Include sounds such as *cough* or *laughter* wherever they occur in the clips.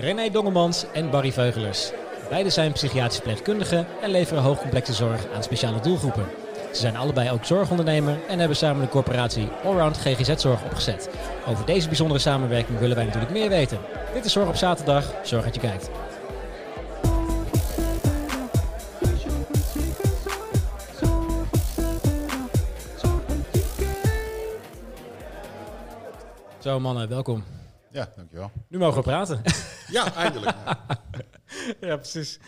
René Dongemans en Barry Veugelers. Beiden zijn psychiatrisch verpleegkundigen en leveren hoogcomplexe zorg aan speciale doelgroepen. Ze zijn allebei ook zorgondernemer en hebben samen de corporatie Allround GGZ Zorg opgezet. Over deze bijzondere samenwerking willen wij natuurlijk meer weten. Dit is Zorg op Zaterdag. Zorg dat je kijkt. Zo mannen, welkom. Ja, dankjewel. Nu mogen we praten. *laughs* Ja, eindelijk. *laughs* ja, precies.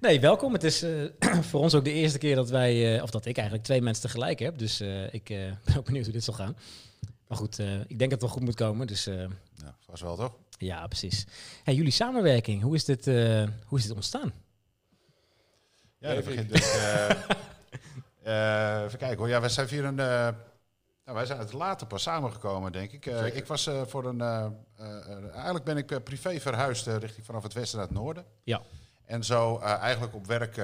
Nee, welkom. Het is eh, *clears throat* voor ons ook de eerste keer dat wij, eh, of dat ik eigenlijk twee mensen tegelijk heb. Dus eh, ik *laughs* ben ook benieuwd hoe dit zal gaan. Maar goed, ik denk dat het wel goed moet komen. Dus, ja, vast wel toch? Ja, precies. Hey, jullie samenwerking, hoe is dit, hoe is dit ontstaan? Ja, dat begint dus, *laughs* even kijken hoor. Ja, we zijn via een nou, wij zijn het later pas samengekomen, denk ik. Uh, ik was uh, voor een. Uh, eigenlijk ben ik privé verhuisd richting vanaf het westen naar het noorden. Ja. En zo eigenlijk op werk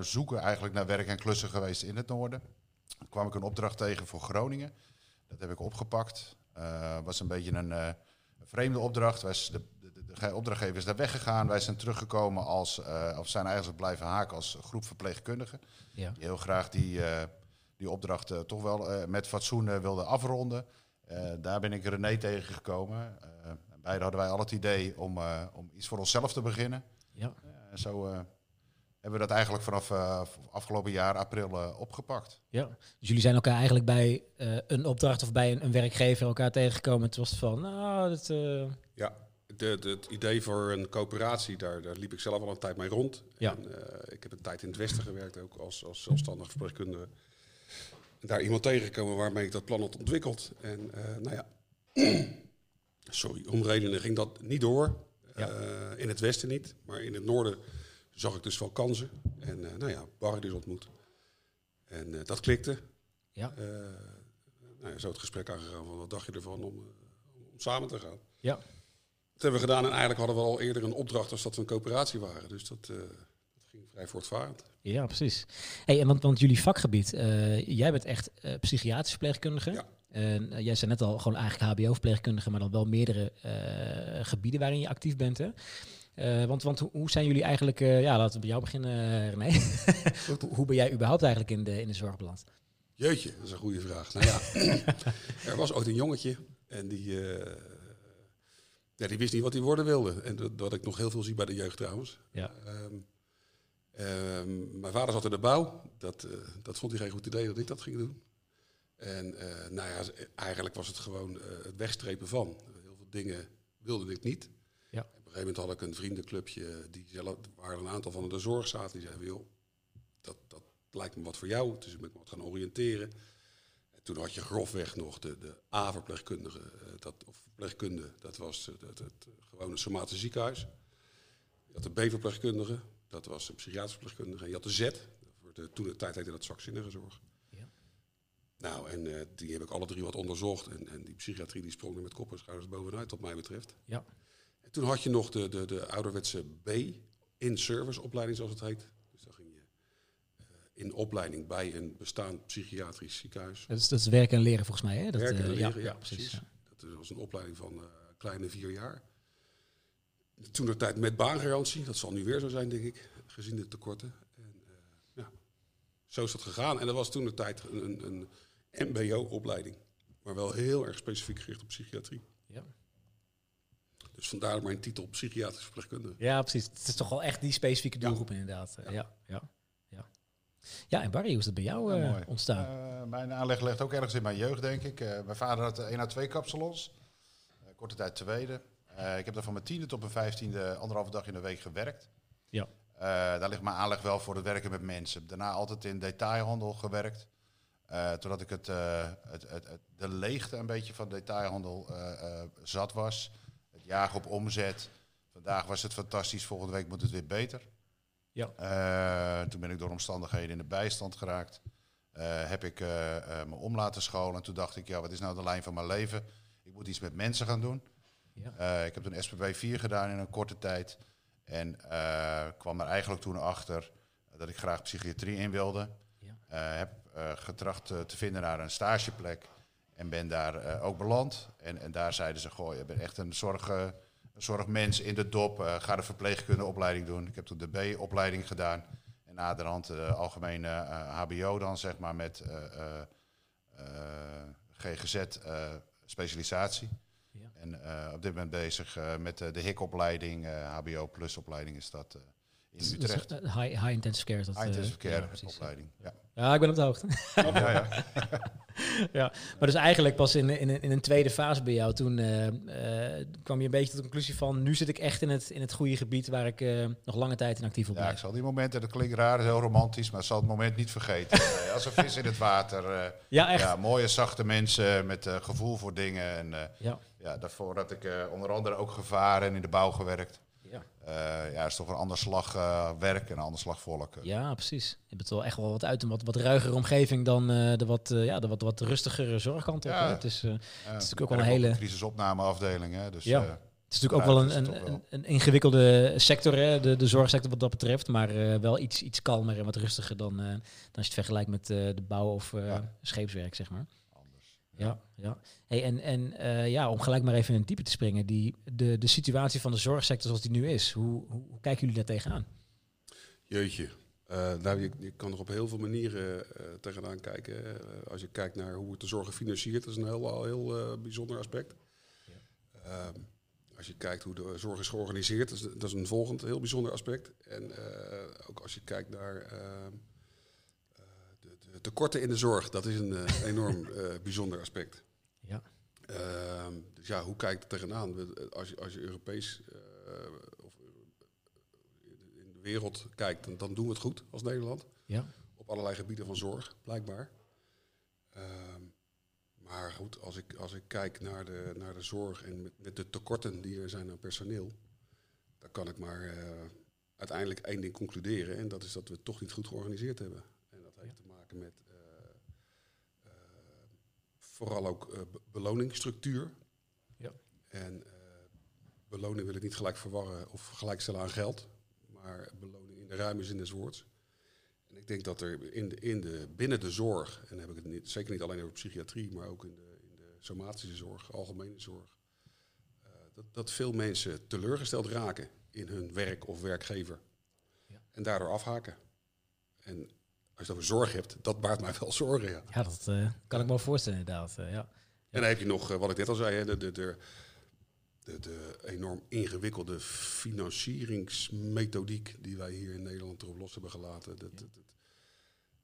zoeken, eigenlijk naar werk en klussen geweest in het noorden. Toen kwam ik een opdracht tegen voor Groningen. Dat heb ik opgepakt. was een beetje een vreemde opdracht. Wij, de, de, de, opdrachtgever is daar weggegaan. Wij zijn teruggekomen als, of zijn eigenlijk blijven haken als groep verpleegkundigen. Ja. Die heel graag die die opdracht uh, toch wel uh, met fatsoen uh, wilde afronden. daar ben ik René tegengekomen. beide hadden wij al het idee om, om iets voor onszelf te beginnen. Ja. en zo hebben we dat eigenlijk vanaf afgelopen jaar april opgepakt. Ja, dus jullie zijn elkaar eigenlijk bij een opdracht of bij een, een, werkgever elkaar tegengekomen. Het was van, nou, dat... Ja, de, de, het idee voor een coöperatie, daar, daar liep ik zelf al een tijd mee rond. Ja. En, ik heb een tijd in het Westen gewerkt, ook als, als zelfstandig verpleegkundige daar iemand tegengekomen waarmee ik dat plan had ontwikkeld. En uh, nou ja, *clears throat* sorry, om redenen ging dat niet door. Ja. Uh, in het westen niet, maar in het noorden zag ik dus wel kansen. En uh, nou ja, Barry dus ontmoet. En dat klikte. Ja. nou ja, zo het gesprek aangegaan van wat dacht je ervan om, om samen te gaan. Ja. Dat hebben we gedaan en eigenlijk hadden we al eerder een opdracht als dat we een coöperatie waren. Dus dat, ging vrij voortvarend. Ja, precies. Hey, en want, want jullie vakgebied, uh, jij bent echt uh, psychiatrisch verpleegkundige. Ja. En uh, jij zei net al gewoon eigenlijk HBO-verpleegkundige, maar dan wel meerdere gebieden waarin je actief bent. Hè? want want hoe zijn jullie eigenlijk, ja, laten we bij jou beginnen, René. hoe, *laughs* hoe ben jij überhaupt eigenlijk in de, in de zorg beland? Jeetje, dat is een goede vraag. Nou ja, *laughs* er was ooit een jongetje en die, ja, die wist niet wat hij worden wilde. En dat, dat ik nog heel veel zie bij de jeugd trouwens. Ja. Um, Ehm, mijn vader zat in de bouw. Dat, uh, dat vond hij geen goed idee dat ik dat ging doen. En uh, nou ja, eigenlijk was het gewoon uh, het wegstrepen van. Heel veel dingen wilde ik niet. Ja. Op een gegeven moment had ik een vriendenclubje, die zelf, waren een aantal van de zorg zaten. Die zeiden, joh, dat, dat lijkt me wat voor jou. Dus ik ben me wat gaan oriënteren. En toen had je grofweg nog de, de A-verpleegkundige, dat, of verpleegkunde. Dat was het, het, het gewone somatische ziekenhuis. Je had de B-verpleegkundige, dat was een psychiatrisch verpleegkundige. Je had de Z, voor de, toen de tijd heette dat zwakzinnige zorg. Ja. Nou, en uh, die heb ik alle drie wat onderzocht. En, en die psychiatrie die sprong er met kop en schouders bovenuit, wat mij betreft. Ja. En toen had je nog de, de, de ouderwetse B, in-service opleiding zoals het heet. Dus dan ging je uh, in opleiding bij een bestaand psychiatrisch ziekenhuis. Dat is, dat is werken en leren volgens mij, hè? Dat, werken en uh, leren, ja, ja, precies. Ja. Dat was een opleiding van kleine vier jaar. Toen de tijd met baangarantie, dat zal nu weer zo zijn, denk ik, gezien de tekorten. En, uh, ja, zo is dat gegaan. En dat was toen de tijd een, een MBO-opleiding, maar wel heel erg specifiek gericht op psychiatrie. Ja. Dus vandaar mijn titel psychiatrisch verpleegkundige. Ja, precies. Het is toch wel echt die specifieke doelgroep ja. inderdaad. Ja. Ja, ja, ja. ja, en Barry, hoe is dat bij jou uh, ja, ontstaan? Uh, mijn aanleg ligt ook ergens in mijn jeugd, denk ik. mijn vader had één à twee kapsalons. korte tijd tweede. Uh, ik heb daar van mijn tiende tot mijn vijftiende anderhalve dag in de week gewerkt. Ja. Uh, daar ligt mijn aanleg wel voor het werken met mensen. Daarna altijd in detailhandel gewerkt. Uh, totdat ik het, het, het, het, de leegte een beetje van detailhandel zat was. Het jagen op omzet. Vandaag was het fantastisch, volgende week moet het weer beter. Ja. toen ben ik door omstandigheden in de bijstand geraakt. heb ik me om laten scholen. En toen dacht ik, ja, wat is nou de lijn van mijn leven? Ik moet iets met mensen gaan doen. Ja. Uh, ik heb een SPB 4 gedaan in een korte tijd. En uh, kwam er eigenlijk toen achter dat ik graag psychiatrie in wilde. Ja. Uh, heb getracht te vinden naar een stageplek. En ben daar ook beland. En, en daar zeiden ze, goh, je bent echt een, zorg, zorgmens in de dop. eh, ga de verpleegkundeopleiding doen. Ik heb toen de B-opleiding gedaan. En naderhand de algemene eh, HBO dan, zeg maar, met eh, eh, eh, GGZ-specialisatie. En eh, op dit moment bezig eh, met eh, de HIC-opleiding, eh, HBO-plus-opleiding is dat in Dus- Utrecht. dus, eh, high, high intensive care is dat. High intensive care opleiding. Ja. Ja, ik ben op de hoogte. Ja, ja. ja, *laughs* maar dus eigenlijk pas in, in, een- in een tweede fase bij jou, toen kwam je een beetje tot de conclusie van, nu zit ik echt in het, in het goede gebied waar ik nog lange tijd in actief op Ja, ik zal die momenten, dat klinkt raar, heel romantisch, maar ik zal het moment niet vergeten. *laughs* Als een vis in het water. Ja, echt. ja, mooie, zachte mensen met gevoel voor dingen. En Ja. Ja, daarvoor had ik eh, onder andere ook gevaren en in de bouw gewerkt. Ja. Eh, ja, het is toch een ander slag eh, werk en een ander slag volk. ja, precies. Je bent wel echt wel wat uit een wat, wat ruigere omgeving dan de, wat, ja, de wat, wat rustigere zorgkant op. Ja. Het is, eh, Ja, natuurlijk ook wel een hele- crisisopnameafdeling. Hè, dus, Ja. Het is natuurlijk ook wel dat een, is een, het een, een ingewikkelde sector, hè? De, de zorgsector wat dat betreft. Maar wel iets, iets kalmer en wat rustiger dan, dan als je het vergelijkt met de bouw of Ja. scheepswerk, zeg maar. Ja, ja. Hey, en en eh, ja, om gelijk maar even in het diepe te springen. Die, de, de situatie van de zorgsector zoals die nu is. Hoe, hoe, hoe kijken jullie daar tegenaan? Jeetje. Nou, je, je kan er op heel veel manieren eh, tegenaan kijken. Als je kijkt naar hoe wordt de zorg gefinancierd, dat is een heel, heel bijzonder aspect. Ehm, als je kijkt hoe de zorg is georganiseerd, dat is, dat is een volgend heel bijzonder aspect. En ook als je kijkt naar ehm, eh, de, de tekorten in de zorg, dat is een eh, enorm *laughs* eh, bijzonder aspect. Ja. Ehm, dus ja, hoe kijkt het tegenaan? We- Als je, als je Europees eh, of in de wereld kijkt, dan, dan doen we het goed als Nederland. Ja. Op allerlei gebieden van zorg, blijkbaar. Ehm, maar goed, als ik, als ik kijk naar de, naar de zorg en met, met de tekorten die er zijn aan personeel, dan kan ik maar eh, uiteindelijk één ding concluderen. En dat is dat we het toch niet goed georganiseerd hebben. En dat heeft te maken met eh, eh, vooral ook eh, be- beloningsstructuur. Ja. En beloning wil ik niet gelijk verwarren of gelijkstellen aan geld, maar beloning in de ruime zin des woords. En ik denk dat er in de, in de, binnen de zorg, en dan heb ik het niet, zeker niet alleen over psychiatrie, maar ook in de, in de somatische zorg, algemene zorg, dat, dat veel mensen teleurgesteld raken in hun werk of werkgever. Ja. En daardoor afhaken. En als je het over zorg hebt, dat baart mij wel zorgen. Ja. Ja, dat eh, kan ik me wel voorstellen inderdaad. eh, ja. En dan heb je nog, eh, wat ik net al zei, de, de, de, de, de enorm ingewikkelde financieringsmethodiek die wij hier in Nederland erop los hebben gelaten. Dat, het,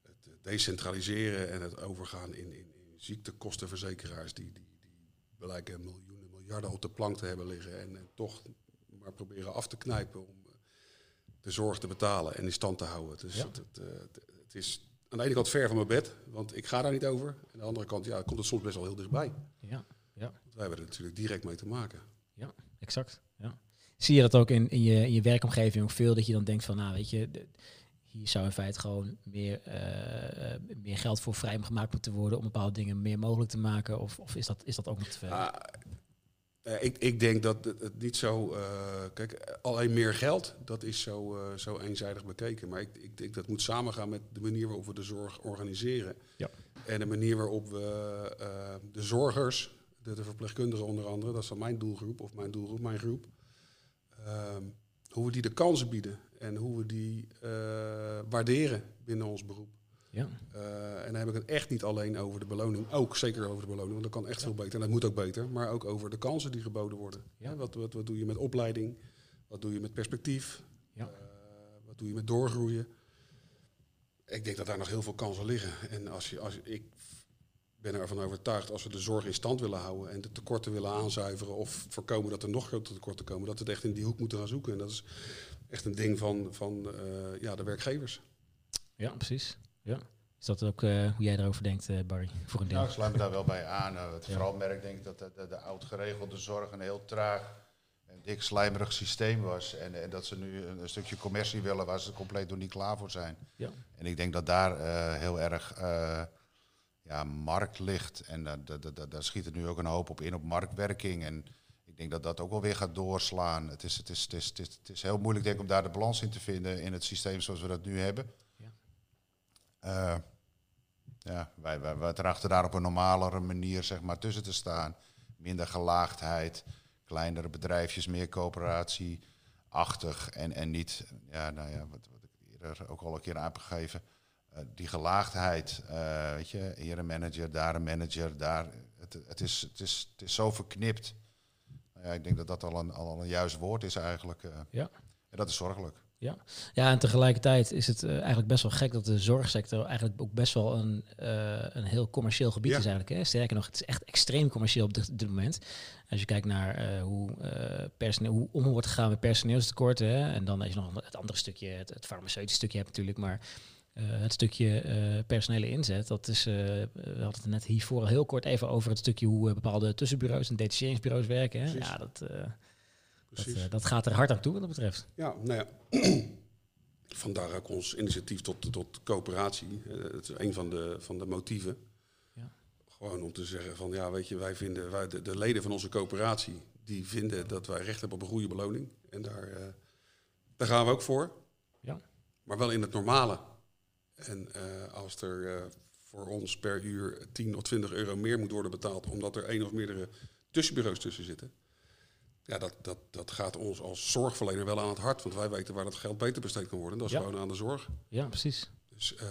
het, het decentraliseren en het overgaan in, in, in ziektekostenverzekeraars die, die, die blijken miljoenen, miljarden op de plank te hebben liggen en, en toch maar proberen af te knijpen om de zorg te betalen en in stand te houden. Dus Ja. het, het, het, het is aan de ene kant ver van mijn bed, want ik ga daar niet over. En aan de andere kant ja, komt het soms best wel heel dichtbij. Ja, ja, Want wij hebben er natuurlijk direct mee te maken. exact. Ja. Zie je dat ook in, in, je, in je werkomgeving ook veel, dat je dan denkt van, nou weet je, de- hier zou in feite gewoon meer, eh, meer geld voor vrijgemaakt moeten worden om bepaalde dingen meer mogelijk te maken? Of, of is, dat, is dat ook nog te ver? Ah, ik, ik denk dat het, niet zo. eh, kijk, alleen meer geld, dat is zo, eh, zo eenzijdig bekeken. Maar ik, ik denk dat moet samengaan met de manier waarop we de zorg organiseren. Ja. En de manier waarop we eh, de zorgers, de, de verpleegkundigen onder andere, dat is dan mijn doelgroep of mijn doelgroep, mijn groep. ehm, hoe we die de kansen bieden en hoe we die eh, waarderen binnen ons beroep. Ja. Eh, en dan heb ik het echt niet alleen over de beloning. Ook zeker over de beloning, want dat kan echt veel beter. En dat moet ook beter. Maar ook over de kansen die geboden worden. Ja. Hè, Wat, wat, wat doe je met opleiding? Wat doe je met perspectief? Ja. Eh, wat doe je met doorgroeien? Ik denk dat daar nog heel veel kansen liggen. En als je, als je, ik ben ervan overtuigd, als we de zorg in stand willen houden en de tekorten willen aanzuiveren of voorkomen dat er nog grotere tekorten komen, dat we het echt in die hoek moeten gaan zoeken. En dat is echt een ding van, van eh, ja, de werkgevers. ja, precies. Ja. Is dat ook eh, hoe jij erover denkt, eh, Barry, voor een deel? Nou, ik sluit me daar wel bij aan. Eh, het Ja. Vooral merk denk ik dat de, de, de oud geregelde zorg een heel traag en dik slijmerig systeem was. En, en dat ze nu een, een stukje commercie willen waar ze compleet nog niet klaar voor zijn. Ja. En ik denk dat daar eh, heel erg eh, ja, markt ligt. En da- da- da- da- daar schiet het nu ook een hoop op in, op marktwerking. En ik denk dat dat ook wel weer gaat doorslaan. Het is, het is, het is, het is, het is heel moeilijk denk ik, om daar de balans in te vinden in het systeem zoals we dat nu hebben. Ja. Eh, ja, wij, wij, wij trachten daar op een normalere manier zeg maar, tussen te staan. Minder gelaagdheid. kleinere bedrijfjes, meer coöperatie-achtig. En, en niet, ja, nou ja, wat, wat ik eerder ook al een keer heb gegeven. eh, die gelaagdheid, eh, weet je, hier een manager, daar een manager, daar. Het, het, is, het, is, het is zo verknipt. Nou ja, ik denk dat dat al een, al een juist woord is eigenlijk. Ja. En dat is zorgelijk. Ja, en tegelijkertijd is het eh, eigenlijk best wel gek dat de zorgsector eigenlijk ook best wel een, eh, een heel commercieel gebied Ja. is eigenlijk. Hè? Sterker nog, het is echt extreem commercieel op dit, dit moment. Als je kijkt naar eh, hoe, personeel, hoe om wordt gegaan met personeelstekorten. Hè? En dan als je nog het andere stukje, het, het farmaceutische stukje hebt natuurlijk, maar het stukje personele inzet, dat is, we hadden het net hiervoor al heel kort even over het stukje hoe bepaalde tussenbureaus en detacheringsbureaus werken. Hè? Ja, dat, dat, Precies. eh, dat gaat er hard aan toe wat dat betreft. Ja, nou ja. *clears throat* Vandaar ook ons initiatief tot, tot coöperatie. Eh, het is een van de, van de motieven. Ja. Gewoon om te zeggen van ja, weet je, wij vinden, wij, de, de leden van onze coöperatie, die vinden dat wij recht hebben op een goede beloning. En daar, eh, daar gaan we ook voor. Ja. Maar wel in het normale. En als er voor ons per uur 10 of 20 euro meer moet worden betaald, omdat er één of meerdere tussenbureaus tussen zitten. Ja, dat, dat, dat gaat ons als zorgverlener wel aan het hart. Want wij weten waar dat geld beter besteed kan worden. Dat is Ja. gewoon aan de zorg. Ja, precies. Dus eh,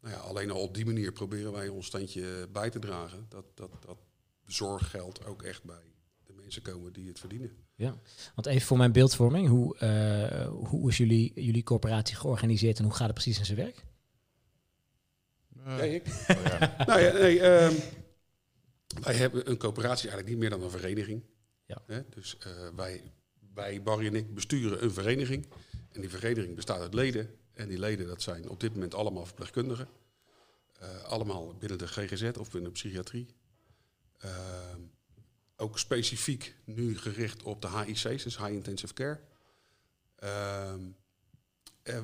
nou ja, alleen al op die manier proberen wij ons standje bij te dragen. Dat, dat, dat zorggeld ook echt bij de mensen komen die het verdienen. Ja, want even voor mijn beeldvorming, hoe, eh, hoe is jullie, jullie corporatie georganiseerd en hoe gaat het precies in zijn werk? Ja, ik. Oh ja. *laughs* nou ja, nee, ehm, wij hebben een coöperatie eigenlijk niet meer dan een vereniging. Ja. Dus eh, wij, wij, Barry en ik, besturen een vereniging. En die vereniging bestaat uit leden. En die leden, dat zijn op dit moment allemaal verpleegkundigen. Eh, allemaal binnen de GGZ of binnen de psychiatrie. Ehm, ook specifiek nu gericht op de HIC's, dus High Intensive Care.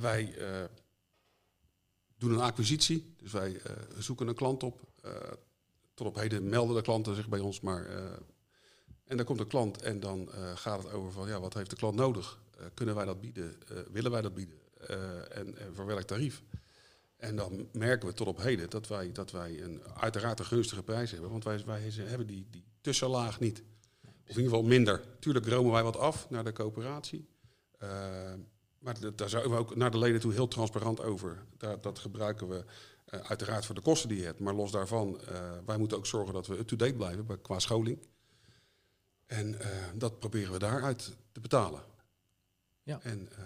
Wij eh, doen een acquisitie. Dus wij eh, zoeken een klant op. Eh, tot op heden melden de klanten zich bij ons, maar... en dan komt een klant en dan eh, gaat het over van... ja, wat heeft de klant nodig? Eh, kunnen wij dat bieden? Eh, willen wij dat bieden? En, en voor welk tarief? En dan merken we tot op heden dat wij, dat wij een, uiteraard een gunstige prijs hebben. Want wij, wij hebben die, die tussenlaag niet. Of in ieder geval minder. Tuurlijk romen wij wat af naar de coöperatie. Maar daar zijn we ook naar de leden toe heel transparant over. Daar, dat gebruiken we uiteraard voor de kosten die je hebt. Maar los daarvan, eh, wij moeten ook zorgen dat we up-to-date blijven qua scholing. En eh, dat proberen we daaruit te betalen. Ja. En eh,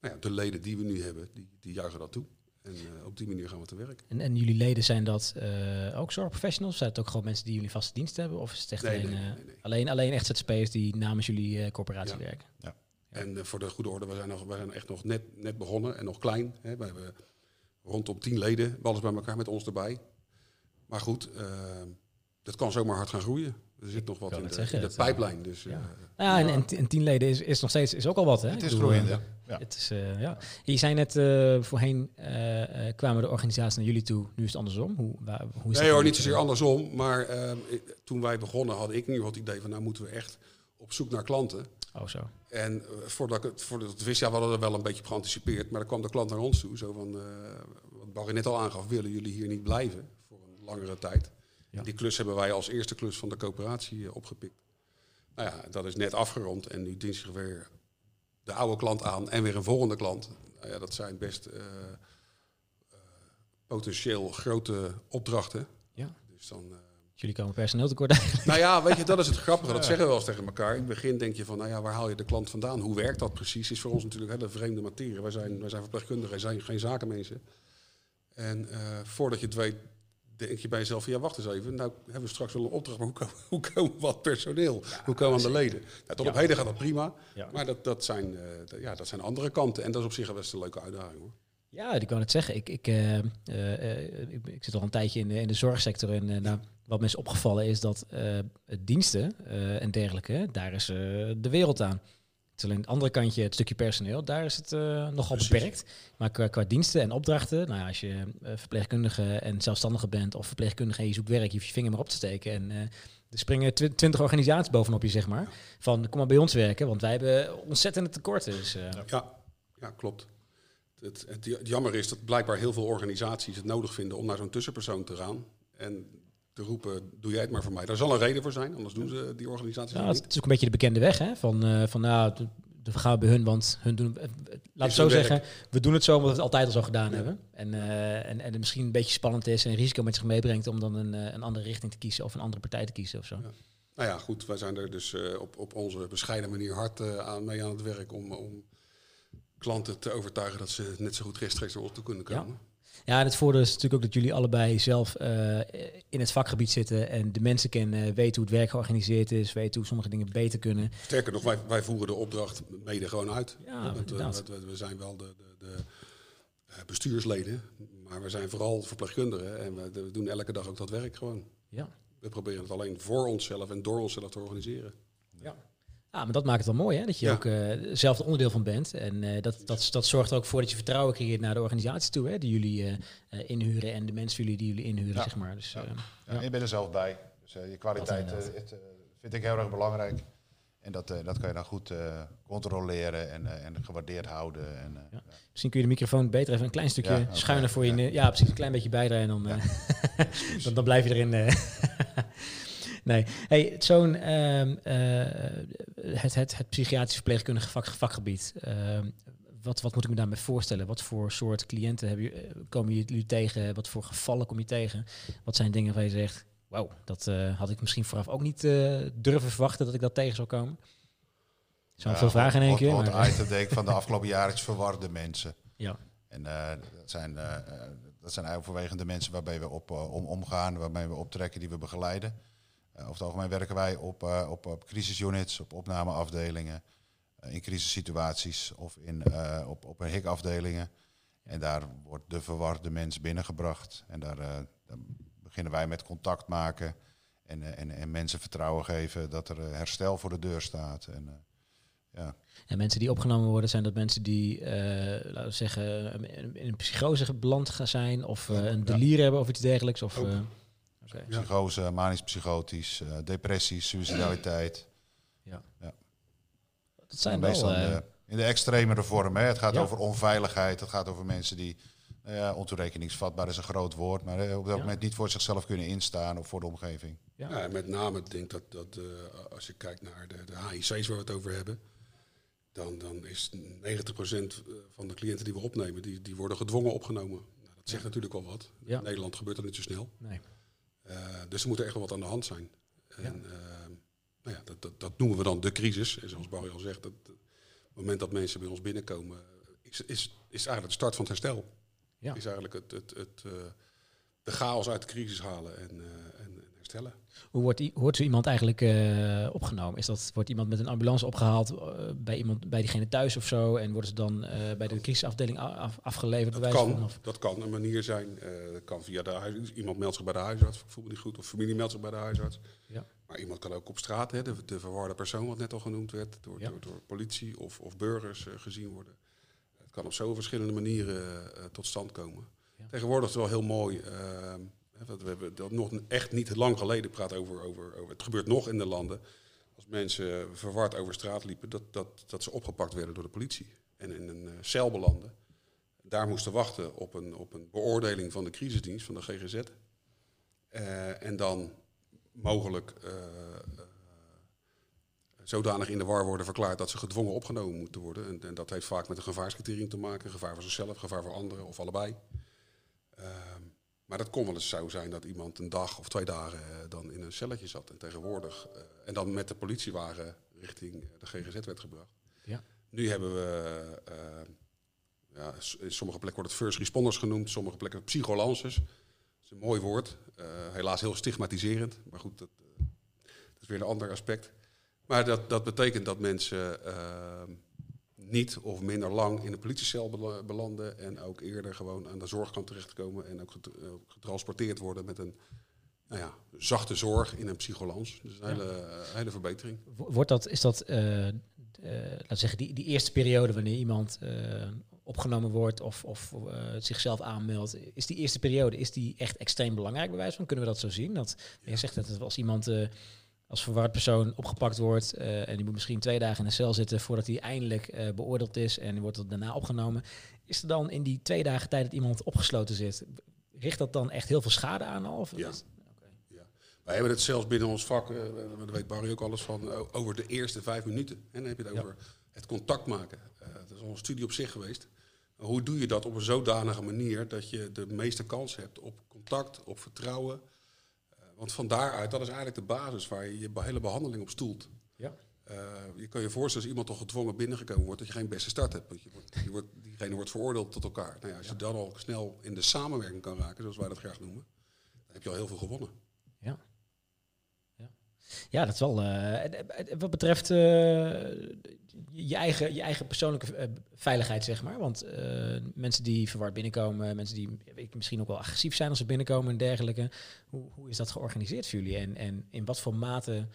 nou ja, de leden die we nu hebben, die, die juichen dat toe. En eh, op die manier gaan we te werk. En, en jullie leden zijn dat eh, ook zorgprofessionals? Zijn het ook gewoon mensen die jullie vaste dienst hebben? Of is het echt Nee, alleen, nee, nee, nee. alleen, alleen echt ZZP'ers die namens jullie eh, corporatie Ja. werken? En eh, voor de goede orde, we zijn, nog, we zijn echt nog net, net begonnen en nog klein. Hè. We hebben rondom tien leden, alles bij elkaar met ons erbij. Maar goed, dat kan zomaar hard gaan groeien. Er zit nog wat in de, zeggen, in de het, eh, pijplijn. Dus, ja. eh, Nou ja, en, en, en tien leden is, is nog steeds is ook al wat, hè? Het is groeiend, eh, ja. Ja. Het is, ja. Je zei net, voorheen kwamen de organisaties naar jullie toe. Nu is het andersom. Hoe, waar, hoe is nee hoor, niet zozeer andersom. Maar toen wij begonnen had ik geval het idee van... nou moeten we echt op zoek naar klanten. Oh, zo. En voordat ik het, voordat het wist, ja, we hadden er wel een beetje op geanticipeerd. Maar dan kwam de klant naar ons toe. Zo van, wat Barry net al aangaf, willen jullie hier niet blijven voor een langere tijd? Ja. Die klus hebben wij als eerste klus van de coöperatie eh, opgepikt. Nou ja, dat is net afgerond en nu dient zich weer de oude klant aan en weer een volgende klant. Nou ja, dat zijn best eh, eh, potentieel grote opdrachten. Ja. Dus dan... Jullie komen personeel tekort eigenlijk. nou ja, weet je, dat is het *laughs* grappige. Dat zeggen we wel eens tegen elkaar. In het begin denk je van, nou ja, waar haal je de klant vandaan? Hoe werkt dat precies? Is voor ons natuurlijk hele vreemde materie. Wij zijn, wij zijn verpleegkundigen, wij zijn geen zakenmensen. En voordat je het weet, denk je bij jezelf van, ja, wacht eens even. Nou hebben we straks wel een opdracht, maar hoe komen, *laughs* hoe komen we wat personeel? hoe komen we aan de leden? Nou, tot op heden gaat dat prima. Ja. Maar dat, dat, zijn, eh, ja, dat zijn andere kanten. En dat is op zich best een leuke uitdaging hoor. Ja, ik wou net zeggen. Ik, ik, eh, eh, eh, ik, ik zit al een tijdje in de, in de zorgsector. En nou, wat me is opgevallen is dat het diensten en dergelijke, daar is de wereld aan. Alleen het andere kantje, het stukje personeel, daar is het eh, nogal Precies. beperkt. Maar qua, qua diensten en opdrachten, nou ja, als je eh, verpleegkundige en zelfstandige bent of verpleegkundige en je zoekt werk, je hoeft je vinger maar op te steken. En eh, er springen twi- twintig organisaties bovenop je, zeg maar. Van, kom maar bij ons werken, want wij hebben ontzettende tekorten. Dus, Ja, ja klopt. Het, het, het jammer is dat blijkbaar heel veel organisaties het nodig vinden om naar zo'n tussenpersoon te gaan. En te roepen, doe jij het maar voor mij. Daar zal een reden voor zijn, anders doen ze die organisaties Ja, dat het niet. is ook een beetje de bekende weg, hè? Van, eh, van nou, we gaan bij hun, want hun doen... eh, Laat het zo werk. zeggen, we doen het zo omdat we het altijd al zo gedaan Ja. hebben. En, eh, en, en het misschien een beetje spannend is en een risico met zich meebrengt om dan een, een andere richting te kiezen of een andere partij te kiezen of zo. Ja. Nou ja, goed, wij zijn er dus op, op onze bescheiden manier hard aan, mee aan het werk om, om klanten te overtuigen dat ze net zo goed rechtstreeks naar ons toe kunnen Ja. komen. Ja, en het voordeel is natuurlijk ook dat jullie allebei zelf eh, in het vakgebied zitten en de mensen kennen, weten hoe het werk georganiseerd is, weten hoe sommige dingen beter kunnen. Sterker nog, wij, wij voeren de opdracht mede gewoon uit. Ja, Want, eh, we- we zijn wel de, de, de eh, bestuursleden, maar we zijn vooral verpleegkundigen en we, we doen elke dag ook dat werk gewoon. Ja. We proberen het alleen voor onszelf en door onszelf te organiseren. Ja. Ja, maar dat maakt het wel mooi, hè? Dat je Ja. ook eh, zelf er onderdeel van bent. En eh, dat, dat, dat zorgt er ook voor dat je vertrouwen creëert naar de organisatie toe, hè? Die jullie eh, inhuren en de mensen jullie die jullie inhuren, Ja. zeg maar. Dus, Ja. eh, Ja, Ja. Je bent er zelf bij. Dus je kwaliteit het, vind ik heel erg belangrijk. En dat, dat kan je dan goed controleren en, en gewaardeerd houden. En, Ja. misschien kun je de microfoon beter even een klein stukje oké. schuiner voor je... Ja. precies, een klein beetje bijdraaien en dan, *laughs* dan, dan blijf je erin. *laughs* nee, hey, zo'n... ehm, eh, het, het, het psychiatrisch verpleegkundige vak, vakgebied... ehm, wat, wat moet ik me daarmee voorstellen? Wat voor soort cliënten hebben, jullie- eh, komen jullie tegen? Wat voor gevallen kom je tegen? Wat zijn dingen waar je zegt... Wauw, dat eh, had ik misschien vooraf ook niet durven verwachten dat ik dat tegen zou komen. Zo'n veel vragen in één keer. *laughs* denk ik van de afgelopen jaren is verwarde mensen. ja. En dat, zijn, dat zijn overwegend de mensen waarbij we op, om, omgaan, waarmee we optrekken, die we begeleiden. Eh, over het algemeen werken wij op, eh, op, op crisisunits, op opnameafdelingen, eh, in crisissituaties of in, eh, op, op een hikafdelingen. En daar wordt de verwarde mens binnengebracht. En daar, eh, dan beginnen wij met contact maken en, eh, en, en mensen vertrouwen geven dat er herstel voor de deur staat. En, eh, ja. En mensen die opgenomen worden, zijn dat mensen die, eh, laten we zeggen, in een psychose beland gaan zijn of eh, een delier hebben of iets dergelijks? Of, Ja. Psychose, manisch psychotisch, eh, depressies, suicidaliteit. *clears throat* Dat zijn meestal wel, in, eh, de, in de extremere vorm. Hè. Het gaat Ja. over onveiligheid. Het gaat over mensen die nou ja, ontoerekeningsvatbaar is een groot woord, maar eh, op dat Ja. moment niet voor zichzelf kunnen instaan of voor de omgeving. ja. Ja, met name denk ik dat, dat eh, als je kijkt naar de, de HIC's waar we het over hebben, dan, dan is 90% van de cliënten die we opnemen, die, die worden gedwongen opgenomen. Nou, dat zegt natuurlijk wel wat. Ja. In Nederland gebeurt dat niet zo snel. Nee. Eh, dus er moet er echt wel wat aan de hand zijn. En eh, nou ja, dat, dat, dat noemen we dan de crisis. En zoals Barry al zegt, dat, op het moment dat mensen bij ons binnenkomen, is, is, is eigenlijk de start van het herstel. Ja. Is eigenlijk het, het, het, eh, de chaos uit de crisis halen en, en, Hoe wordt, wordt zo iemand eigenlijk eh, opgenomen? Is dat, wordt iemand met een ambulance opgehaald eh, bij, iemand, bij diegene thuis of zo? En worden ze dan eh, bij de crisisafdeling af, afgeleverd? Dat kan, van, of- dat kan een manier zijn. dat kan via de huis, iemand meldt zich bij de huisarts, me niet goed, of familie meldt zich bij de huisarts. Ja. Maar iemand kan ook op straat, hè, de, de verwarde persoon, wat net al genoemd werd, door, Ja. door, door politie of, of burgers gezien worden. Het kan op zoveel verschillende manieren tot stand komen. Ja. Tegenwoordig is het wel heel mooi. Want we hebben dat nog echt niet lang geleden praat over, over, over. Het gebeurt nog in de landen. Als mensen verward over straat liepen, dat, dat, dat ze opgepakt werden door de politie. En in een eh, cel belanden daar moesten wachten op een, op een beoordeling van de crisisdienst, van de GGZ. Eh, en dan mogelijk eh, zodanig in de war worden verklaard dat ze gedwongen opgenomen moeten worden. En, en dat heeft vaak met een gevaarscriterium te maken. Gevaar voor zichzelf, gevaar voor anderen of allebei. Ehm, maar dat kon wel eens zo zijn dat iemand een dag of twee dagen eh, dan in een celletje zat. En tegenwoordig, eh, en dan met de politiewagen richting eh, de GGZ werd gebracht. Ja. Nu hebben we, ja, in sommige plekken wordt het first responders genoemd, sommige plekken psycholances. Dat is een mooi woord, helaas heel stigmatiserend, maar goed, dat, dat is weer een ander aspect. Maar dat, dat betekent dat mensen niet of minder lang in een politiecel bela- belanden en ook eerder gewoon aan de zorgkant terechtkomen en ook eh, getransporteerd worden met een nou ja, zachte zorg in een psycholans. Dus een Ja. hele, eh, hele verbetering. Wo- Wordt dat, is dat, eh, eh, laten we zeggen, die, die eerste periode wanneer iemand opgenomen wordt of, of zichzelf aanmeldt, is die eerste periode, is die echt extreem belangrijk bij wijze van? Kunnen we dat zo zien? Dat, Je zegt dat het als iemand als verward persoon opgepakt wordt eh, en die moet misschien twee dagen in een cel zitten voordat hij eindelijk eh, beoordeeld is en wordt er daarna opgenomen. Is er dan in die twee dagen tijd dat iemand opgesloten zit, richt dat dan echt heel veel schade aan al? Of Ja. Ja. Wij hebben het zelfs binnen ons vak, uh, daar weet Barry ook alles van, over de eerste vijf minuten. En dan heb je het over het contact maken. Dat is al een studie op zich geweest. Hoe doe je dat op een zodanige manier dat je de meeste kans hebt op contact, op vertrouwen? Want van daaruit, dat is eigenlijk de basis waar je je hele behandeling op stoelt. Ja. je kan je voorstellen als iemand toch gedwongen binnengekomen wordt, dat je geen beste start hebt. Want je wordt, je wordt, diegene wordt veroordeeld tot elkaar. Nou ja, als je dan al snel in de samenwerking kan raken, zoals wij dat graag noemen, dan heb je al heel veel gewonnen. Ja. Dat is wel. Uh, wat betreft uh, je, eigen, je eigen persoonlijke uh, veiligheid, zeg maar. Want mensen die verward binnenkomen, mensen die weet, misschien ook wel agressief zijn als ze binnenkomen en dergelijke. Hoe, hoe is dat georganiseerd voor jullie? En, en in wat voor mate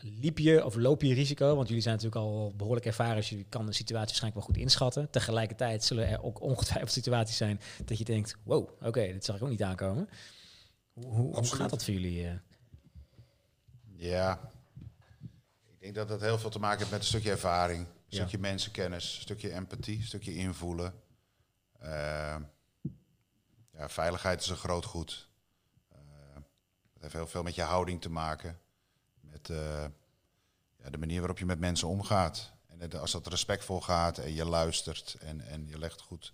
liep je of loop je risico? Want jullie zijn natuurlijk al behoorlijk ervaren, dus jullie kan de situatie waarschijnlijk wel goed inschatten. Tegelijkertijd zullen er ook ongetwijfeld situaties zijn dat je denkt, wow, oké, dit zag ik ook niet aankomen. Hoe, hoe, hoe gaat dat voor jullie? Ja, ik denk dat dat heel veel te maken heeft met een stukje ervaring, een ja. stukje mensenkennis, een stukje empathie, een stukje invoelen. Uh, ja, veiligheid is een groot goed. Uh, het heeft heel veel met je houding te maken, met ja, de manier waarop je met mensen omgaat. En als dat respectvol gaat en je luistert en, en je legt goed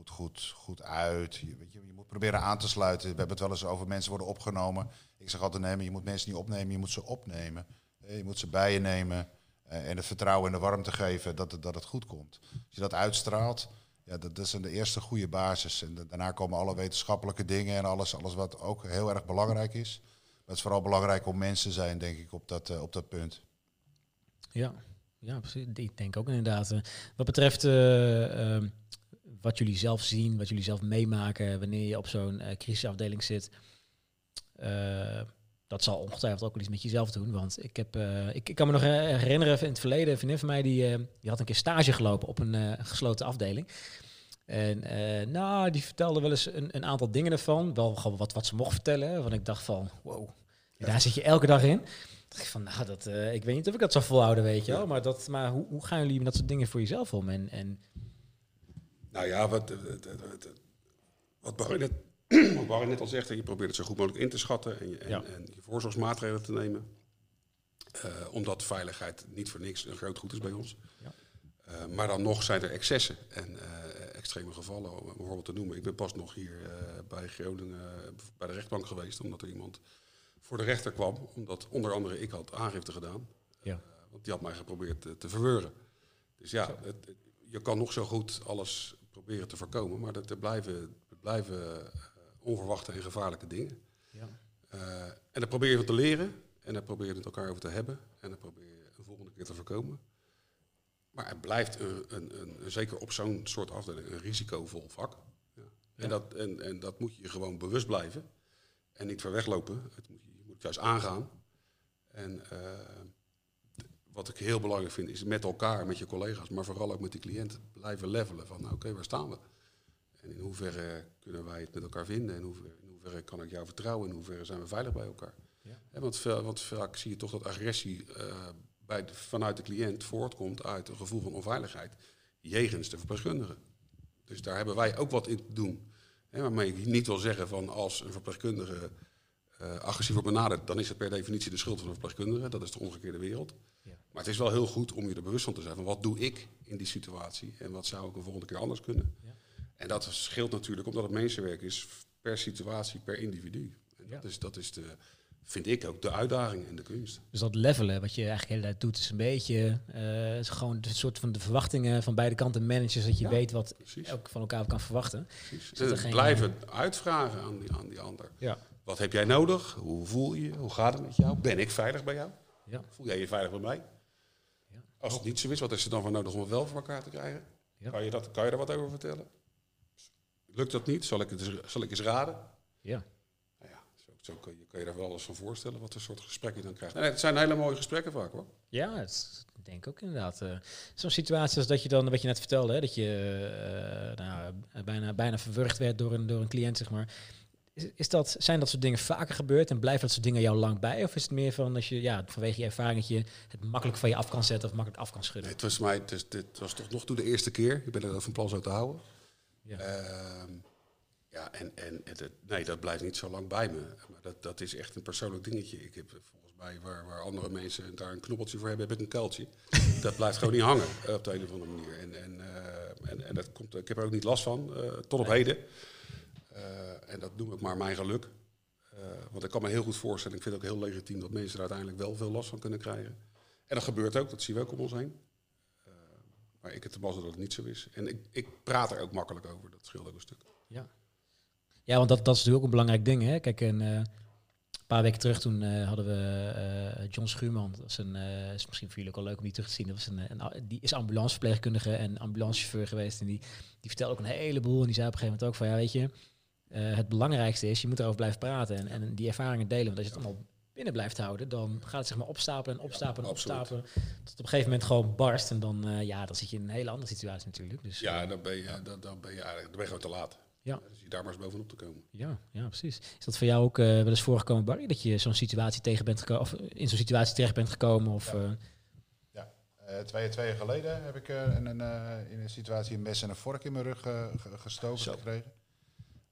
goed, goed, goed uit. Je, weet je, je moet proberen aan te sluiten. We hebben het wel eens over mensen worden opgenomen. Ik zeg altijd, nemen, je moet mensen niet opnemen, je moet ze opnemen. Eh, je moet ze bij je nemen eh, en het vertrouwen en de warmte geven dat het, dat het goed komt. Als je dat uitstraalt, ja, dat, is de eerste goede basis. En daarna komen alle wetenschappelijke dingen en alles, alles wat ook heel erg belangrijk is. Maar het is vooral belangrijk om mensen te zijn, denk ik, op dat, uh, op dat punt. Ja, ja, precies. Ik denk ook inderdaad. Wat betreft wat jullie zelf zien, wat jullie zelf meemaken wanneer je op zo'n uh, crisisafdeling zit. Uh, dat zal ongetwijfeld ook wel iets met jezelf doen. Want ik, heb, uh, ik, ik, kan me nog herinneren in het verleden, een vriendin van mij die, die had een keer stage gelopen op een gesloten afdeling. En nou, die vertelde wel eens een, een, aantal dingen ervan. Wel gewoon wat, wat ze mocht vertellen. Want ik dacht van, wow, daar zit je elke dag in. Ik van, nou, dat, ik weet niet of ik dat zou volhouden, weet je wel. Maar, dat, maar hoe, hoe gaan jullie met dat soort dingen voor jezelf om? En, en nou ja, wat, wat Barry net, *clears throat* wat Barry net al zegt, je probeert het zo goed mogelijk in te schatten en je, en, en je voorzorgsmaatregelen te nemen. Uh, omdat veiligheid niet voor niks een groot goed is bij ons. Ja. Uh, maar dan nog zijn er excessen en uh, extreme gevallen, om bijvoorbeeld te noemen. Ik ben pas nog hier bij Groningen bij de rechtbank geweest, omdat er iemand voor de rechter kwam. Omdat onder andere ik had aangifte gedaan. Ja. want die had mij geprobeerd te, te verweuren. Dus ja, het, je kan nog zo goed alles proberen te voorkomen. Maar dat er blijven, blijven uh, onverwachte en gevaarlijke dingen. Ja. Uh, en daar probeer je van te leren. En daar probeer je het elkaar over te hebben. En dan probeer je een volgende keer te voorkomen. Maar het blijft een, een, een, zeker op zo'n soort afdeling een risicovol vak. Ja. Ja. En, dat, en, en dat moet je gewoon bewust blijven. En niet ver weglopen. Het moet, je moet het juist aangaan. En uh, wat ik heel belangrijk vind, is met elkaar, met je collega's, maar vooral ook met de cliënt, blijven levelen van nou, oké, waar staan we? En in hoeverre kunnen wij het met elkaar vinden? En in hoeverre, in hoeverre kan ik jou vertrouwen? In hoeverre zijn we veilig bij elkaar? Ja. want, vaak zie je toch dat agressie uh, bij de, vanuit de cliënt voortkomt uit een gevoel van onveiligheid. Jegens de verpleegkundige. Dus daar hebben wij ook wat in te doen. Hè, waarmee ik niet wil zeggen van als een verpleegkundige uh, agressief wordt benaderd, dan is het per definitie de schuld van de verpleegkundige. Dat is de omgekeerde wereld. Ja. Maar het is wel heel goed om je er bewust van te zijn van wat doe ik in die situatie en wat zou ik een volgende keer anders kunnen. Ja. En dat scheelt natuurlijk omdat het mensenwerk is per situatie, per individu. En ja. dat, is, dat is de, vind ik ook de uitdaging en de kunst. Dus dat levelen, wat je eigenlijk de hele tijd doet, is een beetje uh, is gewoon een soort van de verwachtingen van beide kanten managen, zodat je weet wat elk van elkaar kan verwachten. Precies. Blijven uitvragen aan die, aan die ander. Ja. Wat heb jij nodig? Hoe voel je? Hoe gaat het met jou? Ben ik veilig bij jou? Ja. Voel jij je veilig bij mij? Ja. Als het niet zo is, wat is er dan voor nodig om het wel voor elkaar te krijgen? Ja. Kan, je dat, kan je daar wat over vertellen? Lukt dat niet? Zal ik, het, zal ik eens raden? Ja. Nou ja zo, zo kan, je, kan je daar wel eens van voorstellen wat voor soort gesprekken je dan krijgt. En het zijn hele mooie gesprekken vaak hoor. Ja, het, ik denk ook inderdaad. Uh, Zo'n situatie als dat je dan, wat je net vertelde, hè, dat je uh, nou, bijna, bijna verwurgd werd door een, door een cliënt, zeg maar is dat, zijn dat soort dingen vaker gebeurd en blijven dat soort dingen jou lang bij? Of is het meer van als je ja, vanwege je ervaring dat je het makkelijk van je af kan zetten of makkelijk af kan schudden? Nee, het was mij, het, dit was toch nog toe de eerste keer. Ik ben er van plan zo te houden. Ja. Uh, Ja, en, en het, nee, dat blijft niet zo lang bij me. Maar dat, dat is echt een persoonlijk dingetje. Ik heb volgens mij, waar, waar andere mensen daar een knoppeltje voor hebben, heb ik een kuiltje. *laughs* dat blijft gewoon niet hangen eh, op de een of andere manier. En, en, eh, en, en dat komt, ik heb er ook niet last van, eh, tot op heden. Eh, en dat noem ik maar mijn geluk. Eh, want ik kan me heel goed voorstellen, ik vind het ook heel legitiem dat mensen er uiteindelijk wel veel last van kunnen krijgen. En dat gebeurt ook, dat zien we ook om ons heen. Eh, maar ik de mazzel dat het niet zo is. En ik, ik praat er ook makkelijk over, dat scheelt ook een stuk. Ja, ja want dat, dat is natuurlijk ook een belangrijk ding. Hè? Kijk, een eh, paar weken terug toen hadden we John Schuurman. Dat is, een, is misschien voor jullie ook wel leuk om die terug te zien. Dat was een, een, die is ambulanceverpleegkundige en ambulancechauffeur geweest. En die, die vertelde ook een heleboel. En die zei op een gegeven moment ook van, ja, weet je... eh, het belangrijkste is, je moet erover blijven praten en, en die ervaringen delen. Want als je het allemaal binnen blijft houden, dan gaat het zeg maar opstapelen en opstapelen en absoluut. opstapelen. Tot op een gegeven moment gewoon barst. En dan, eh, ja, dan zit je in een hele andere situatie natuurlijk. Dus, Ja, eh, dan ben je, dan, dan ben je eigenlijk dan ben je gewoon te laat. Ja. Dus je daar maar eens bovenop te komen. Ja, ja, precies. Is dat voor jou ook eh, wel eens voorgekomen, Barry, dat je zo'n situatie tegen bent gekomen, of in zo'n situatie terecht bent gekomen? Of, Ja. eh, Eh, twee, twee jaar geleden heb ik eh, in, een, eh, in een situatie een mes en een vork in mijn rug ge- gestoken Zo. gekregen.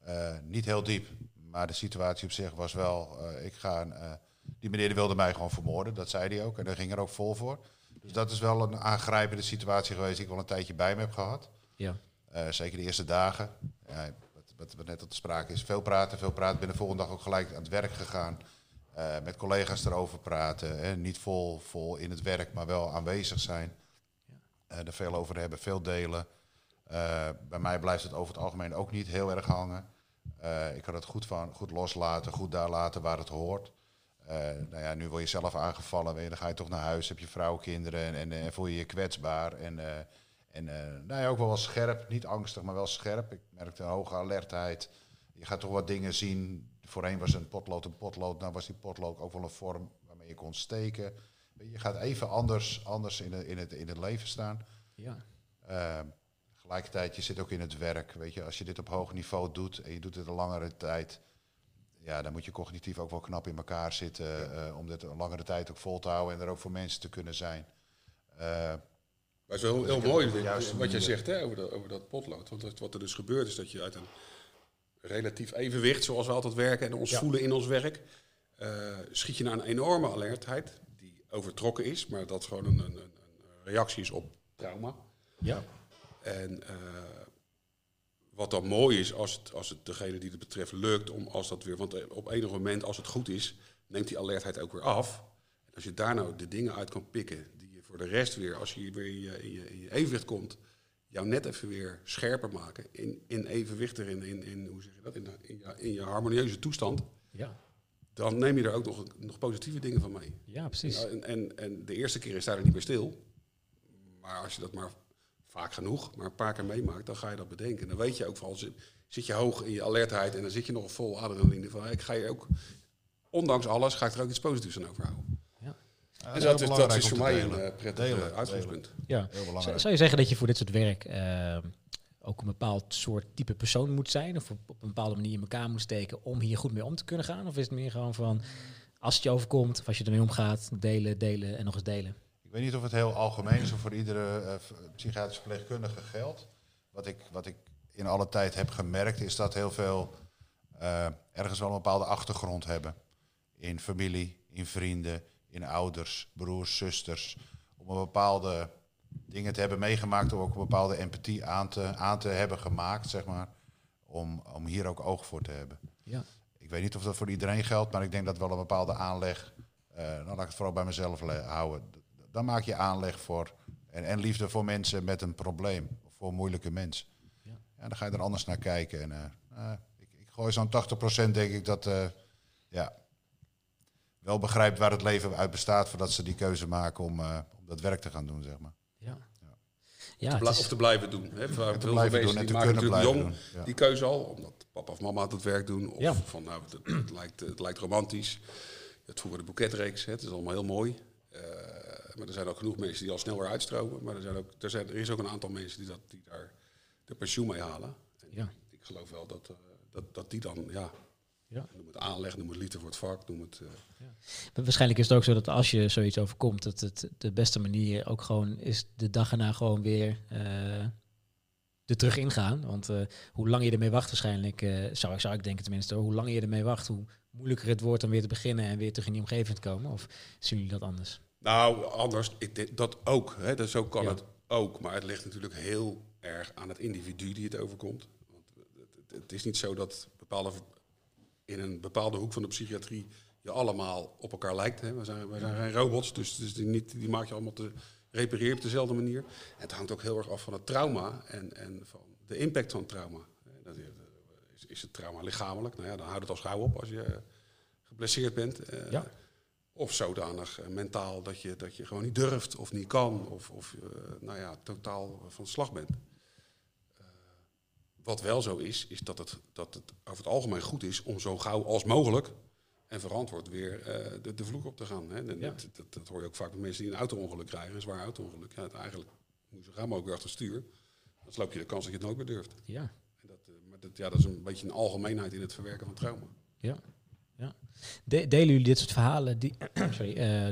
Eh, niet heel diep, maar de situatie op zich was wel... eh, ik ga een, eh, die meneer wilde mij gewoon vermoorden, dat zei hij ook. En daar ging er ook vol voor. Dus dat is wel een aangrijpende situatie geweest die ik wel een tijdje bij me heb gehad. ja. Zeker de eerste dagen. Ja, wat, wat, net op de sprake is. Veel praten, veel praten. Ben de volgende dag ook gelijk aan het werk gegaan. Met collega's erover praten. Hè. Niet vol, vol in het werk, maar wel aanwezig zijn. Eh, er veel over hebben, veel delen. Bij mij blijft het over het algemeen ook niet heel erg hangen. Eh, ik kan het goed, van, goed loslaten, goed daar laten waar het hoort. Eh, nou ja, nu word je zelf aangevallen, weet je, dan ga je toch naar huis, heb je vrouw, kinderen en, en, en voel je je kwetsbaar. En, eh, en nou ja, ook wel wel scherp, niet angstig, maar wel scherp. Ik merkte een hoge alertheid. Je gaat toch wat dingen zien. Voorheen was een potlood een potlood, nou was die potlood ook wel een vorm waarmee je kon steken. Je gaat even anders, anders in, het, in, het, in het leven staan. Ja. Tegelijkertijd, je zit ook in het werk. Weet je, als je dit op hoog niveau doet en je doet het een langere tijd, ja, dan moet je cognitief ook wel knap in elkaar zitten uh, om dit een langere tijd ook vol te houden en er ook voor mensen te kunnen zijn. Uh, maar het is wel heel, heel mooi wat jij zegt hè, over, de, over dat potlood. Want wat er dus gebeurt is dat je uit een relatief evenwicht, zoals we altijd werken en ons ja. voelen in ons werk, uh, schiet je naar een enorme alertheid die overtrokken is, maar dat gewoon een, een, een reactie is op trauma. Ja. En uh, wat dan mooi is als het, als het degene die het betreft lukt, om als dat weer, want eh, op enig moment als het goed is, neemt die alertheid ook weer af. En als je daar nou de dingen uit kan pikken die je voor de rest weer, als je weer in je, in je, in je evenwicht komt, jou net even weer scherper maken, in, in evenwicht erin, in, in, hoe zeg je dat, in, in, je, in je harmonieuze toestand. Ja. Dan neem je er ook nog, nog positieve dingen van mee. Ja, precies. En, en, en de eerste keer is daar niet meer stil. Maar als je dat maar vaak genoeg, maar een paar keer meemaakt, dan ga je dat bedenken. En dan weet je ook van, zit je hoog in je alertheid en dan zit je nog vol adrenaline. Van, ik ga je ook, ondanks alles, ga ik er ook iets positiefs aan overhouden. Ja. Ja, en dat, is, dat is voor mij een uh, prettig delen, uitgangspunt. Ja. Zou je zeggen dat je voor dit soort werk uh, ook een bepaald soort type persoon moet zijn? Of op, op, een bepaalde manier in elkaar moet steken om hier goed mee om te kunnen gaan? Of is het meer gewoon van, als het je overkomt, of als je ermee omgaat, delen, delen en nog eens delen? Ik weet niet of het heel algemeen is of voor iedere uh, psychiatrische verpleegkundige geldt. Wat ik, wat ik in alle tijd heb gemerkt is dat heel veel uh, ergens wel een bepaalde achtergrond hebben. In familie, in vrienden, in ouders, broers, zusters. Om een bepaalde dingen te hebben meegemaakt, om ook een bepaalde empathie aan te, aan te hebben gemaakt, zeg maar. Om, om hier ook oog voor te hebben. Ja. Ik weet niet of dat voor iedereen geldt, maar ik denk dat wel een bepaalde aanleg. Uh, nou, laat ik het vooral bij mezelf houden dan maak je aanleg voor en, en, liefde voor mensen met een probleem, voor moeilijke mensen. Ja. ja dan ga je er anders naar kijken. En, uh, uh, ik, ik, gooi zo'n 80% denk ik dat uh, ja, wel begrijpt waar het leven uit bestaat voordat ze die keuze maken om, uh, om dat werk te gaan doen, zeg maar. Ja. Ja, of, te is... of, te blijven doen. Hè. Veel te blijven doen en te maken kunnen blijven jong doen. Ja. die keuze al, omdat papa of mama het werk doen. Of Ja. van nou, het, het, lijkt, het lijkt romantisch. Het vroeger de boeketreeks, hè. het is allemaal heel mooi. Uh, maar er zijn ook genoeg mensen die al snel weer uitstromen. Maar er, zijn ook, er, zijn, er is ook een aantal mensen die, dat, die daar de pensioen mee halen. En Ja. Ik geloof wel dat, uh, dat, dat die dan, ja, Ja. noem het aanleg, noem het liefde voor het vak, noem het... Uh, Maar Waarschijnlijk is het ook zo dat als je zoiets overkomt, dat het de beste manier ook gewoon is de dag erna gewoon weer eh, er terug ingaan. Want eh, hoe langer je ermee wacht waarschijnlijk, eh, zou, ik- zou ik denken tenminste, hoe langer je ermee wacht, hoe moeilijker het wordt om weer te beginnen en weer terug in die omgeving te komen. Of zien jullie dat anders? Nou, anders, ik dat ook. Hè, dus zo kan Ja. het ook. Maar het ligt natuurlijk heel erg aan het individu die het overkomt. Want het, is niet zo dat bepaalde, in een bepaalde hoek van de psychiatrie je allemaal op elkaar lijkt. Hè. We, zijn, we zijn geen robots, dus, dus die, niet, die maak je allemaal te repareren op dezelfde manier. En het hangt ook heel erg af van het trauma en, en van de impact van het trauma. Dat is, is, het trauma lichamelijk? Nou ja, dan houdt het al gauw op als je geblesseerd bent. Eh, Ja. Of zodanig eh, mentaal dat je, dat je gewoon niet durft of niet kan. Of, of eh, nou ja, totaal van slag bent. Eh, wat wel zo is, is dat het, dat het over het algemeen goed is om zo gauw als mogelijk en verantwoord weer de, de vloer op te gaan. Hè. Ja. Dat, dat, dat hoor je ook vaak met mensen die een auto-ongeluk krijgen, een zwaar auto-ongeluk. Ja, eigenlijk moet je zo gauw mogelijk weer achter stuur. Dan loop je de kans dat je het nooit meer durft. Ja. En dat, maar dat, ja, dat is een beetje een algemeenheid in het verwerken van trauma. Ja. De- delen jullie dit soort verhalen, die, *clears throat* sorry, eh,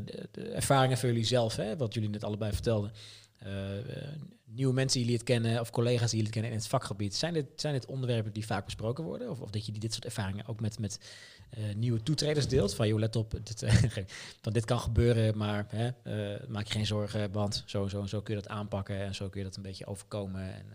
ervaringen voor jullie zelf, hè, wat jullie net allebei vertelden? Eh, nieuwe mensen die jullie het kennen of collega's die jullie het kennen in het vakgebied. Zijn dit, zijn onderwerpen die vaak besproken worden? Of, of dat je dit soort ervaringen ook met, met eh, nieuwe toetreders deelt? Van joh, let op, dit, *laughs* dit kan gebeuren, maar hè, maak je geen zorgen, want zo en zo zo kun je dat aanpakken en zo kun je dat een beetje overkomen. En,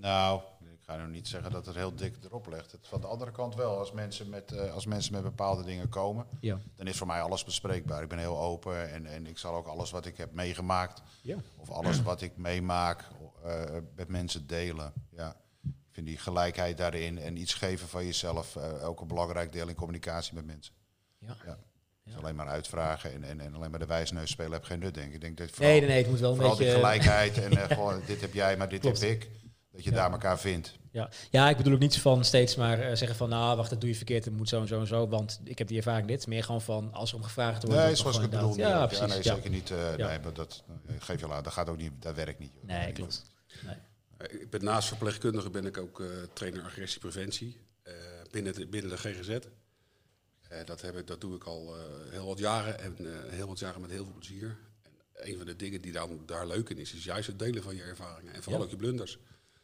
Nou, ga nu niet zeggen dat het heel dik erop legt. Het, van de andere kant wel, als mensen, met, eh, als mensen met bepaalde dingen komen, ja. dan is voor mij alles bespreekbaar. Ik ben heel open en, en ik zal ook alles wat ik heb meegemaakt, Ja. of alles wat ik meemaak, eh, met mensen delen. Ja. Ik vind die gelijkheid daarin en iets geven van jezelf eh, ook een belangrijk deel in communicatie met mensen. Ja. Ja. Dus alleen maar uitvragen en, en, en alleen maar de wijsneus spelen heb geen nut, denk ik. Ik denk dat vooral, Nee, nee, nee, het moet wel een vooral beetje... die gelijkheid en *laughs* gewoon, dit heb jij, maar dit Klopt. heb ik. Dat je Ja. daar elkaar vindt. Ja. ja, ik bedoel ook niet van steeds maar eh, zeggen van, nou, wacht, dat doe je verkeerd, het moet zo en zo en zo, want ik heb die ervaring dit. Meer gewoon van, als er om gevraagd wordt... Nee, zoals ik gewoon het bedoel. inderdaad- niet. Ja, precies. nee, ja. zeker niet. eh, Ja. Nee, maar dat eh, geef je laat. Dat gaat ook niet. Dat werkt niet. Dat Nee, klopt. Nee. Ik ben naast verpleegkundige ben ik ook eh, trainer agressiepreventie eh, binnen, de, binnen de GGZ. Eh, dat, heb ik, dat doe ik al eh, heel wat jaren en eh, heel wat jaren met heel veel plezier. En een van de dingen die dan daar leuk in is, is juist het delen van je ervaringen en vooral Ja. ook je blunders.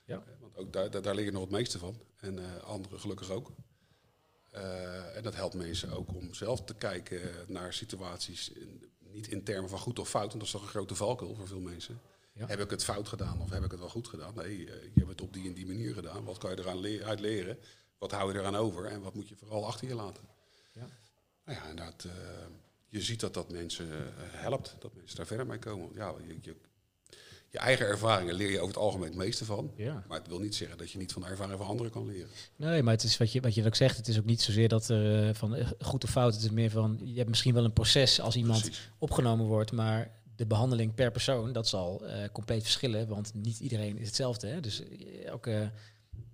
Ja. Ook daar, daar, je nog het meeste van en eh, anderen gelukkig ook. Eh, en dat helpt mensen ook om zelf te kijken naar situaties, in- niet in termen van goed of fout, want dat is toch een grote valkuil voor veel mensen. Ja. Heb ik het fout gedaan of heb ik het wel goed gedaan? Nee, eh, je hebt het op die en die manier gedaan. Wat kan je eraan le- uit leren? Wat hou je eraan over? En wat moet je vooral achter je laten? Ja. Nou ja, eh, je ziet dat dat mensen helpt, dat mensen daar verder mee komen. Want Ja, je, je, je eigen ervaringen leer je over het algemeen het meeste van. Ja. Maar het wil niet zeggen dat je niet van de ervaringen van anderen kan leren. Nee, maar het is wat je, wat je ook zegt, het is ook niet zozeer dat er eh, van eh, goed of fout, het is meer van, je hebt misschien wel een proces als iemand Precies. opgenomen wordt, maar de behandeling per persoon, dat zal eh, compleet verschillen, want niet iedereen is hetzelfde. Hè? Dus elke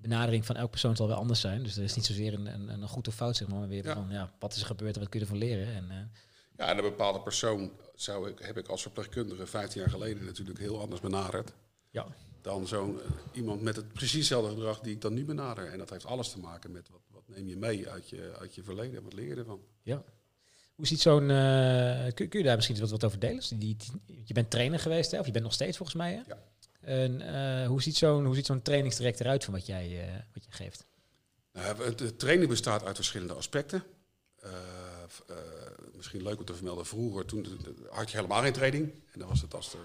benadering van elke persoon zal wel anders zijn. Dus er is niet zozeer een, een, een goed of fout, zeg maar, maar weer Ja. van, ja, wat is er gebeurd en wat kun je ervan leren? En, Ja, en een bepaalde persoon zou ik, heb ik als verpleegkundige 15 jaar geleden natuurlijk heel anders benaderd. ja. dan zo'n eh, iemand met het precies hetzelfde gedrag die ik dan nu benader. En dat heeft alles te maken met wat, wat neem je mee uit je, uit je verleden en wat leer je ervan. Ja. Hoe ziet zo'n... eh, kun, kun je daar misschien wat, wat over delen? Die, die- je bent trainer geweest, hè? of je bent nog steeds volgens mij. Hè? Ja. En eh, hoe ziet zo'n hoe ziet zo'n trainingstraject eruit van wat jij, wat jij geeft? Nou, de training bestaat uit verschillende aspecten. Misschien leuk om te vermelden, vroeger toen had je helemaal geen training. En dan was het als er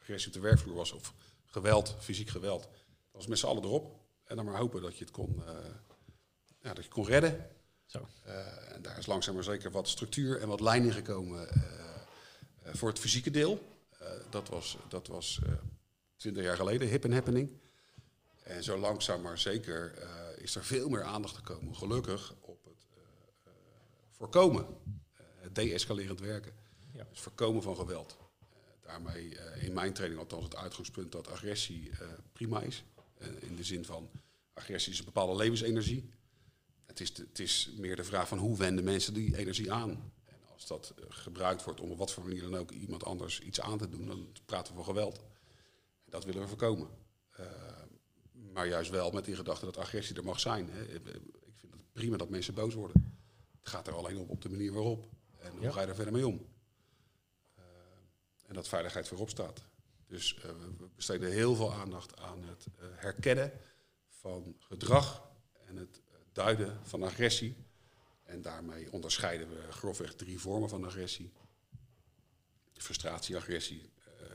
agressie op de werkvloer was of geweld, fysiek geweld. Dan was met z'n allen erop. En dan maar hopen dat je het kon, eh, ja, dat je kon redden. Zo. Eh, en daar is langzaam maar zeker wat structuur en wat lijn in gekomen eh, voor het fysieke deel. Dat was, dat was eh, 20 jaar geleden, hip en happening. En zo langzaam maar zeker is er veel meer aandacht gekomen, gelukkig, op het voorkomen. Eh, het deescalerend werken. Ja. Dus voorkomen van geweld. Eh, daarmee eh, in mijn training althans het uitgangspunt dat agressie prima is. In de zin van agressie is een bepaalde levensenergie. Het is, de- het is meer de vraag van hoe wenden mensen die energie aan. En als dat gebruikt wordt om op wat voor manier dan ook iemand anders iets aan te doen, dan praten we van geweld. En dat willen we voorkomen. Maar juist wel met die gedachte dat agressie er mag zijn. Hè. Ik vind het prima dat mensen boos worden. Het gaat er alleen op op de manier waarop. En hoe Ja. ga je er verder mee om? Eh, en dat veiligheid voorop staat. Dus uh, we besteden heel veel aandacht aan het uh, herkennen van gedrag en het duiden van agressie. En daarmee onderscheiden we grofweg drie vormen van agressie. Frustratie, agressie,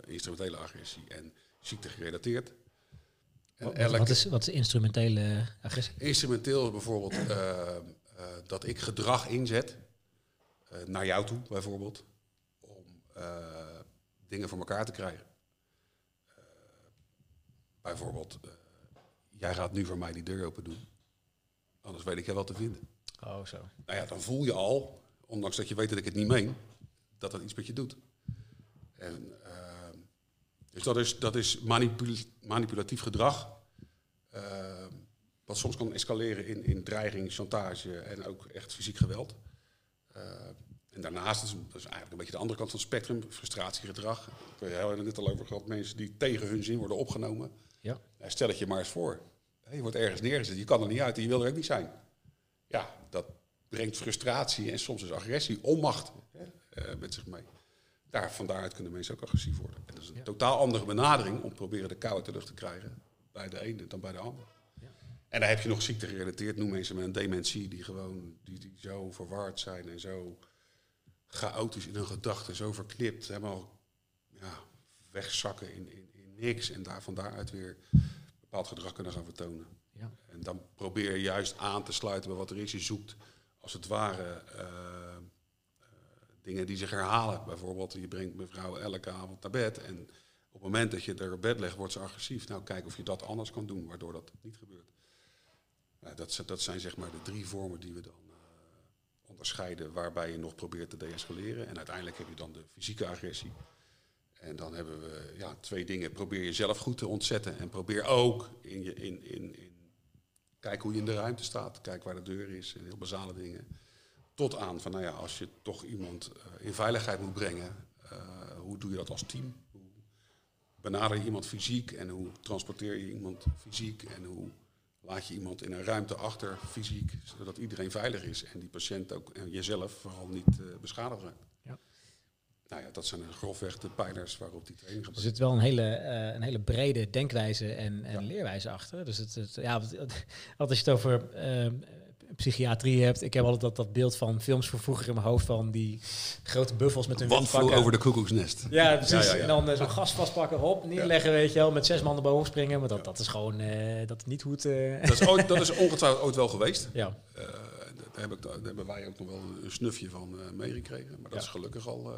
uh, instrumentele agressie en ziekte gerelateerd. En wat, elk, wat, is, wat is instrumentele agressie? Instrumenteel is bijvoorbeeld uh, uh, dat ik gedrag inzet, naar jou toe bijvoorbeeld, om dingen voor elkaar te krijgen. bijvoorbeeld, jij gaat nu voor mij die deur open doen, anders weet ik je wel te vinden. Oh, zo. Nou ja, dan voel je al, ondanks dat je weet dat ik het niet meen, dat dat iets met je doet. En, uh, dus dat is, dat is manipul manipulatief gedrag. Uh, wat soms kan escaleren in, in dreiging, chantage en ook echt fysiek geweld. Uh, en daarnaast, is, dat is eigenlijk een beetje de andere kant van het spectrum, frustratiegedrag. We hebben het net al over gehad, mensen die tegen hun zin worden opgenomen. Ja. Stel het je maar eens voor. Je wordt ergens neergezet, je kan er niet uit en je wil er ook niet zijn ja, dat brengt frustratie en soms is agressie, onmacht hè, uh, met zich mee. Daar, van daaruit kunnen mensen ook agressief worden. En dat is een totaal andere benadering om te proberen de kou uit de lucht te krijgen bij de ene dan bij de ander. Ja. En daar heb je nog ziekte gerelateerd, noem mensen met een dementie, die gewoon die, die zo verward zijn en zo chaotisch in hun gedachten, zo verknipt, helemaal ja, wegzakken in, in, in niks en daar van daaruit weer bepaald gedrag kunnen gaan vertonen. Ja. En dan probeer je juist aan te sluiten bij wat er is. Je zoekt als het ware uh, uh, dingen die zich herhalen. Bijvoorbeeld, je brengt mevrouw elke avond naar bed. En op het moment dat je er op bed legt, wordt ze agressief. Nou, kijk of je dat anders kan doen, waardoor dat niet gebeurt. Uh, dat, dat, zijn zeg maar de drie vormen die we dan onderscheiden, waarbij je nog probeert te deescaleren. En uiteindelijk heb je dan de fysieke agressie. En dan hebben we ja, twee dingen. Probeer jezelf goed te ontzetten. En probeer ook in, je, in, in, in Kijk hoe je in de ruimte staat. Kijk waar de deur is. En heel basale dingen. Tot aan van, nou ja, als je toch iemand uh, in veiligheid moet brengen. Uh, hoe doe je dat als team? Hoe benader je iemand fysiek? En hoe transporteer je iemand fysiek? En hoe laat je iemand in een ruimte achter fysiek? Zodat iedereen veilig is. En die patiënt ook, en jezelf vooral niet uh, beschadigd raakt. Nou ja, dat zijn grofweg de pijlers waarop die training gebeurt. Er zit wel een hele, uh, een hele brede denkwijze en, en leerwijze achter. Dus het, het ja, als je het over uh, psychiatrie hebt, ik heb altijd dat, dat beeld van films van vroeger in mijn hoofd van die grote buffels met hun Wandvloer over de koekoeksnest. Ja, precies. Ja, ja, en dan uh, zo'n gas vastpakken, op, neerleggen, weet je wel, met zes man erboven springen. Maar dat, dat is gewoon, dat is niet hoe het... Dat, is ooit, dat is ongetwijfeld ooit wel geweest. Ja. daar, heb ik, daar hebben wij ook nog wel een snufje van meegekregen. Maar dat is gelukkig al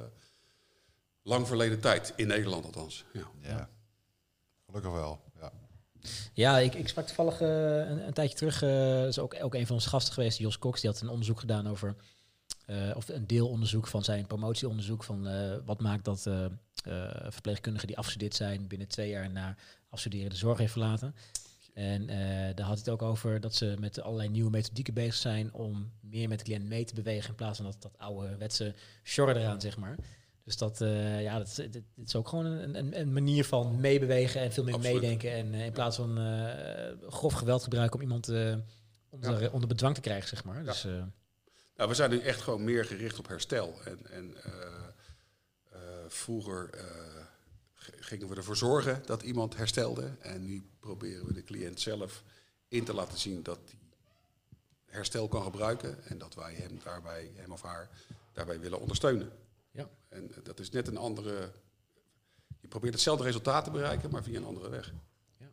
lang verleden tijd, in Nederland althans. Ja, ja. gelukkig wel. Ja, ik, ik sprak toevallig uh, een, een, tijdje terug, uh, is ook, ook een van onze gasten geweest, Jos Cox, die had een onderzoek gedaan over, uh, of een deelonderzoek van zijn promotieonderzoek, van wat maakt dat verpleegkundigen die afgestudeerd zijn binnen twee jaar na afstuderen de zorg heeft verlaten. En daar had het ook over dat ze met allerlei nieuwe methodieken bezig zijn om meer met de cliënt mee te bewegen in plaats van dat, dat oude wetse sjorren eraan, zeg maar. Dus dat, uh, ja, dat, dat, is ook gewoon een, een, een, manier van meebewegen en veel meer meedenken. En uh, in plaats van uh, grof geweld gebruiken om iemand onder, ja. onder bedwang te krijgen, zeg maar. Ja. Dus, nou, we zijn nu echt gewoon meer gericht op herstel. En, en vroeger gingen we ervoor zorgen dat iemand herstelde. En nu proberen we de cliënt zelf in te laten zien dat hij herstel kan gebruiken. En dat wij hem daarbij, hem of haar, daarbij willen ondersteunen. En dat is net een andere. Je probeert hetzelfde resultaat te bereiken, maar via een andere weg. Ja.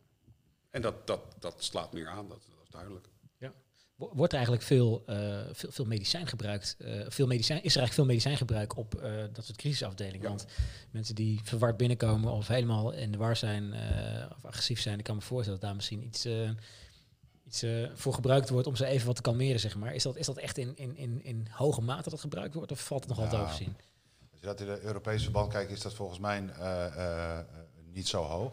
En dat, dat, dat slaat meer aan, dat, dat is duidelijk. Ja. Wordt er eigenlijk veel, uh, veel, veel medicijn gebruikt? Uh, veel medicijn, is er eigenlijk veel medicijngebruik op uh, dat soort crisisafdelingen? Ja. Want mensen die verward binnenkomen of helemaal in de war zijn of agressief zijn, ik kan me voorstellen dat daar misschien iets, iets voor gebruikt wordt om ze even wat te kalmeren, zeg maar. Is dat, is dat echt in, in, in, in hoge mate dat gebruikt wordt of valt het nog altijd ja. overzien? Je dat in de Europese verband kijkt, is dat volgens mij uh, niet zo hoog.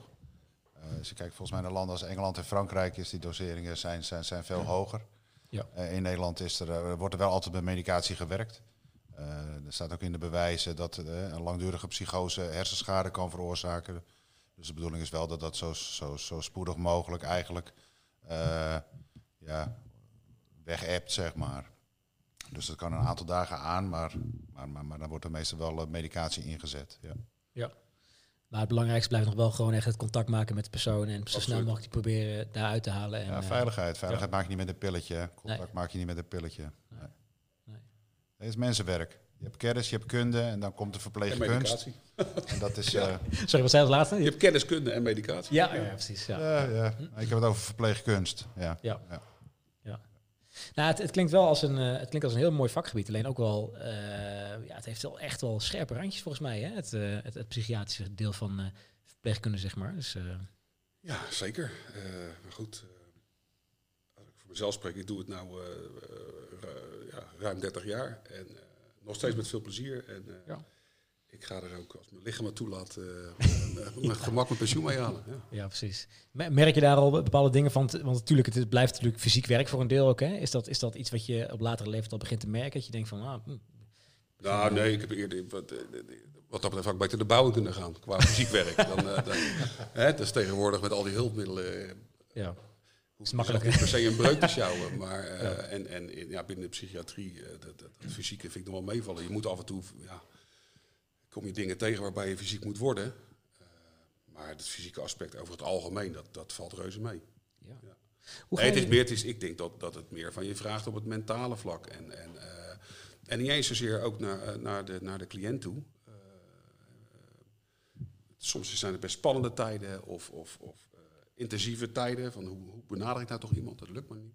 als je kijkt volgens mij naar landen als Engeland en Frankrijk, is die doseringen zijn, zijn, zijn veel hoger. Ja. in Nederland is er, wordt er wel altijd met medicatie gewerkt. er staat ook in de bewijzen dat een langdurige psychose hersenschade kan veroorzaken. Dus de bedoeling is wel dat dat zo, zo, zo spoedig mogelijk eigenlijk ja, weg zeg maar. Dus dat kan een aantal dagen aan, maar, maar, maar, maar dan wordt er meestal wel eh, medicatie ingezet. Ja. ja. Maar het belangrijkste blijft nog wel gewoon echt het contact maken met de persoon en zo snel mogelijk die proberen daaruit te halen. En, Ja, eh, veiligheid. Veiligheid maak je niet met een pilletje. Contact Nee. maak je niet met een pilletje. Nee. Nee. Het is mensenwerk. Je hebt kennis, je hebt kunde en dan komt de En verpleegkunst. medicatie. En dat is... *laughs* Ja. eh, Sorry, wat zei je als laatste? Je hebt kenniskunde en medicatie. Ja, ja, precies. Ja. ja, ja. Ik heb het over verpleegkunst. Ja. Ja. Ja. Nou, het, het klinkt wel als een, eh, het klinkt als een heel mooi vakgebied. Alleen ook wel, eh, ja, het heeft wel echt wel scherpe randjes volgens mij. Hè? Het, eh, het, het psychiatrische deel van verpleegkunde, zeg maar. Dus, Ja, zeker. Maar goed, als ik voor mezelf spreek, ik doe het ru- ja, ruim 30 jaar. En nog steeds met veel plezier. En Ja. Ik ga er ook, als mijn lichaam me toelaat, eh, *laughs* met gemak mijn pensioen mee halen. Ja. ja, precies. Me- Merk je daar al bepaalde dingen van? Want natuurlijk, het, het blijft natuurlijk fysiek werk voor een deel ook. Hè? Is, dat, is dat iets wat je op latere leeftijd al begint te merken? Dat je denkt van, ah, hm, Nou, nee, ik heb eerder wat, eh, wat dat betreft ook beter de bouwen kunnen gaan qua fysiek werk. *laughs* Dan, eh, dan, hè, dus tegenwoordig met al die hulpmiddelen ja. hoef je makkelijk, niet per se een breuk te *laughs* sjouwen. Maar en, en ja, binnen de psychiatrie, dat, dat, dat fysieke vind ik nog wel meevallen. Je moet af en toe, ja, kom je dingen tegen waarbij je fysiek moet worden. Eh, maar het fysieke aspect over het algemeen, dat, dat valt reuze mee. Ja. Ja. Hoe Nee, het is meer, het is, ik denk dat, dat het meer van je vraagt op het mentale vlak. En, en, eh, en niet eens zozeer ook naar, eh, naar, de, naar de cliënt toe. Soms zijn het best spannende tijden of, of, of intensieve tijden. Van hoe, hoe benader ik nou toch iemand? Dat lukt me niet.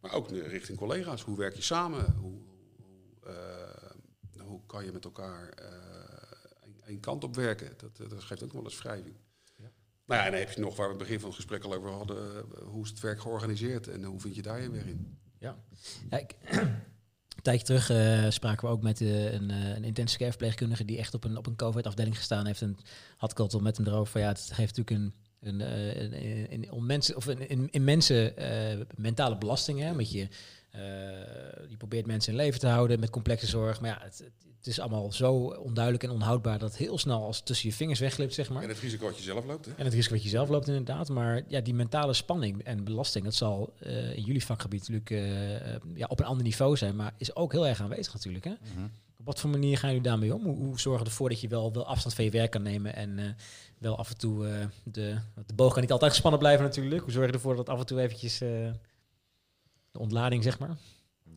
Maar ook richting collega's. Hoe werk je samen? Hoe, hoe, hoe kan je met elkaar één- kant op werken? Dat, dat geeft ook wel eens wrijving. Ja. Nou ja, en dan heb je nog waar we het begin van het gesprek al over hadden. eh, hoe is het werk georganiseerd en hoe vind je daar je weg in? Ja. ja ik, *clears throat* een tijdje terug eh, spraken we ook met eh, een, eh, een intensive care verpleegkundige die echt op een, op een COVID-afdeling gestaan heeft. En had ik al met hem erover van ja, het geeft natuurlijk een, een, eh, een, een, een onmens- of een, een immense eh, mentale belasting. Hè, met je, eh, je probeert mensen in leven te houden met complexe zorg. Maar ja, het, het, is allemaal zo onduidelijk en onhoudbaar dat het heel snel als tussen je vingers wegglipt, zeg maar. En het risico wat je zelf loopt. Hè? En het risico wat je zelf loopt inderdaad. Maar ja, die mentale spanning en belasting, dat zal eh, in jullie vakgebied natuurlijk eh, ja, op een ander niveau zijn. Maar is ook heel erg aanwezig natuurlijk. Hè? Mhm. Op wat voor manier gaan jullie daarmee om? Hoe, hoe zorgen we ervoor dat je wel, wel afstand van je werk kan nemen en eh, wel af en toe eh, de, de boog kan niet altijd gespannen blijven natuurlijk. Hoe zorg je ervoor dat af en toe eventjes eh, de ontlading, zeg maar?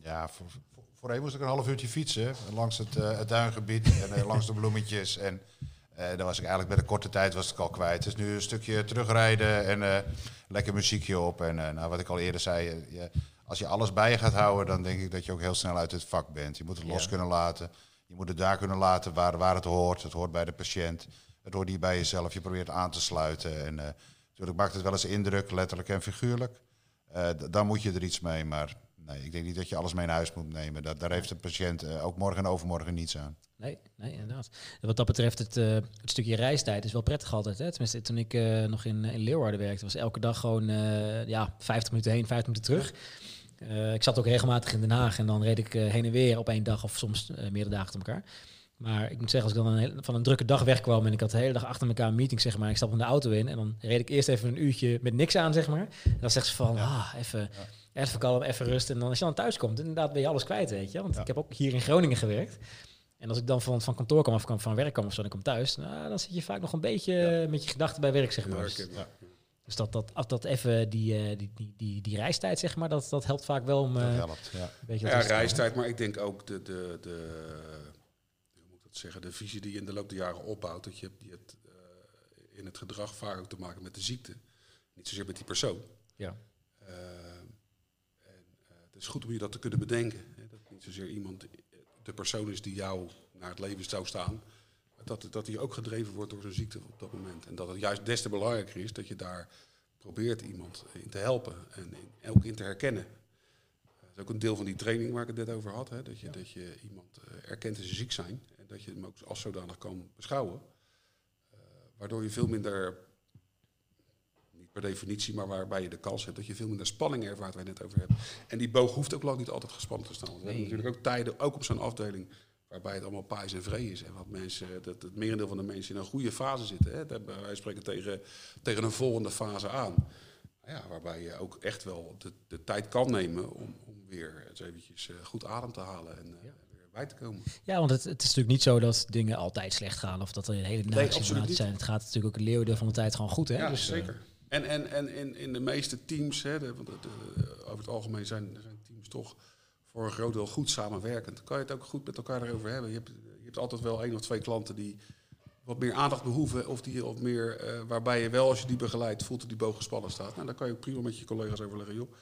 Ja, voor, voor, voorheen moest ik een half uurtje fietsen langs het, eh, het duingebied en eh, langs de bloemetjes. En eh dan was ik eigenlijk bij de korte tijd was ik al kwijt. Dus nu een stukje terugrijden en lekker muziekje op. En nou, wat ik al eerder zei, je- als je alles bij je gaat houden, dan denk ik dat je ook heel snel uit het vak bent. Je moet het los Ja. kunnen laten. Je moet het daar kunnen laten waar, waar het hoort. Het hoort bij de patiënt. Het hoort niet bij jezelf. Je probeert aan te sluiten. En natuurlijk maakt het wel eens indruk, letterlijk en figuurlijk. D- dan moet je er iets mee. Maar nee, ik denk niet dat je alles mee naar huis moet nemen. Dat, daar heeft de patiënt eh, ook morgen en overmorgen niets aan. Nee, nee, inderdaad. En wat dat betreft, het, eh, het stukje reistijd is wel prettig altijd. Hè? Tenminste, toen ik nog in, in Leeuwarden werkte, was elke dag gewoon ja, 50 minuten heen, 50 minuten terug. Ik zat ook regelmatig in Den Haag en dan reed ik heen en weer op één dag of soms meerdere dagen achter elkaar. Maar ik moet zeggen, als ik dan een hele- van een drukke dag wegkwam en ik had de hele dag achter elkaar een meeting, zeg maar, ik stap in de auto in en dan reed ik eerst even een uurtje met niks aan, zeg maar. En dan zegt ze van, ah, even, even kalm, even rust. En dan als je dan thuis komt, inderdaad ben je alles kwijt, weet je. Want Ja. ik heb ook hier in Groningen gewerkt. En als ik dan van, van kantoor kwam of kwam van werk kwam of zo, en ik kom thuis, nou, dan zit je vaak nog een beetje met je gedachten bij werk, zeg maar. Ja. Dus dat, dat, dat, dat even die, eh, die, die, die, die reistijd, zeg maar, dat, dat helpt vaak wel om Dat eh, helpt, ja. een beetje Ja, reistijd, maar ik denk ook de, de, de, dat zeggen, de visie die je in de loop der jaren opbouwt. Dat je, hebt- je hebt eh, in het gedrag vaak ook te maken met de ziekte. Niet zozeer met die persoon. Ja. Eh, en, eh, het is goed om je dat te kunnen bedenken. Hè, dat niet zozeer iemand de persoon is die jou naar het leven zou staan. Maar dat, dat hij ook gedreven wordt door zijn ziekte op dat moment. En dat het juist des te belangrijker is dat je daar probeert iemand in te helpen. En in, ook in te herkennen. Dat is ook een deel van die training waar ik het net over had. Hè, dat, je, dat je iemand erkent dat ze ziek zijn. Dat je hem ook als zodanig kan beschouwen. Eh, waardoor je veel minder, niet per definitie, maar waarbij je de kans hebt dat je veel minder spanning ervaart waar je net over hebt. En die boog hoeft ook lang niet altijd gespannen te staan. Want we hebben natuurlijk ook tijden, ook op zo'n afdeling, waarbij het allemaal pais en vree is. En wat mensen, dat het merendeel van de mensen in een goede fase zitten. Hè. Wij spreken tegen, tegen een volgende fase aan. Ja, waarbij je ook echt wel de, de tijd kan nemen om, om weer eens eventjes eh, goed adem te halen en eh, Ja. Te komen. Ja, want het, het is natuurlijk niet zo dat dingen altijd slecht gaan of dat er hele nare absoluut situaties niet. zijn. Het gaat natuurlijk ook een leeuwendeel van de tijd gewoon goed. Hè? Ja, Dus, eh, zeker. En, en, en in, in de meeste teams, hè, de, want de- de- over het algemeen zijn, zijn teams toch voor een groot deel goed samenwerkend. Dan kan je het ook goed met elkaar erover hebben. Je hebt, je hebt altijd wel één of twee klanten die wat meer aandacht behoeven. Of die wat meer, eh, waarbij je wel, als je die begeleidt, voelt dat die boog gespannen staat. Nou, dan kan je ook prima met je collega's overleggen. Joh,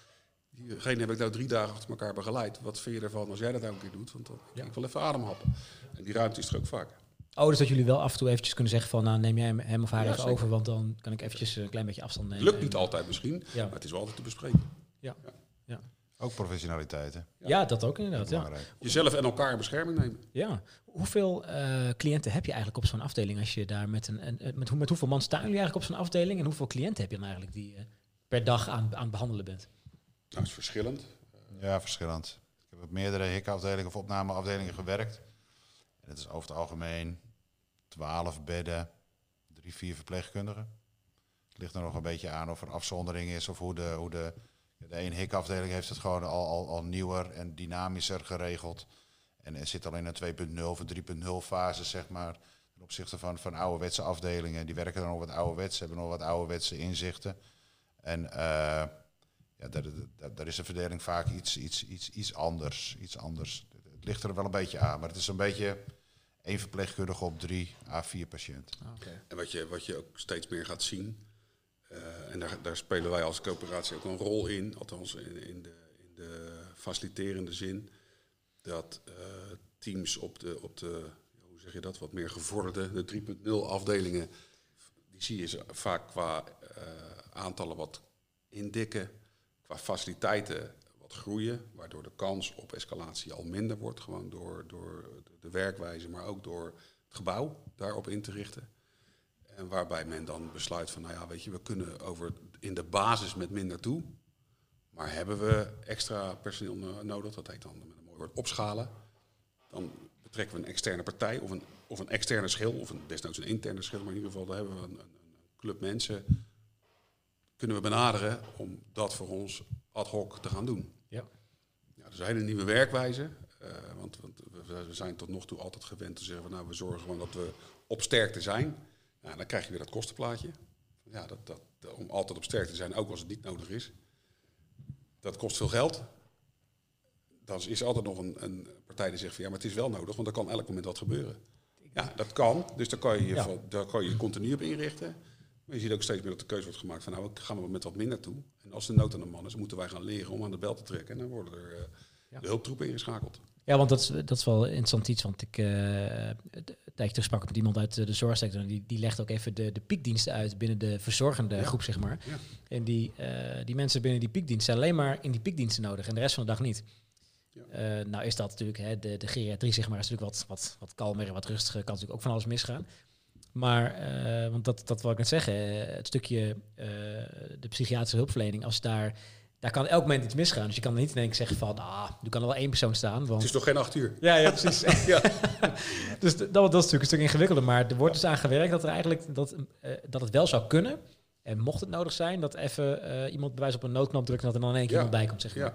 diegene heb ik nou drie dagen achter elkaar begeleid. Wat vind je ervan als jij dat nou een keer doet? Want dan Ja. ik wil even ademhappen. En die ruimte is er ook vaak. Oh, dus dat jullie wel af en toe eventjes kunnen zeggen van, nou neem jij hem- of haar Ja, even zeker. over, want dan kan ik eventjes een klein beetje afstand nemen. Lukt niet altijd misschien, Ja. maar het is wel altijd te bespreken. Ook professionaliteit, hè? Ja, dat ook inderdaad. Ja. Jezelf en elkaar in bescherming nemen. ja. Hoeveel eh, cliënten heb je eigenlijk op zo'n afdeling als je daar met een, met, hoe- met hoeveel man staan jullie eigenlijk op zo'n afdeling en hoeveel cliënten heb je dan eigenlijk die je per dag aan, aan het behandelen bent? Nou, dat is verschillend. Ja, verschillend. Ik heb op meerdere hikafdelingen of opnameafdelingen gewerkt. En het is over het algemeen 12 bedden, drie, vier verpleegkundigen. Het ligt er nog een beetje aan of er afzondering is of hoe de, hoe de, de een hikafdeling heeft het gewoon al, al, al nieuwer en dynamischer geregeld. En er zit al in een 2.0 of een 3.0 fase, zeg maar. Ten opzichte van, van ouderwetse afdelingen. Die werken dan nog wat ouderwets, hebben nog wat ouderwetse inzichten. En eh, ja, daar, daar, daar is de verdeling vaak iets, iets, iets, iets anders. Iets anders. Het ligt er wel een beetje aan, maar het is een beetje één verpleegkundige op drie à vier patiënten. En wat je, wat je ook steeds meer gaat zien, eh, en daar, daar spelen wij als coöperatie ook een rol in, althans in, in, de, in de faciliterende zin, dat eh, teams op de, op de, hoe zeg je dat, wat meer gevorderde, de 3.0 afdelingen, die zie je ze vaak qua eh, aantallen wat indikken, qua faciliteiten wat groeien, waardoor de kans op escalatie al minder wordt, gewoon door, door de- werkwijze, maar ook door het gebouw daarop in te richten. En waarbij men dan besluit van, nou ja, weet je, we kunnen over in de basis met minder toe. Maar hebben we extra personeel no- nodig, dat heet dan met een mooi woord opschalen. Dan betrekken we een externe partij of een, of een externe schil, of een, desnoods een interne schil. Maar in ieder geval, daar hebben we een, een club mensen, kunnen we benaderen om dat voor ons ad hoc te gaan doen. Ja. Ja, dat is een hele nieuwe werkwijze. eh, want want we, zijn tot nog toe altijd gewend te zeggen van nou, we zorgen gewoon dat we op sterkte zijn. Ja, dan krijg je weer dat kostenplaatje. Ja, dat, dat, om altijd op sterkte te zijn, ook als het niet nodig is. Dat kost veel geld. Dan is er altijd nog een, een partij die zegt van ja, maar het is wel nodig, want er kan elk moment wat gebeuren. Ja, dat kan. Dus daar kan je je, Ja. daar kan je je continu op inrichten. Maar je ziet ook steeds meer dat de keuze wordt gemaakt van nou, gaan we met wat minder toe. En als de nood aan de man is, moeten wij gaan leren om aan de bel te trekken. En dan worden er eh, Ja. de hulptroepen ingeschakeld. Ja, want dat is, dat is wel interessant iets. Want ik een tijdje terug sprak ik met iemand uit de zorgsector. En die, die legt ook even de, de piekdiensten uit binnen de verzorgende Ja. groep, zeg maar. Ja. En die, eh, die mensen binnen die piekdienst zijn alleen maar in die piekdiensten nodig. En de rest van de dag niet. Ja. Nou is dat natuurlijk, hè, de, de geriatrie zeg maar, is natuurlijk wat, wat, wat kalmer en wat rustiger. Kan natuurlijk ook van alles misgaan. Maar, eh, want dat, dat wil ik net zeggen, eh, het stukje eh, de psychiatrische hulpverlening, als daar, daar kan elk moment iets misgaan. Dus je kan er niet in één keer zeggen van, ah, er kan er wel één persoon staan. Want Het is toch geen acht uur? ja, ja, precies. *laughs* Ja. *laughs* dus dat, dat is natuurlijk een stuk ingewikkelder. Maar er wordt dus aan gewerkt dat er eigenlijk dat, dat het wel zou kunnen. En mocht het nodig zijn, dat even iemand bij wijze op een noodknop drukt en dat er dan in één keer Ja. iemand bij komt. Zeg maar. Ja.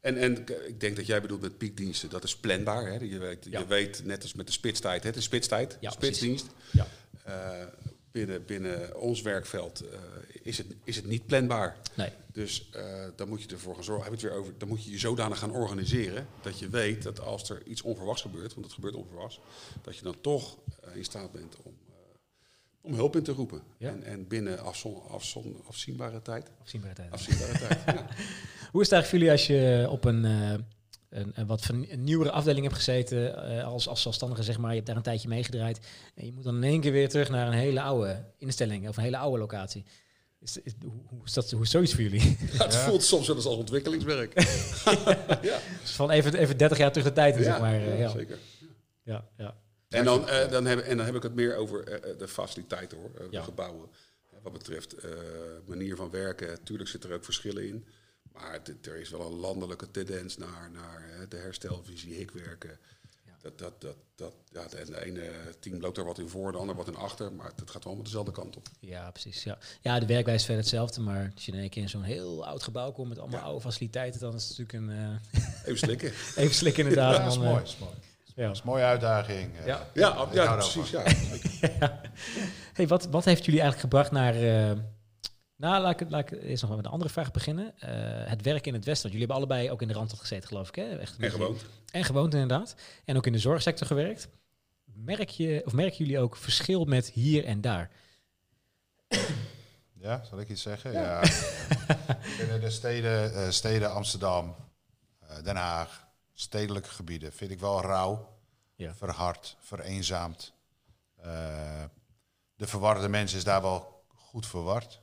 En, en ik denk dat jij bedoelt met piekdiensten, dat is planbaar. Hè? Je, weet, Ja. je weet, net als met de spitstijd, hè? is spitstijd, Ja, spitsdienst. Ja. Eh, binnen, binnen ons werkveld eh, is, het, is het niet planbaar. Nee. Dus eh, dan moet je ervoor gaan zorgen, heb het weer over, dan moet je je zodanig gaan organiseren dat je weet dat als er iets onverwachts gebeurt, want het gebeurt onverwachts, dat je dan toch in staat bent om, om hulp in te roepen. Ja. En, en binnen afzon, afzon, afzienbare tijd. Afzienbare tijd. Afzienbare tijd. Ja. *laughs* Hoe is het eigenlijk voor jullie als je op een, een, een wat van een nieuwere afdeling hebt gezeten, eh, als, als zelfstandige zeg maar, je hebt daar een tijdje meegedraaid en je moet dan in één keer weer terug naar een hele oude instelling of een hele oude locatie. Is, is, hoe, hoe is dat, hoe is zoiets voor jullie? Ja, het voelt soms wel eens als ontwikkelingswerk. *laughs* ja, Dus van even, even 30 jaar terug de tijd zeg maar. eh, ja, ja. zeker. Ja, ja. En dan, eh, dan heb, en dan heb ik het meer over de faciliteiten hoor, Ja. de gebouwen. Wat betreft eh, manier van werken, tuurlijk zitten er ook verschillen in. Maar het- er is wel een landelijke tendens naar, naar eh, de herstelvisie, hikwerken. Ja. Dat, dat, dat, dat, ja, de, de ene team loopt er wat in voor, de ander wat in achter. Maar het gaat wel allemaal dezelfde kant op. Ja, precies. Ja. ja, de werkwijze is verder hetzelfde, maar als je in één keer in zo'n heel oud gebouw komt met allemaal Ja. oude faciliteiten, dan is het natuurlijk een... eh, Even slikken. *laughs* even slikken inderdaad. Ja, dat is en mooi. eh, dat is mooi. Ja. Dat is een mooie uitdaging. eh. Ja. Ja, Ik precies. *laughs* Ja. Hey, wat, wat heeft jullie eigenlijk gebracht naar... eh, nou, laat ik, laat ik eerst nog met een andere vraag beginnen. Eh, het werk in het Westen. Want jullie hebben allebei ook in de Randstad gezeten, geloof ik. Hè? Echt En gewoond. En gewoond inderdaad. En ook in de zorgsector gewerkt. Merk je, of merken jullie ook verschil met hier en daar? Ja, zal ik iets zeggen? Ja. *laughs* Binnen de steden, eh, steden Amsterdam, eh, Den Haag, stedelijke gebieden, vind ik wel rauw, Ja. verhard, vereenzaamd. Eh, de verwarde mens is daar wel goed verward.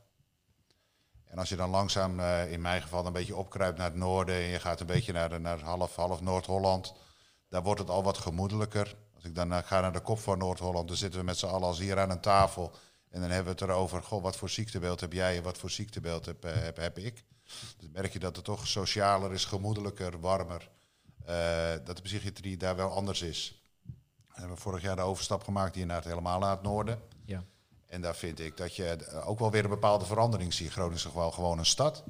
En als je dan langzaam, eh, in mijn geval, een beetje opkruipt naar het noorden en je gaat een beetje naar, naar half, half Noord-Holland, daar wordt het al wat gemoedelijker. Als ik dan eh, ga naar de kop van Noord-Holland, dan zitten we met z'n allen als hier aan een tafel. En dan hebben we het erover, goh, wat voor ziektebeeld heb jij en wat voor ziektebeeld heb, eh, heb, heb ik. Dus merk je dat het toch socialer is, gemoedelijker, warmer. dat de psychiatrie daar wel anders is. We hebben vorig jaar de overstap gemaakt hier naar het helemaal naar het noorden. En daar vind ik dat je eh, ook wel weer een bepaalde verandering ziet. Groningen is wel gewoon een stad.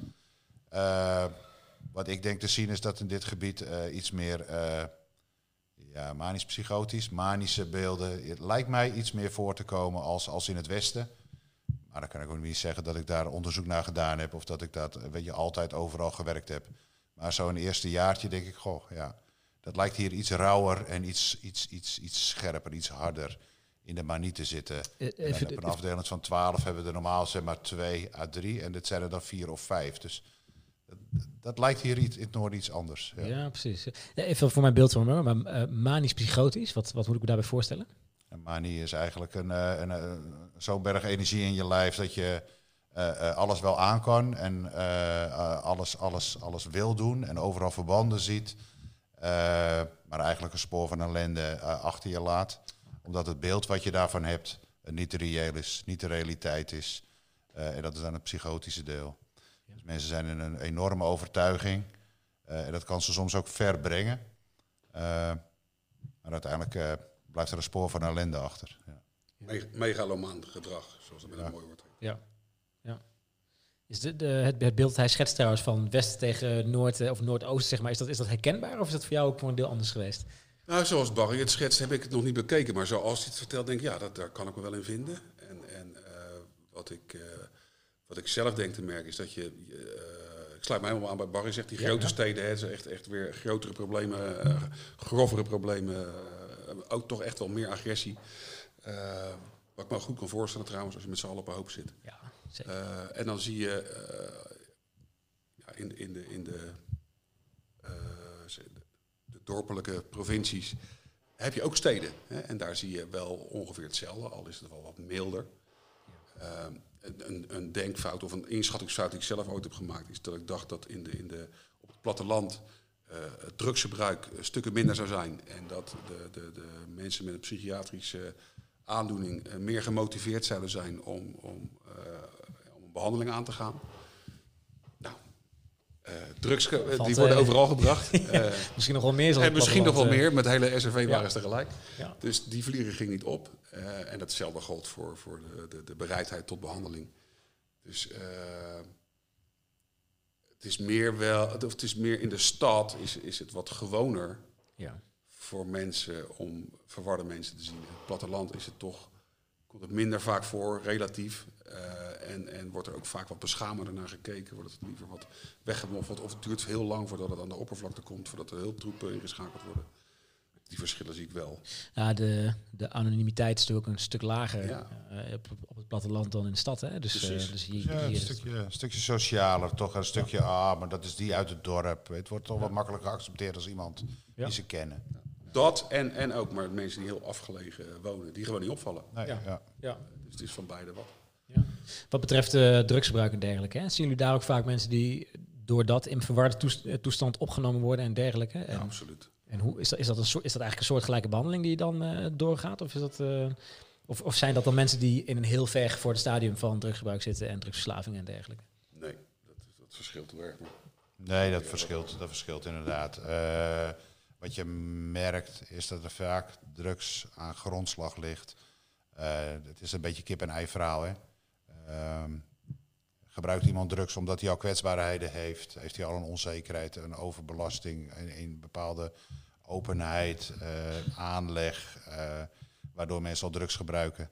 Eh, wat ik denk te zien is dat in dit gebied eh, iets meer ja, manisch-psychotisch, manische beelden. Het lijkt mij iets meer voor te komen als, als in het Westen. Maar dan kan ik ook niet zeggen dat ik daar onderzoek naar gedaan heb of dat ik dat weet je, altijd overal gewerkt heb. Maar zo in het eerste jaartje denk ik, goh, ja, dat lijkt hier iets rauwer en iets, iets, iets, iets scherper, iets harder in de manie te zitten. Eh, En op een afdeling van 12 hebben we er normaal zeg maar 2 à 3 en dit zijn er dan 4 of 5. Dus dat, dat lijkt hier iets, in het noorden iets anders. Ja. Ja, precies. Even voor mijn beeld van maar eh, manisch-psychotisch, wat, wat moet ik me daarbij voorstellen? En manie is eigenlijk een, eh, een, eh, zo'n berg energie in je lijf dat je eh, eh, alles wel aan kan en eh, eh, alles, alles, alles wil doen en overal verbanden ziet. eh, maar eigenlijk een spoor van ellende eh, achter je laat. Omdat het beeld wat je daarvan hebt eh, niet reëel is, niet de realiteit is. Eh, en dat is dan het psychotische deel. Dus mensen zijn in een enorme overtuiging. eh, en dat kan ze soms ook ver brengen. Eh, maar uiteindelijk eh, blijft er een spoor van ellende achter. Ja. Me- Megalomaan gedrag, zoals dat met een mooi woord heet. Ja. ja. Is de, de, het, het beeld dat hij schetst trouwens van west tegen noord of noordoosten, zeg maar, is dat, is dat herkenbaar of is dat voor jou ook voor een deel anders geweest? Nou, zoals Barry het schetst, heb ik het nog niet bekeken. Maar zoals hij het vertelt, denk ik, ja, dat, daar kan ik me wel in vinden. En, en eh, wat, ik, eh, wat ik zelf denk te merken is dat je... eh, ik sluit mij helemaal aan bij Barry, zegt die Ja, grote ja. steden, hè, ze echt, echt weer grotere problemen, grovere problemen. ook toch echt wel meer agressie. Wat ik me goed kan voorstellen trouwens, als je met z'n allen op een hoop zit. Ja, zeker. En dan zie je ja, in, in de, in de dorpelijke provincies heb je ook steden. Hè? En daar zie je wel ongeveer hetzelfde, al is het wel wat milder. Eh, een, een, een denkfout of een inschattingsfout die ik zelf ooit heb gemaakt, is dat ik dacht dat in de, in de, op het platteland eh, het drugsgebruik eh, stukken minder zou zijn. En dat de, de, de mensen met een psychiatrische aandoening eh, meer gemotiveerd zouden zijn om, om, om een behandeling aan te gaan. Eh, drugs, Valt, die worden eh, overal gebracht. *laughs* Eh, Misschien nog wel meer. en misschien nog wel meer, met hele SRV Ja. waren ze tegelijk. Ja. Dus die vlieger ging niet op. En hetzelfde gold voor, voor de, de, de bereidheid tot behandeling. Dus het is meer wel, of het is meer in de stad is, is het wat gewoner Ja. voor mensen om verwarde mensen te zien. In het platteland is het toch, komt het minder vaak voor, relatief. Eh, en, en wordt er ook vaak wat beschamender naar gekeken. Wordt het liever wat weggemoffeld. Of het duurt heel lang voordat het aan de oppervlakte komt. Voordat er hulptroepen ingeschakeld worden. Die verschillen zie ik wel. Ja, de, de anonimiteit is natuurlijk ook een stuk lager Ja. eh, op, op het platteland dan in de stad. Hè? Dus, eh, dus hier, Ja, hier een, stukje, een stukje socialer, toch? Een stukje, ah, maar dat is die uit het dorp. Het wordt toch wat makkelijker geaccepteerd als iemand Ja. die ze kennen. Dat en, en ook maar mensen die heel afgelegen wonen. Die gewoon niet opvallen. Nee, Ja. ja. ja. Dus het is van beide wat. Ja. Wat betreft eh, drugsgebruik en dergelijke, hè? zien jullie daar ook vaak mensen die door dat in verwarde toest- eh, toestand opgenomen worden en dergelijke? En, Ja, absoluut. en hoe is dat, is, dat een soort, is dat eigenlijk een soortgelijke behandeling die je dan eh, doorgaat? Of, is dat, eh, of, of zijn dat dan mensen die in een heel ver voor het stadium van drugsgebruik zitten en drugsverslaving en dergelijke? Nee, dat, dat verschilt heel erg. Nee, dat verschilt, dat verschilt inderdaad. Eh, wat je merkt is dat er vaak drugs aan grondslag ligt. Eh, het is een beetje kip-en-ei verhaal. Hè? Ehm, gebruikt iemand drugs omdat hij al kwetsbaarheden heeft? Heeft hij al een onzekerheid, een overbelasting in, in bepaalde openheid, eh, aanleg, eh, waardoor mensen al drugs gebruiken.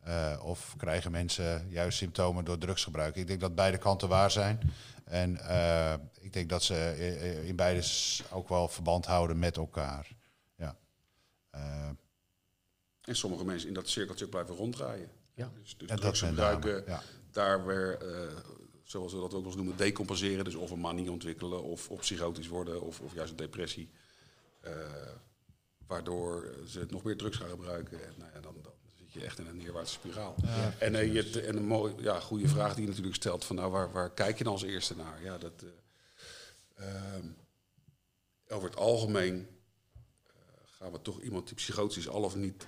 Eh, of krijgen mensen juist symptomen door drugsgebruik? Ik denk dat beide kanten waar zijn. En ik denk dat ze in beide ook wel verband houden met elkaar. Ja. En sommige mensen in dat cirkeltje blijven ronddraaien. Ja. Dus, dus drugs ja. daar weer, eh, zoals we dat ook wel eens noemen, decompenseren. Dus of een manie ontwikkelen, of, of psychotisch worden, of, of juist een depressie. Eh, waardoor ze nog meer drugs gaan gebruiken. En nou ja, dan, dan zit je echt in een neerwaartse spiraal. en, eh, je, en een mooie, ja, goede vraag die je natuurlijk stelt, van nou, waar, waar kijk je dan als eerste naar? Ja, dat, eh, ehm, over het algemeen eh, gaan we toch iemand die psychotisch is, al of niet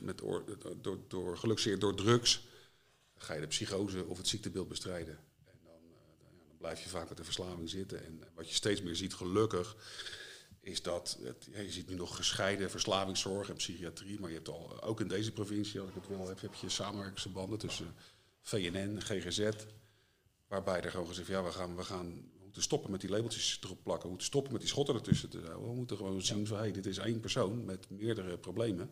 met oor, door, door gelukseerd door drugs, ga je de psychose of het ziektebeeld bestrijden. En dan, eh, dan, blijf je vaak met de verslaving zitten. En wat je steeds meer ziet, gelukkig, is dat het, je ziet nu nog gescheiden verslavingszorg en psychiatrie, maar je hebt al, ook in deze provincie, als ik het wel heb, heb je samenwerkingsverbanden tussen VNN, GGZ, waarbij er gewoon gezegd ja, we gaan, we gaan we moeten stoppen met die labeltjes erop plakken, we moeten stoppen met die schotten ertussen te houden. We moeten gewoon zien van, hey, dit is één persoon met meerdere problemen.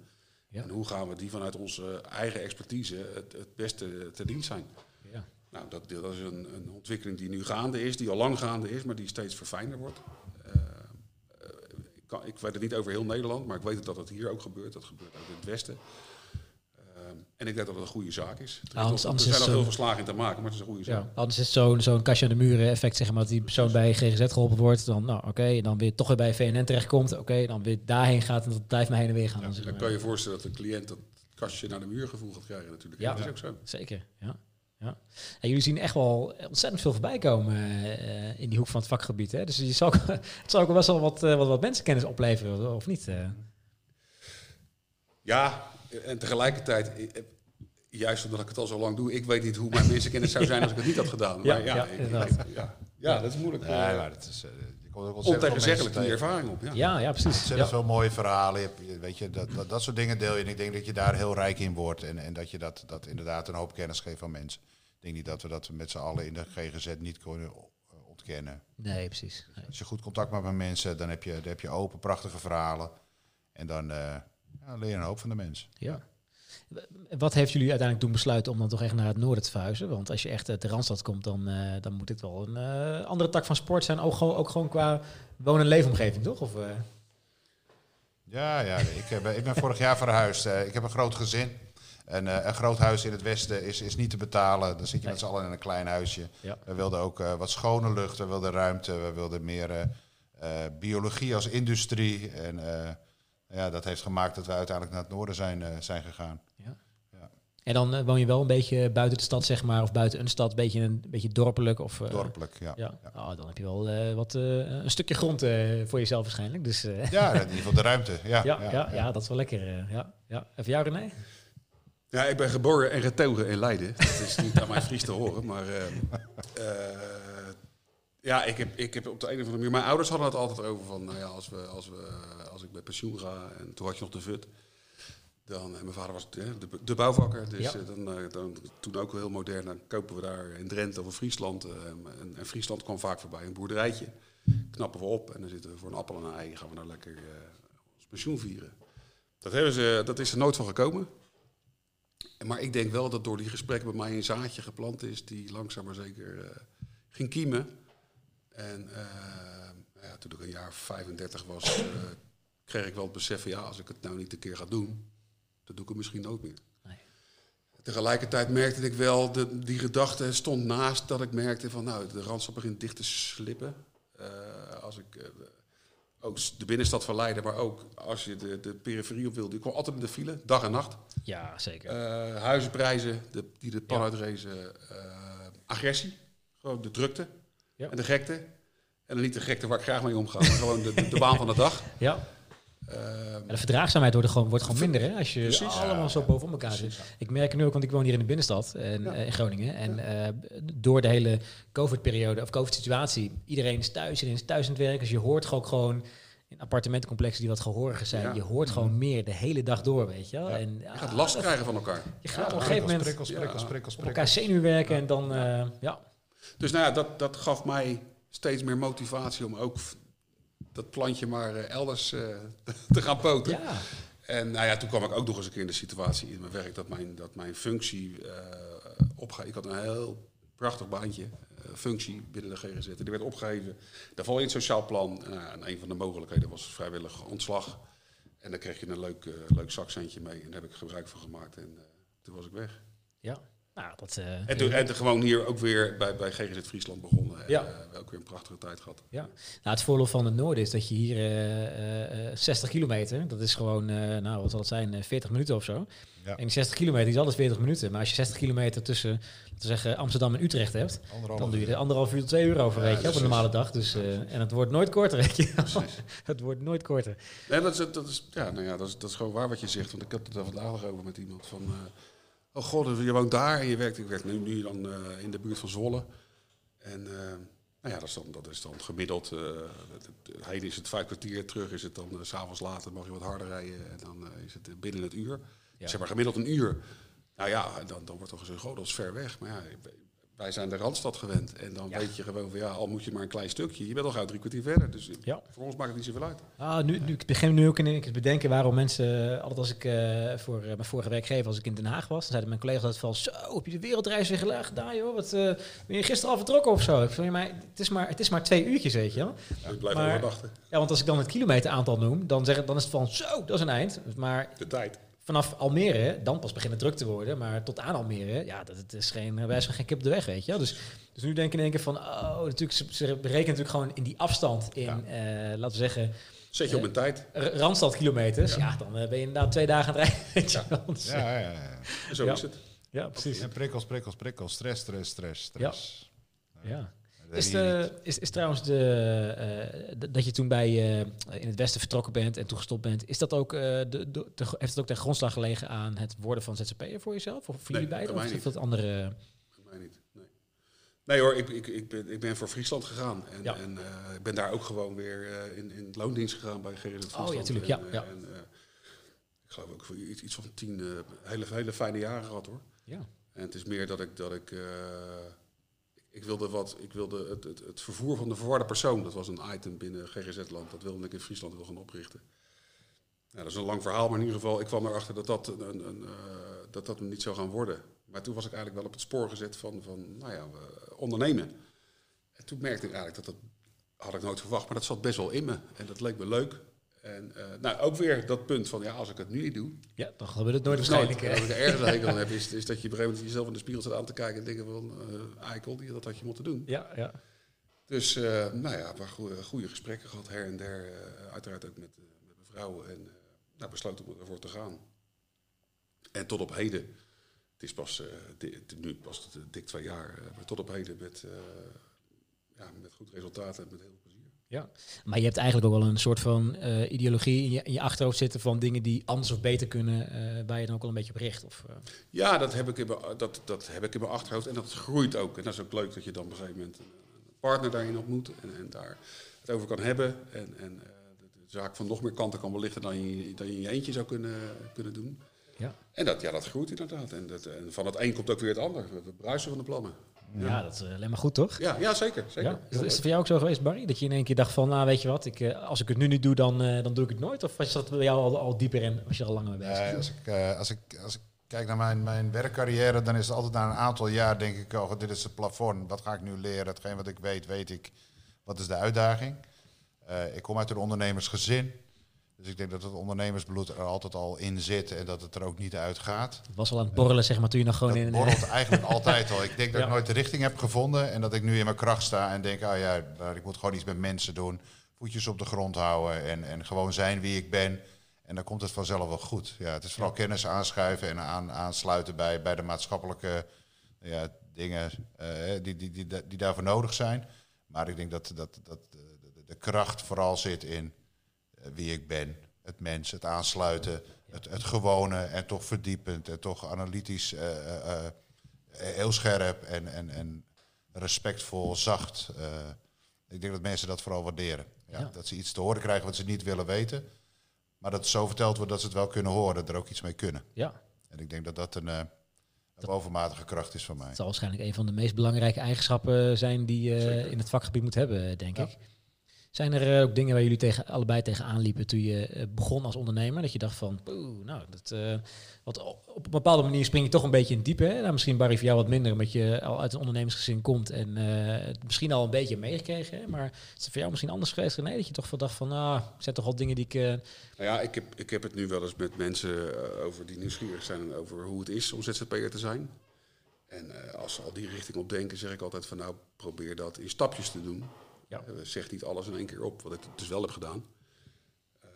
Ja. En hoe gaan we die vanuit onze eigen expertise het, het beste te dienst zijn? Ja. Nou, dat, dat is een, een ontwikkeling die nu gaande is, die al lang gaande is, maar die steeds verfijnder wordt. Eh, eh, ik, kan, ik weet het niet over heel Nederland, maar ik weet dat het hier ook gebeurt. Dat gebeurt ook in het Westen. Ehm, en ik denk dat het een goede zaak is. Er, is Anders- nog- er zijn nog veel verslagen in te maken, maar het is een goede zaak. Ja, anders is het zo'n zo'n kastje aan de muren effect, zeg maar, dat die persoon bij GGZ geholpen wordt. Dan, nou, oké, en dan weer toch weer bij VNN terechtkomt. Oké, dan weer daarheen gaat en dat blijft maar heen en weer gaan. zeg Dan maar. kan je voorstellen dat de cliënt dat kastje naar de muur gevoel gaat krijgen natuurlijk. Ja. Dat is ook zo. Zeker, ja. ja. En jullie zien echt wel ontzettend veel voorbij komen eh, in die hoek van het vakgebied. Hè? Dus je zal, *laughs* het zal ook wel best wel wat, eh, wat, wat mensenkennis opleveren, of niet? eh? Ja, en tegelijkertijd, eh, juist omdat ik het al zo lang doe, ik weet niet hoe mijn *laughs* mensenkennis zou zijn als ik het niet had gedaan. Ja, Maar ja, ja, ik- ja, ja, dat is moeilijk. Nee, eh, maar dat is, eh, je komt ook ontegenzeggelijk die ervaring op. Ja. Ja, ja, precies. Ontzettend Ja. veel mooie verhalen. Je hebt, weet je, dat, dat, dat soort dingen deel je. En ik denk dat je daar heel rijk in wordt. En, en dat je dat, dat inderdaad een hoop kennis geeft aan mensen. Ik denk niet dat we dat met z'n allen in de GGZ niet kunnen ontkennen. Nee, precies. Nee. Als je goed contact maakt met mensen, dan heb je, dan heb je open, prachtige verhalen. En dan eh, ja, leer een hoop van de mensen. Ja. Wat heeft jullie uiteindelijk doen besluiten om dan toch echt naar het noorden te verhuizen? Want als je echt uit de Randstad komt, dan, eh, dan moet dit wel een eh, andere tak van sport zijn. Ook, gewoon- ook gewoon qua woon- en leefomgeving, toch? Of, eh, Ja, ja ik, heb, ik ben vorig jaar verhuisd. Eh, ik heb een groot gezin. En eh, een groot huis in het westen is, is niet te betalen. Dan zit je met z'n allen in een klein huisje. Ja. We wilden ook eh, wat schone lucht, we wilden ruimte, we wilden meer eh, eh, biologie als industrie. En eh, ja, dat heeft gemaakt dat we uiteindelijk naar het noorden zijn, eh, zijn gegaan. En dan eh, woon je wel een beetje buiten de stad, zeg maar, of buiten een stad, een beetje, een beetje dorpelijk. Of, eh, Dorpelijk, ja. Ja, Oh, dan heb je wel eh, wat, eh, een stukje grond eh, voor jezelf waarschijnlijk. Dus eh, Ja, in ieder geval de ruimte. Ja, ja, ja, ja, dat is wel lekker. eh, ja, ja. En voor jou René? Ja, ik ben geboren en getogen in Leiden. Dat is niet aan mijn Fries te horen, maar... eh, eh, ja, ik heb, ik heb op de een of andere manier... Mijn ouders hadden het altijd over van... Nou ja, als, we, als, we, als ik bij pensioen ga... En toen had je nog de VUT. Dan, en mijn vader was eh, de, de bouwvakker. Dus Ja. eh, dan, eh, dan, toen ook heel modern. Dan kopen we daar in Drenthe of in Friesland. eh, en, en Friesland kwam vaak voorbij. Een boerderijtje. Knappen we op. En dan zitten we voor een appel en een ei. Gaan we daar lekker eh, ons pensioen vieren. Dat, hebben ze, dat is er nooit van gekomen. Maar ik denk wel dat door die gesprekken bij mij een zaadje geplant is die langzaam maar zeker eh, ging kiemen. En eh, ja, toen ik een jaar 35 was, eh, kreeg ik wel het besef van ja, als ik het nou niet een keer ga doen, dan doe ik het misschien nooit meer. Nee. Tegelijkertijd merkte ik wel, de, die gedachte stond naast dat ik merkte van nou, de randstad begint dicht te slippen. Eh, als ik ook de binnenstad van Leiden, maar ook als je de, de periferie op wilde, ik kwam altijd in de file, dag en nacht. Ja, zeker. Huizenprijzen de, die de pan Ja. uitrezen. agressie, gewoon de drukte Ja. en de gekte. En dan niet de gekte waar ik graag mee omga, maar gewoon de, de, de baan van de dag. *laughs* ja. Eh, En de verdraagzaamheid wordt gewoon, wordt gewoon minder hè, als je Precies. allemaal zo boven elkaar zit. Ik merk het nu ook, want ik woon hier in de binnenstad en, Ja. eh, in Groningen. En eh, door de hele COVID-periode of COVID-situatie, iedereen is thuis, iedereen is thuis aan het werken. Dus je hoort gewoon, gewoon in appartementencomplexen die wat gehoriger zijn, Ja. je hoort gewoon meer de hele dag door, weet je wel. En, je gaat last ja, krijgen van elkaar. Je gaat op een gegeven moment Prikkels, prikkels, Ja. prikkels, op prikkels. elkaar zenuwen werken en dan, eh, ja. Dus nou ja, dat, dat gaf mij steeds meer motivatie om ook dat plantje maar eh, elders eh, *laughs* te gaan poten. Ja. En nou ja, toen kwam ik ook nog eens een keer in de situatie in mijn werk dat mijn, dat mijn functie uh, opga. Ik had een heel prachtig baantje, uh, functie binnen de GGZ. En die werd opgegeven. Daarvoor in het sociaal plan. En een van de mogelijkheden was vrijwillig ontslag. En dan kreeg je een leuk, leuk zakcentje mee. En daar heb ik gebruik van gemaakt. En toen was ik weg. Ja. Nou, dat, uh, en, toen, en gewoon hier ook weer bij, bij GGZ Friesland begonnen. En, ja. uh, ook weer een prachtige tijd gehad. Ja. Nou, het voordeel van het noorden is dat je hier uh, 60 kilometer, dat is gewoon, nou wat zal het zijn, 40 minuten of zo. Ja. En die 60 kilometer is alles 40 minuten. Maar als je 60 kilometer tussen, laten zeggen, Amsterdam en Utrecht hebt, dan doe je er anderhalf uur tot twee uur over, ja, weet je, op een normale dag. Dus, en het wordt nooit korter, weet je. *laughs* het wordt nooit korter. Nee, dat is, dat is, ja, nou ja, dat is, dat is gewoon waar wat je zegt. Want ik had het er vandaag nog over met iemand van... Oh god, je woont daar en je werkt, ik werk nu, nu dan uh, in de buurt van Zwolle. En uh, nou ja, dat is dan, dat is dan gemiddeld. Uh, is het vijf kwartier, terug is het dan s s'avonds later, mag je wat harder rijden en dan is het binnen het uur. Ja. Zeg maar gemiddeld een uur. Nou ja, dan, dan wordt er gezegd, oh dat is ver weg. Maar ja, wij zijn de Randstad gewend. En dan ja. weet je gewoon van ja, al moet je maar een klein stukje. Je bent al gauw drie kwartier verder. Dus ja. voor ons maakt het niet zoveel uit. Ah, nu, nu, ik begin nu ook in te bedenken waarom mensen, altijd als ik uh, voor mijn vorige werkgever, als ik in Den Haag was, dan zeiden mijn collega's dat van zo, heb je de wereldreis weer gedaan joh? Wat, uh, ben je gisteren al vertrokken of zo? Ik zei, maar het is maar, het is maar twee uurtjes, weet je wel. Ja, ik blijf maar, wachten. Ja, want als ik dan het kilometeraantal noem, dan, zeg, dan is het van zo, dat is een eind. Maar de tijd vanaf Almere, dan pas beginnen druk te worden. Maar tot aan Almere, ja, dat het is geen, wij zijn geen kip op de weg, weet je. Dus, dus nu denk ik in één keer van, oh, natuurlijk, ze, ze berekenen natuurlijk gewoon in die afstand in, ja. uh, laten we zeggen... Zet je op een tijd. Randstad kilometers, ja, ja dan ben je inderdaad twee dagen aan het rijden. Ja. Dus, ja, ja, ja, Zo is het. Ja, precies. En prikkels, prikkels, prikkels, stress, stress, stress, stress. Ja. Is, de, is, is trouwens de, uh, dat je toen bij uh, in het Westen vertrokken bent en toen gestopt bent, is dat ook, uh, de, heeft het ook ten grondslag gelegen aan het worden van ZZP'er voor jezelf? Of voor nee, jullie beiden? Of heeft dat andere... Mij niet, nee. Nee hoor, ik, ik, ik, ben, ik ben voor Friesland gegaan. En, ja. en ik ben daar ook gewoon weer in, in loondienst gegaan bij GRZ Friesland. Oh ja, natuurlijk, ja. ja. En, ik geloof ook voor iets, iets van tien hele, hele fijne jaren gehad hoor. Ja. En het is meer dat ik... Dat ik ik wilde, wat, ik wilde het, het, het, vervoer van de verwarde persoon, dat was een item binnen GGZ-land, dat wilde ik in Friesland wil gaan oprichten. Dat is een lang verhaal, maar in ieder geval, ik kwam erachter dat dat, een, een, uh, dat, dat niet zou gaan worden. Maar toen was ik eigenlijk wel op het spoor gezet van, van nou ja, ondernemen. En toen merkte ik eigenlijk dat dat, had ik nooit verwacht, maar dat zat best wel in me. En dat leek me leuk. En uh, nou, ook weer dat punt van, ja, als ik het nu niet doe... Ja, dan gebeurt het nooit waarschijnlijk. Als ik er ergens hekel aan heb, *laughs* is, is dat je op een gegeven moment jezelf in de spiegel zit aan te kijken en denken van, uh, eikel, die, dat had je moeten doen. Ja, ja. Dus, uh, nou ja, we hebben goede gesprekken gehad, her en der. uiteraard ook met, met mijn vrouw. En nou, besloten om ervoor te gaan. En tot op heden, het is pas, nu pas dik twee jaar, maar tot op heden met, ja, met goed resultaat en met heel. Ja, maar je hebt eigenlijk ook wel een soort van uh, ideologie in je, in je, achterhoofd zitten van dingen die anders of beter kunnen, uh, waar je dan ook wel een beetje op richt. Of, uh. Ja, dat heb, ik in mijn, dat, dat heb ik in mijn achterhoofd en dat groeit ook. En dat is ook leuk dat je dan op een gegeven moment een partner daarin ontmoet en, en daar het over kan hebben. En, en de, de, zaak van nog meer kanten kan belichten dan je, dan je in je eentje zou kunnen, kunnen doen. Ja. En dat, ja, dat groeit inderdaad. En, dat, en van het een komt ook weer het ander. We bruisen van de plannen. Ja, ja, dat is alleen maar goed, toch? Ja, ja zeker. zeker. Ja. Is, is, het voor jou ook zo geweest, Barry? Dat je in één keer dacht van, nou weet je wat, ik, als ik het nu niet doe, dan, uh, dan doe ik het nooit? Of was dat bij jou al, al dieper in, was je er al langer mee bezig? Ja, als, ik, uh, als, ik, als ik kijk naar mijn, mijn werkcarrière, dan is het altijd na een aantal jaar, denk ik, oh, dit is het plafond. Wat ga ik nu leren? Hetgeen wat ik weet, weet ik. Wat is de uitdaging? Uh, ik kom uit een ondernemersgezin. Dus ik denk dat het ondernemersbloed er altijd al in zit en dat het er ook niet uit gaat. Het was al aan het borrelen, zeg maar, toen je nog gewoon dat in... borrelt *laughs* eigenlijk altijd al. Ik denk dat ja. ik nooit de richting heb gevonden en dat ik nu in mijn kracht sta en denk, ah ja, ik moet gewoon iets met mensen doen. Voetjes op de grond houden en, en gewoon zijn wie ik ben. En dan komt het vanzelf wel goed. Ja, het is vooral ja. kennis aanschuiven en aan, aansluiten bij, bij de maatschappelijke ja, dingen uh, die, die, die, die daarvoor nodig zijn. Maar ik denk dat, dat, dat de, de kracht vooral zit in wie ik ben, het mens, het aansluiten, het, het gewone en toch verdiepend en toch analytisch, uh, uh, heel scherp en, en, en respectvol, zacht. Ik denk dat mensen dat vooral waarderen. Ja, ja. Dat ze iets te horen krijgen wat ze niet willen weten, maar dat het zo verteld wordt dat ze het wel kunnen horen, dat er ook iets mee kunnen. Ja. En ik denk dat dat een, een bovenmatige kracht is van mij. Het zal waarschijnlijk een van de meest belangrijke eigenschappen zijn die je in het vakgebied moet hebben, denk ja. ik. Zijn er eh, ook dingen waar jullie tegen, allebei tegenaan liepen toen je eh, begon als ondernemer? Dat je dacht van, oeh, nou, dat, eh, wat, op een bepaalde manier spring je toch een beetje in diepe. Hè? Nou, misschien Barry voor jou wat minder, omdat je al uit een ondernemersgezin komt en het misschien al een beetje meegekregen. Hè? Maar is het voor jou misschien anders geweest, Nee, Dat je toch wel dacht van, ah, er zijn toch al dingen die ik... Nou ja, ik heb, ik heb het nu wel eens met mensen over die nieuwsgierig zijn over hoe het is om ZZP'er te zijn. En als ze al die richting op denken, zeg ik altijd van nou, probeer dat in stapjes te doen. Ja. Eh, zeg niet alles in één keer op, wat ik dus wel heb gedaan. Eh,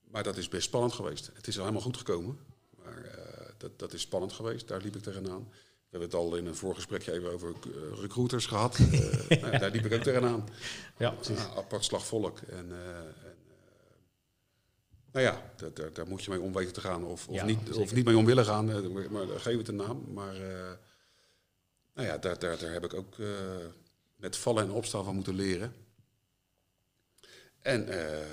maar dat is best spannend geweest. Het is al helemaal goed gekomen. Maar eh, dat, dat is spannend geweest, daar liep ik tegenaan. We hebben het al in een voorgesprekje even over recruiters gehad. Eh, *laughs* nou, daar liep ik ook tegenaan. ja, precies. Ja, apart slag volk. En, en, nou ja, daar, daar, daar moet je mee om weten te gaan. Of, of, Ja, niet, zeker. of niet mee om willen gaan, maar, geef het een naam. Maar nou ja, daar, daar, daar heb ik ook met vallen en opstaan van moeten leren. En eh,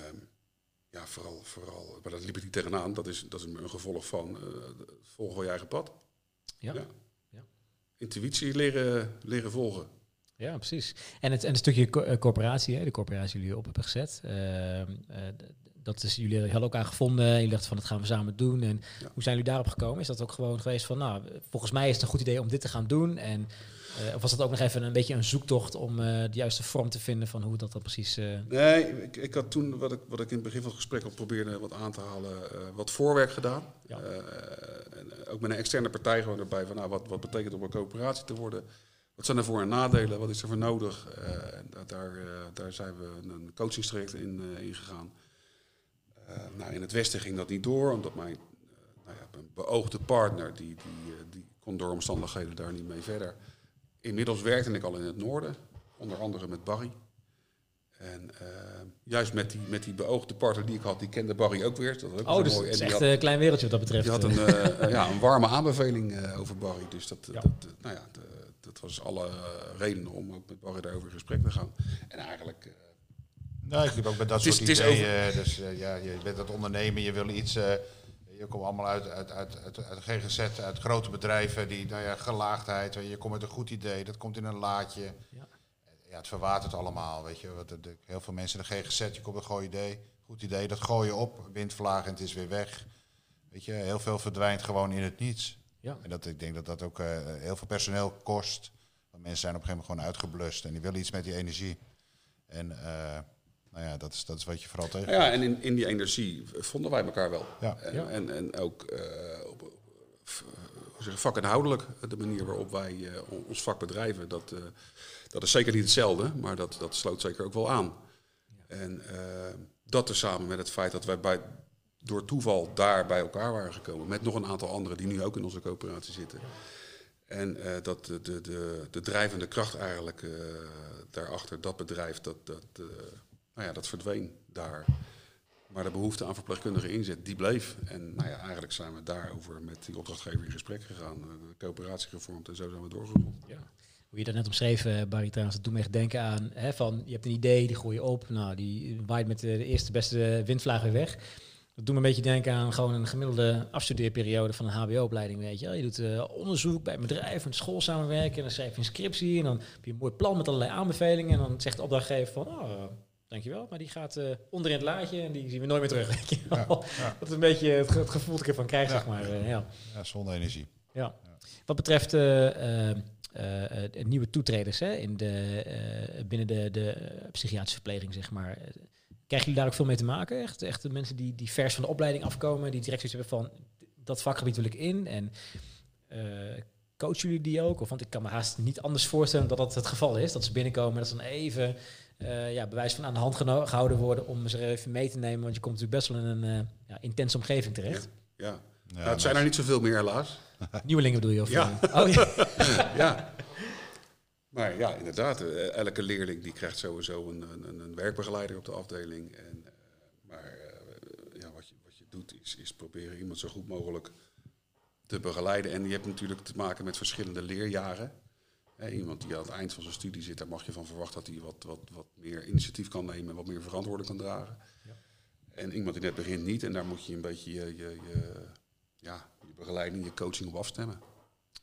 ja, vooral, vooral, maar dat liep ik niet tegenaan. Dat is, dat is een gevolg van eh volgen je eigen pad. Ja. Ja. Ja. Intuïtie leren, leren volgen. Ja, precies. En het, en het stukje co- eh, corporatie, hè, de corporatie die jullie op hebben gezet. ehm, eh, dat is, jullie hadden elkaar gevonden. Jullie dachten van, dat gaan we samen doen. En Ja. hoe zijn jullie daarop gekomen? Is dat ook gewoon geweest van, nou, volgens mij is het een goed idee om dit te gaan doen? En of was dat ook nog even een beetje een zoektocht om eh, de juiste vorm te vinden van hoe dat dan precies... eh, Nee, ik, ik had toen, wat ik, wat ik in het begin van het gesprek al probeerde wat aan te halen, eh, wat voorwerk gedaan. Ja. Eh, en ook met een externe partij gewoon erbij van, nou, wat, wat betekent om een coöperatie te worden? Wat zijn er voor en nadelen? Wat is er voor nodig? Eh, daar, eh, daar zijn we een- coachingstraject in, eh, in gegaan. Eh, nou, in het Westen ging dat niet door, omdat mijn eh, nou ja, mijn beoogde partner, die, die, eh, die kon door omstandigheden daar niet mee verder. Inmiddels werkte ik al in het noorden, onder andere met Barry. En eh, juist met die, met die beoogde partner die ik had, die kende Barry ook weer. Dat was ook Oh, dus mooi. het is echt had, een klein wereldje wat dat betreft. die had een, eh, ja, een warme aanbeveling eh, over Barry. Dus dat, Ja. dat, eh, nou ja, de- dat was alle eh, redenen om ook met Barry daarover in gesprek te gaan. En eigenlijk, eh, Nou, ik heb ook met dat Het is- soort is ideeën. Dus eh, ja, je bent dat ondernemen, je wil iets. Je komt allemaal uit, uit, uit, uit, uit GGZ, uit grote bedrijven, die, nou ja, gelaagdheid. Je komt met een goed idee, dat komt in een laadje. Ja. Ja, het verwatert allemaal, weet je. Wat de, heel veel mensen in de GGZ, je komt met een gooi idee, goed idee, dat gooi je op, windvlaag en het is weer weg. Weet je, heel veel verdwijnt gewoon in het niets. Ja. En dat, ik denk dat dat ook eh, heel veel personeel kost. Want mensen zijn op een gegeven moment gewoon uitgeblust en die willen iets met die energie. En eh, nou ja, dat is, dat is wat je vooral tegen. ja, en in, in die energie vonden wij elkaar wel. Ja. En, Ja. en, en ook eh, op, hoe zeg vakinhoudelijk, de manier waarop wij eh, on- ons vak bedrijven, dat, eh, dat is zeker niet hetzelfde, maar dat, dat sloot zeker ook wel aan. En eh, dat tezamen met het feit dat wij bij, door toeval daar bij elkaar waren gekomen, met nog een aantal anderen die nu ook in onze coöperatie zitten. En eh, dat de, de, de, de drijvende kracht eigenlijk eh, daarachter, dat bedrijf, dat, dat, eh, nou ja, dat verdween daar. Maar de behoefte aan verpleegkundige inzet, die bleef. En nou ja, eigenlijk zijn we daarover met die opdrachtgever in gesprek gegaan. eh, De coöperatie gevormd en zo zijn we doorgerold. Ja. Hoe je dat net omschreef, eh, Barry, trouwens, dat doet me echt denken aan, hè, van je hebt een idee, die gooi je op, nou, die waait met de, eerste beste windvlaag weer weg. Dat doet me een beetje denken aan gewoon een gemiddelde afstudeerperiode van een hbo-opleiding, weet je. Je doet eh, onderzoek bij een bedrijf, met school samenwerken, en dan schrijf je een scriptie, en dan heb je een mooi plan met allerlei aanbevelingen, en dan zegt de opdrachtgever van, oh, dankjewel, maar die gaat eh onder in het laadje, en die zien we nooit meer terug, ja. Dat is een beetje het, ge- het gevoel dat ik ervan krijg, Ja. zeg maar. eh, ja. Ja, zonder energie. Ja. Wat betreft eh, eh, eh, eh, nieuwe toetreders hè, in de, binnen de, de psychiatrische verpleging, zeg maar. Krijgen jullie daar ook veel mee te maken? Echt, echt de mensen die, die vers van de opleiding afkomen, die direct zoiets hebben van dat vakgebied wil ik in. En coachen jullie die ook? Of want ik kan me haast niet anders voorstellen dat dat het geval is. Dat ze binnenkomen en dat ze dan even eh, ja, bewijs van aan de hand gehouden worden om ze er even mee te nemen. Want je komt natuurlijk best wel in een eh, ja, intense omgeving terecht. Ja. Ja, nou, het zijn er niet zoveel meer helaas. *laughs* Nieuwelingen bedoel je? Of, Ja. eh, oh, ja. *laughs* ja. Maar ja, inderdaad, elke leerling die krijgt sowieso een, een, een werkbegeleider op de afdeling. En, maar eh, ja, wat, je, wat je doet is, is proberen iemand zo goed mogelijk te begeleiden. En je hebt natuurlijk te maken met verschillende leerjaren. Iemand die aan het eind van zijn studie zit, daar mag je van verwachten dat hij wat, wat, wat meer initiatief kan nemen en wat meer verantwoording kan dragen. Ja. En iemand die net begint niet, en daar moet je een beetje je, je, je, ja, je begeleiding, je coaching op afstemmen.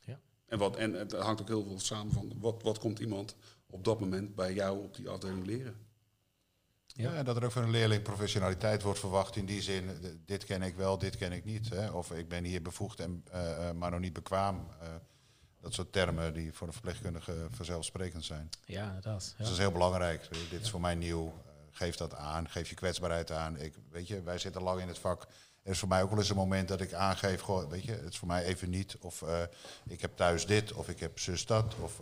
Ja. En, wat, en het hangt ook heel veel samen van wat, wat komt iemand op dat moment bij jou op die afdeling leren. Ja. en dat er ook van een leerling professionaliteit wordt verwacht in die zin, eh, dit ken ik wel, dit ken ik niet. Hè? Of ik ben hier bevoegd, en, uh, maar nog niet bekwaam. Uh, dat soort termen die voor de verpleegkundige vanzelfsprekend zijn. Ja, inderdaad. Ja. Dus dat is heel belangrijk. Dit is voor mij nieuw. geef dat aan, geef je kwetsbaarheid aan. Ik, weet je, wij zitten lang in het vak. Er is voor mij ook wel eens een moment dat ik aangeef, goh, weet je, het is voor mij even niet. Of ik heb thuis dit, of ik heb zus dat. Of,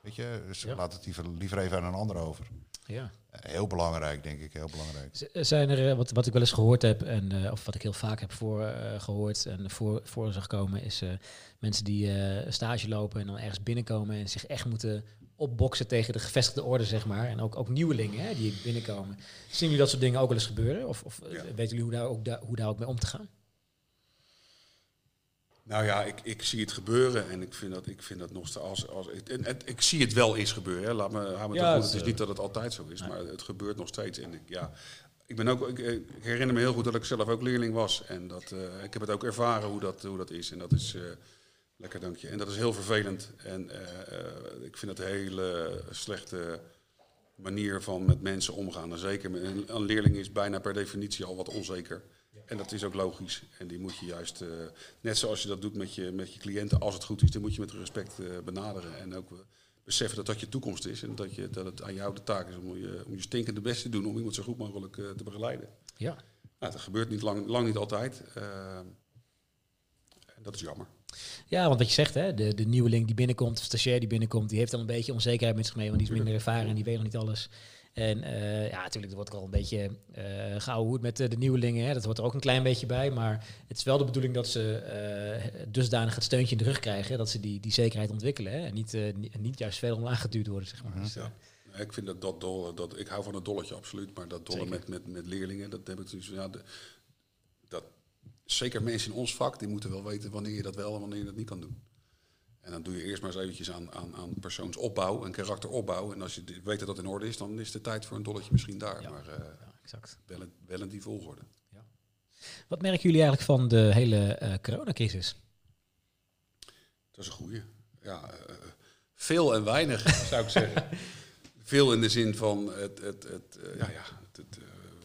weet je, dus ja. laat het liever, liever even aan een ander over. Ja. Heel belangrijk, denk ik. Heel belangrijk. Zijn er, eh, wat, wat ik wel eens gehoord heb, en, uh, of wat ik heel vaak heb voor, uh, gehoord en voor, voor zag komen, is uh, mensen die stage lopen en dan ergens binnenkomen en zich echt moeten opboksen tegen de gevestigde orde, zeg maar. En ook, ook nieuwelingen hè, die binnenkomen. Zien jullie dat soort dingen ook wel eens gebeuren? Of, of ja. weten jullie hoe daar, ook da hoe daar ook mee om te gaan? Nou ja, ik, ik zie het gebeuren en ik vind dat, ik vind dat nog steeds als, als en, en, ik zie het wel eens gebeuren. Hè. Laat me, hou me ja, goed. Het is niet dat het altijd zo is, maar het gebeurt nog steeds. En ik, ja, ik, ben ook, ik, herinner me heel goed dat ik zelf ook leerling was. En dat, uh, ik heb het ook ervaren hoe dat, hoe dat is. En dat is uh, lekker, dank je. En dat is heel vervelend. En uh, ik vind het een hele slechte manier van met mensen omgaan. En zeker een, een leerling is bijna per definitie al wat onzeker. En dat is ook logisch. En die moet je juist, uh, net zoals je dat doet met je, met je cliënten, als het goed is, dan moet je met respect uh, benaderen. En ook uh, beseffen dat dat je toekomst is. En dat, je, dat het aan jou de taak is om je, om je stinkende best te doen om iemand zo goed mogelijk te begeleiden. Ja. Nou, dat gebeurt niet lang, lang niet altijd. dat is jammer. Ja, want wat je zegt, hè, de, de nieuweling die binnenkomt, de stagiair die binnenkomt, die heeft dan een beetje onzekerheid met zich mee, want die is minder ervaren en die weet nog niet alles. En uh, ja, natuurlijk, er wordt er al een beetje uh, gehouden met de, de nieuwelingen. Hè. Dat wordt er ook een klein beetje bij. Maar het is wel de bedoeling dat ze uh, dusdanig het steuntje in de rug krijgen. Dat ze die, die zekerheid ontwikkelen. Hè. En niet, niet juist veel omlaag geduwd worden, zeg maar. Mhm. Ja. Ik vind dat, dat dolle, dat, ik hou van het dolletje absoluut. Maar dat dolle met, met, met leerlingen, dat heb ik dus, ja, de, dat, zeker mensen in ons vak, die moeten wel weten wanneer je dat wel en wanneer je dat niet kan doen. En dan doe je eerst maar eens eventjes aan, aan, aan persoonsopbouw en karakteropbouw. En als je weet dat dat in orde is, dan is de tijd voor een dolletje misschien daar. Ja, maar uh, ja, exact. Wel, in, wel in die volgorde. Ja. Wat merken jullie eigenlijk van de hele uh, coronacrisis? Dat is een goeie. Ja, uh, veel en weinig, *laughs* zou ik zeggen. *laughs* Veel in de zin van, het, het, het, ja, ja, het,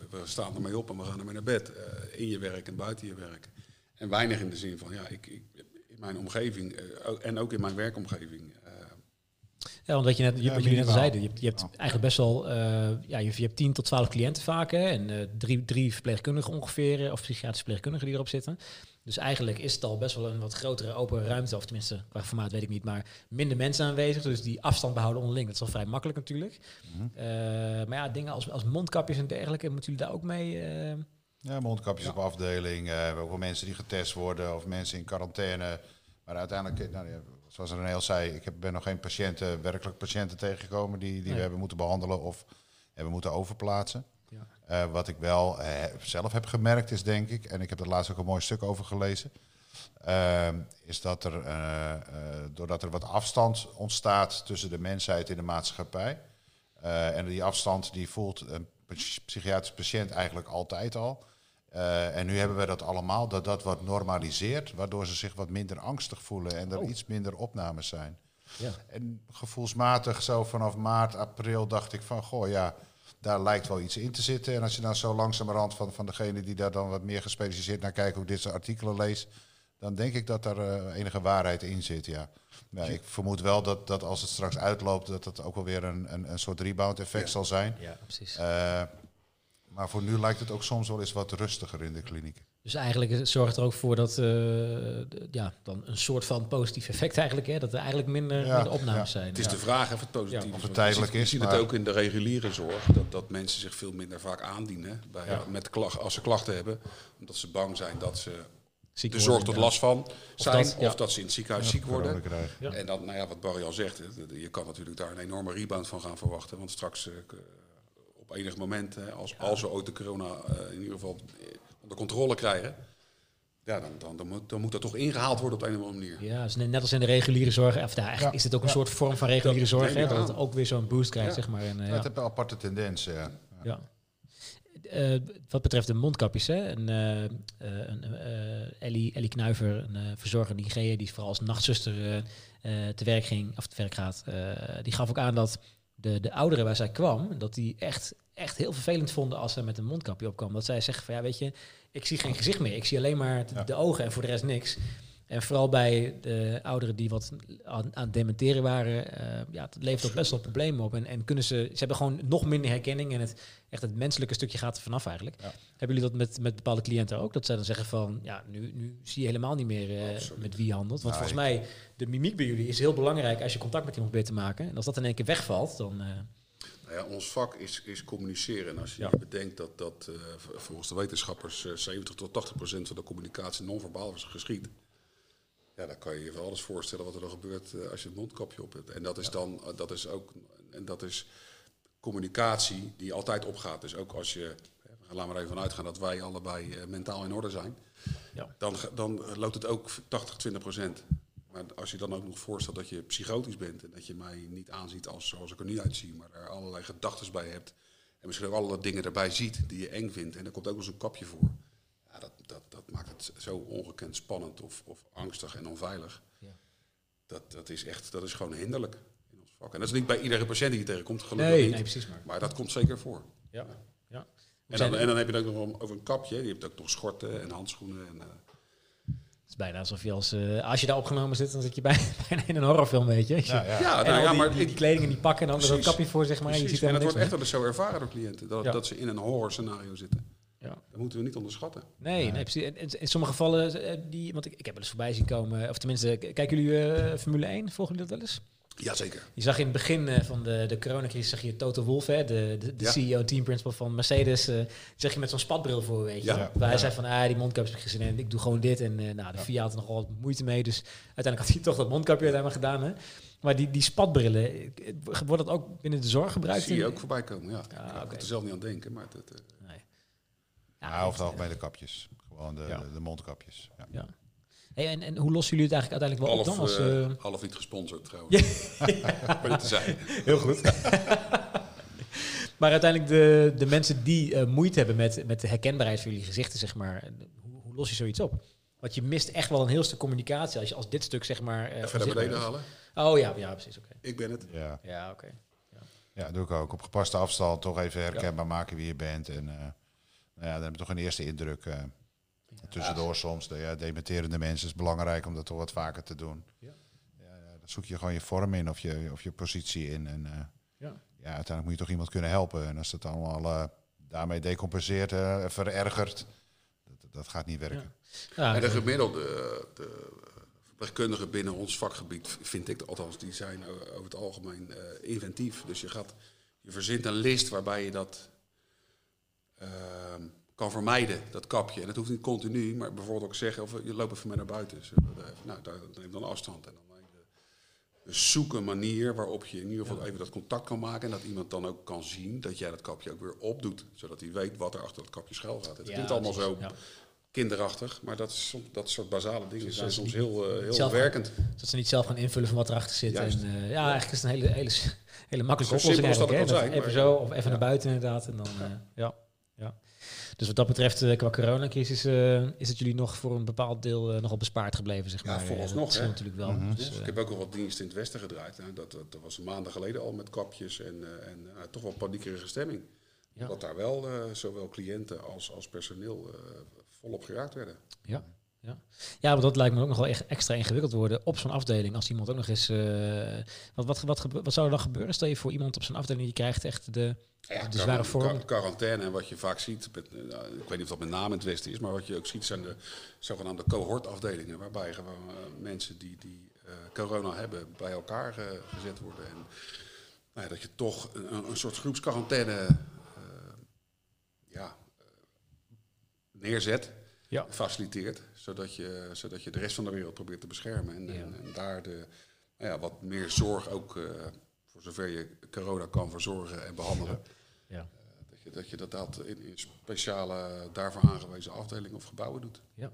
we staan ermee op en we gaan ermee naar bed. in je werk en buiten je werk. En weinig in de zin van, ja, ik, ik mijn omgeving uh, en ook in mijn werkomgeving. Uh. Ja, want wat, je net, wat jullie net al zeiden, je hebt, je hebt eigenlijk best wel, uh, ja, je, je, hebt 10 tot 12 cliënten vaak hè, en drie, drie verpleegkundigen ongeveer, of psychiatrische verpleegkundigen die erop zitten. Dus eigenlijk is het al best wel een wat grotere open ruimte, of tenminste, qua formaat weet ik niet, maar minder mensen aanwezig. Dus die afstand behouden onderling, dat is wel vrij makkelijk natuurlijk. Mm -hmm. maar ja, dingen als, als mondkapjes en dergelijke, moeten jullie daar ook mee... Ja, mondkapjes ja. op afdeling. Uh, we hebben ook wel mensen die getest worden of mensen in quarantaine. Maar uiteindelijk, nou, zoals René al zei, ik heb, ben nog geen patiënten, werkelijk patiënten tegengekomen die, die nee. we hebben moeten behandelen of hebben moeten overplaatsen. Ja. Uh, wat ik wel uh, zelf heb gemerkt is, denk ik, en ik heb er laatst ook een mooi stuk over gelezen, uh, is dat er, doordat er wat afstand ontstaat tussen de mensheid en de maatschappij, en die afstand die voelt een psychiatrisch patiënt eigenlijk altijd al. Uh, en nu hebben we dat allemaal, dat dat wat normaliseert, waardoor ze zich wat minder angstig voelen en er oh. iets minder opnames zijn. Ja. En gevoelsmatig zo vanaf maart, april dacht ik van, goh ja, daar lijkt wel iets in te zitten. En als je dan zo langzamerhand van, van degene die daar dan wat meer gespecialiseerd naar kijken, hoe dit soort artikelen leest, dan denk ik dat er uh, enige waarheid in zit, ja. Ja. Ik vermoed wel dat, dat als het straks uitloopt, dat het ook wel weer een, een, een soort rebound effect ja. zal zijn. Ja, precies. Uh, maar voor nu lijkt het ook soms wel eens wat rustiger in de kliniek. Dus eigenlijk zorgt er ook voor dat uh, ja, dan een soort van positief effect eigenlijk, hè, dat er eigenlijk minder, ja, minder opnames ja. zijn. Het is de vraag of het positief is. Of het tijdelijk is. Je ziet het ook in de reguliere zorg, dat, dat mensen zich veel minder vaak aandienen bij, met klacht, als ze klachten hebben, omdat ze bang zijn dat ze ziek de zorg tot last van zijn, of dat, of dat ze in het ziekenhuis ziek worden. En dan, nou ja, wat Barry al zegt, je kan natuurlijk daar een enorme rebound van gaan verwachten, want straks uh, op enig moment, hè, als, ja. als we ooit de corona uh, in ieder geval onder controle krijgen, ja, dan, dan, dan, moet, dan moet dat toch ingehaald worden op een of andere manier. Ja, dus net als in de reguliere zorg, of daar, eigenlijk is het ook een soort vorm van reguliere zorg, hè, dat het ook weer zo'n boost krijgt, zeg maar. En, uh, ja, het heeft een aparte tendens, ja. ja. Uh, wat betreft de mondkapjes, hè, een, uh, een Ellie, Ellie Knuiver, een verzorger in Nigeria, die vooral als nachtzuster te werk ging, of te werk gaat, die gaf ook aan dat de, de ouderen waar zij kwam, dat die echt echt heel vervelend vonden als ze met een mondkapje opkwam. Dat zij zeggen van ja, weet je, ik zie geen gezicht meer. Ik zie alleen maar de, Ja. de ogen en voor de rest niks. En vooral bij de ouderen die wat aan, aan het dementeren waren, eh, ja, het levert ook best wel problemen op. En, en kunnen ze, ze hebben gewoon nog minder herkenning en het, echt het menselijke stukje gaat er vanaf eigenlijk. Ja. Hebben jullie dat met, met bepaalde cliënten ook? Dat zij dan zeggen van, ja, nu, nu zie je helemaal niet meer eh, met wie je handelt. Want Nou, volgens mij, de mimiek bij jullie is heel belangrijk als je contact met iemand probeert te maken. En als dat in één keer wegvalt, dan... eh, Nou ja, ons vak is, is communiceren. En als je Ja. bedenkt dat, dat volgens de wetenschappers eh, 70 tot 80 procent van de communicatie non-verbaal is geschied. Ja, dan kan je je wel alles voorstellen wat er dan gebeurt eh, als je het mondkapje op hebt. En dat is dan, eh, dat is ook, en dat is communicatie die altijd opgaat. Dus ook als je, laten maar even vanuit gaan dat wij allebei eh, mentaal in orde zijn. Ja. Dan, dan loopt het ook 80, 20 procent. Maar als je dan ook nog voorstelt dat je psychotisch bent en dat je mij niet aanziet als zoals ik er nu uitzie, maar er allerlei gedachten bij hebt en misschien ook allerlei dingen erbij ziet die je eng vindt en er komt ook nog eens een kapje voor. Ja, dat, dat, dat maakt het zo ongekend spannend of, of angstig en onveilig. Ja. Dat, dat is echt, dat is gewoon hinderlijk in ons vak. En dat is niet bij iedere patiënt die je tegenkomt, gelukkig nee, niet. nee, precies maar. Maar dat komt zeker voor. Ja. ja. En dan, en dan heb je het ook nog over een kapje. Je hebt ook nog schorten en handschoenen. En, eh, Het is bijna alsof je als, eh, als je daar opgenomen zit, dan zit je bij, *laughs* bijna in een horrorfilm, weet je. Ja, ja. ja, En nou al ja, die, maar die, kleding en die pakken en dan er een kapje voor, zeg maar. en je ziet En het helemaal wordt echt wel eens zo ervaren door cliënten. Dat, Ja. dat ze in een horror scenario zitten. Ja. Dat moeten we niet onderschatten. Nee, nee, precies. En- en In sommige gevallen, eh, die, want ik, ik heb wel eens voorbij zien komen, of tenminste, kijken jullie eh, Formule 1? Volgen jullie dat wel eens? Jazeker. Je zag in het begin eh, van de, de coronacrisis, zag je Toto Wolff, hè, de, de, de Ja. CEO en team principal van Mercedes, eh zeg je met zo'n spatbril voor, weet je. Ja. Waar hij Ja. zei van, ah, die mondkapjes heb ik geen zin in, ik doe gewoon dit. En eh, nou, de VIA had er nogal wat moeite mee, dus uiteindelijk had hij toch dat mondkapje uiteindelijk gedaan. Hè. Maar die, die spatbrillen, wordt dat ook binnen de zorg gebruikt? zie je in- ook voorbij komen. Ja. Ja, ik moet er zelf niet aan denken. Maar dat, eh. Ja, het algemeen de kapjes. Gewoon de, Ja. de, mondkapjes. Ja. Ja. Hey, en, en hoe lossen jullie het eigenlijk uiteindelijk wel op half, dan? Als, eh, eh, half niet gesponsord trouwens. Dit *laughs* te zijn. Heel goed. *laughs* maar uiteindelijk de, de mensen die eh, moeite hebben met, met de herkenbaarheid van jullie gezichten, zeg maar, eh, hoe, hoe los je zoiets op? Want je mist echt wel een heel stuk communicatie als, je, als dit stuk, zeg maar... eh, Even naar beneden halen. Oh ja, ja precies, oké. Ik ben het. Ja. Ja, oké. ja, doe ik ook. Op gepaste afstand toch even herkenbaar maken wie je bent. En eh, ja, dan heb je toch een eerste indruk. eh, tussendoor soms. De, ja, dementerende mensen is belangrijk om dat toch wat vaker te doen. Ja. Ja, ja, dan zoek je gewoon je vorm in of je, of je positie in. En eh, Ja. ja, uiteindelijk moet je toch iemand kunnen helpen. En als dat allemaal eh, daarmee decompenseert, eh, verergert, dat, dat gaat niet werken. Ja, En de gemiddelde de verpleegkundigen binnen ons vakgebied, vind ik althans, die zijn over het algemeen eh, inventief. Dus je, gaat, je verzint een list waarbij je dat kan vermijden, dat kapje. En dat hoeft niet continu, maar bijvoorbeeld ook zeggen, of je loopt even mee naar buiten. Dus, nou, daar neem dan afstand. En dan even, dus zoek een manier waarop je in ieder geval even dat contact kan maken. En dat iemand dan ook kan zien dat jij dat kapje ook weer opdoet. Zodat hij weet wat er achter dat kapje schuil gaat. Het Ja, klinkt allemaal zo ja. kinderachtig, maar dat, is, dat soort basale dingen zijn soms heel, eh, heel zelf- werkend. Dat ze niet zelf gaan invullen van wat erachter zit. Juist. En, eh, ja, eigenlijk is het een hele, hele, hele makkelijke oplossing zijn, even maar- zo, of even naar buiten inderdaad. En dan, eh, ja. Ja. Dus wat dat betreft, eh, qua coronacrisis, eh, is het jullie nog voor een bepaald deel eh, nogal bespaard gebleven, zeg Ja, maar. Eh, vooralsnog, Dat hè. natuurlijk wel. Mhm. Dus, ik heb ook al wat diensten in het Westen gedraaid. Nou, dat, dat, dat was een maanden geleden al met kapjes en, eh, en eh, toch wel paniekerige stemming. Ja. Dat daar wel eh, zowel cliënten als, als personeel eh, volop geraakt werden. Ja. Ja. ja, maar dat lijkt me ook nog wel echt extra ingewikkeld worden op zo'n afdeling. Als iemand ook nog eens. eh, wat, wat, wat, wat zou er dan gebeuren? Stel je voor iemand op zo'n afdeling die krijgt echt de, Ja, de zware vorm. quar- Quarantaine en wat je vaak ziet, met, eh, nou, ik weet niet of dat met name in het Westen is, maar wat je ook ziet zijn de zogenaamde cohortafdelingen. Waarbij gewoon eh, mensen die, die corona hebben bij elkaar gezet worden. En nou ja, dat je toch een, een- soort groepsquarantaine ja, neerzet, Ja. faciliteert. Zodat je, zodat je de rest van de wereld probeert te beschermen. En, Ja. en, en daar de, nou ja, wat meer zorg ook, eh, voor zover je corona kan verzorgen en behandelen. Ja. Dat je dat, je dat, dat in, in speciale daarvoor aangewezen afdelingen of gebouwen doet. Ja.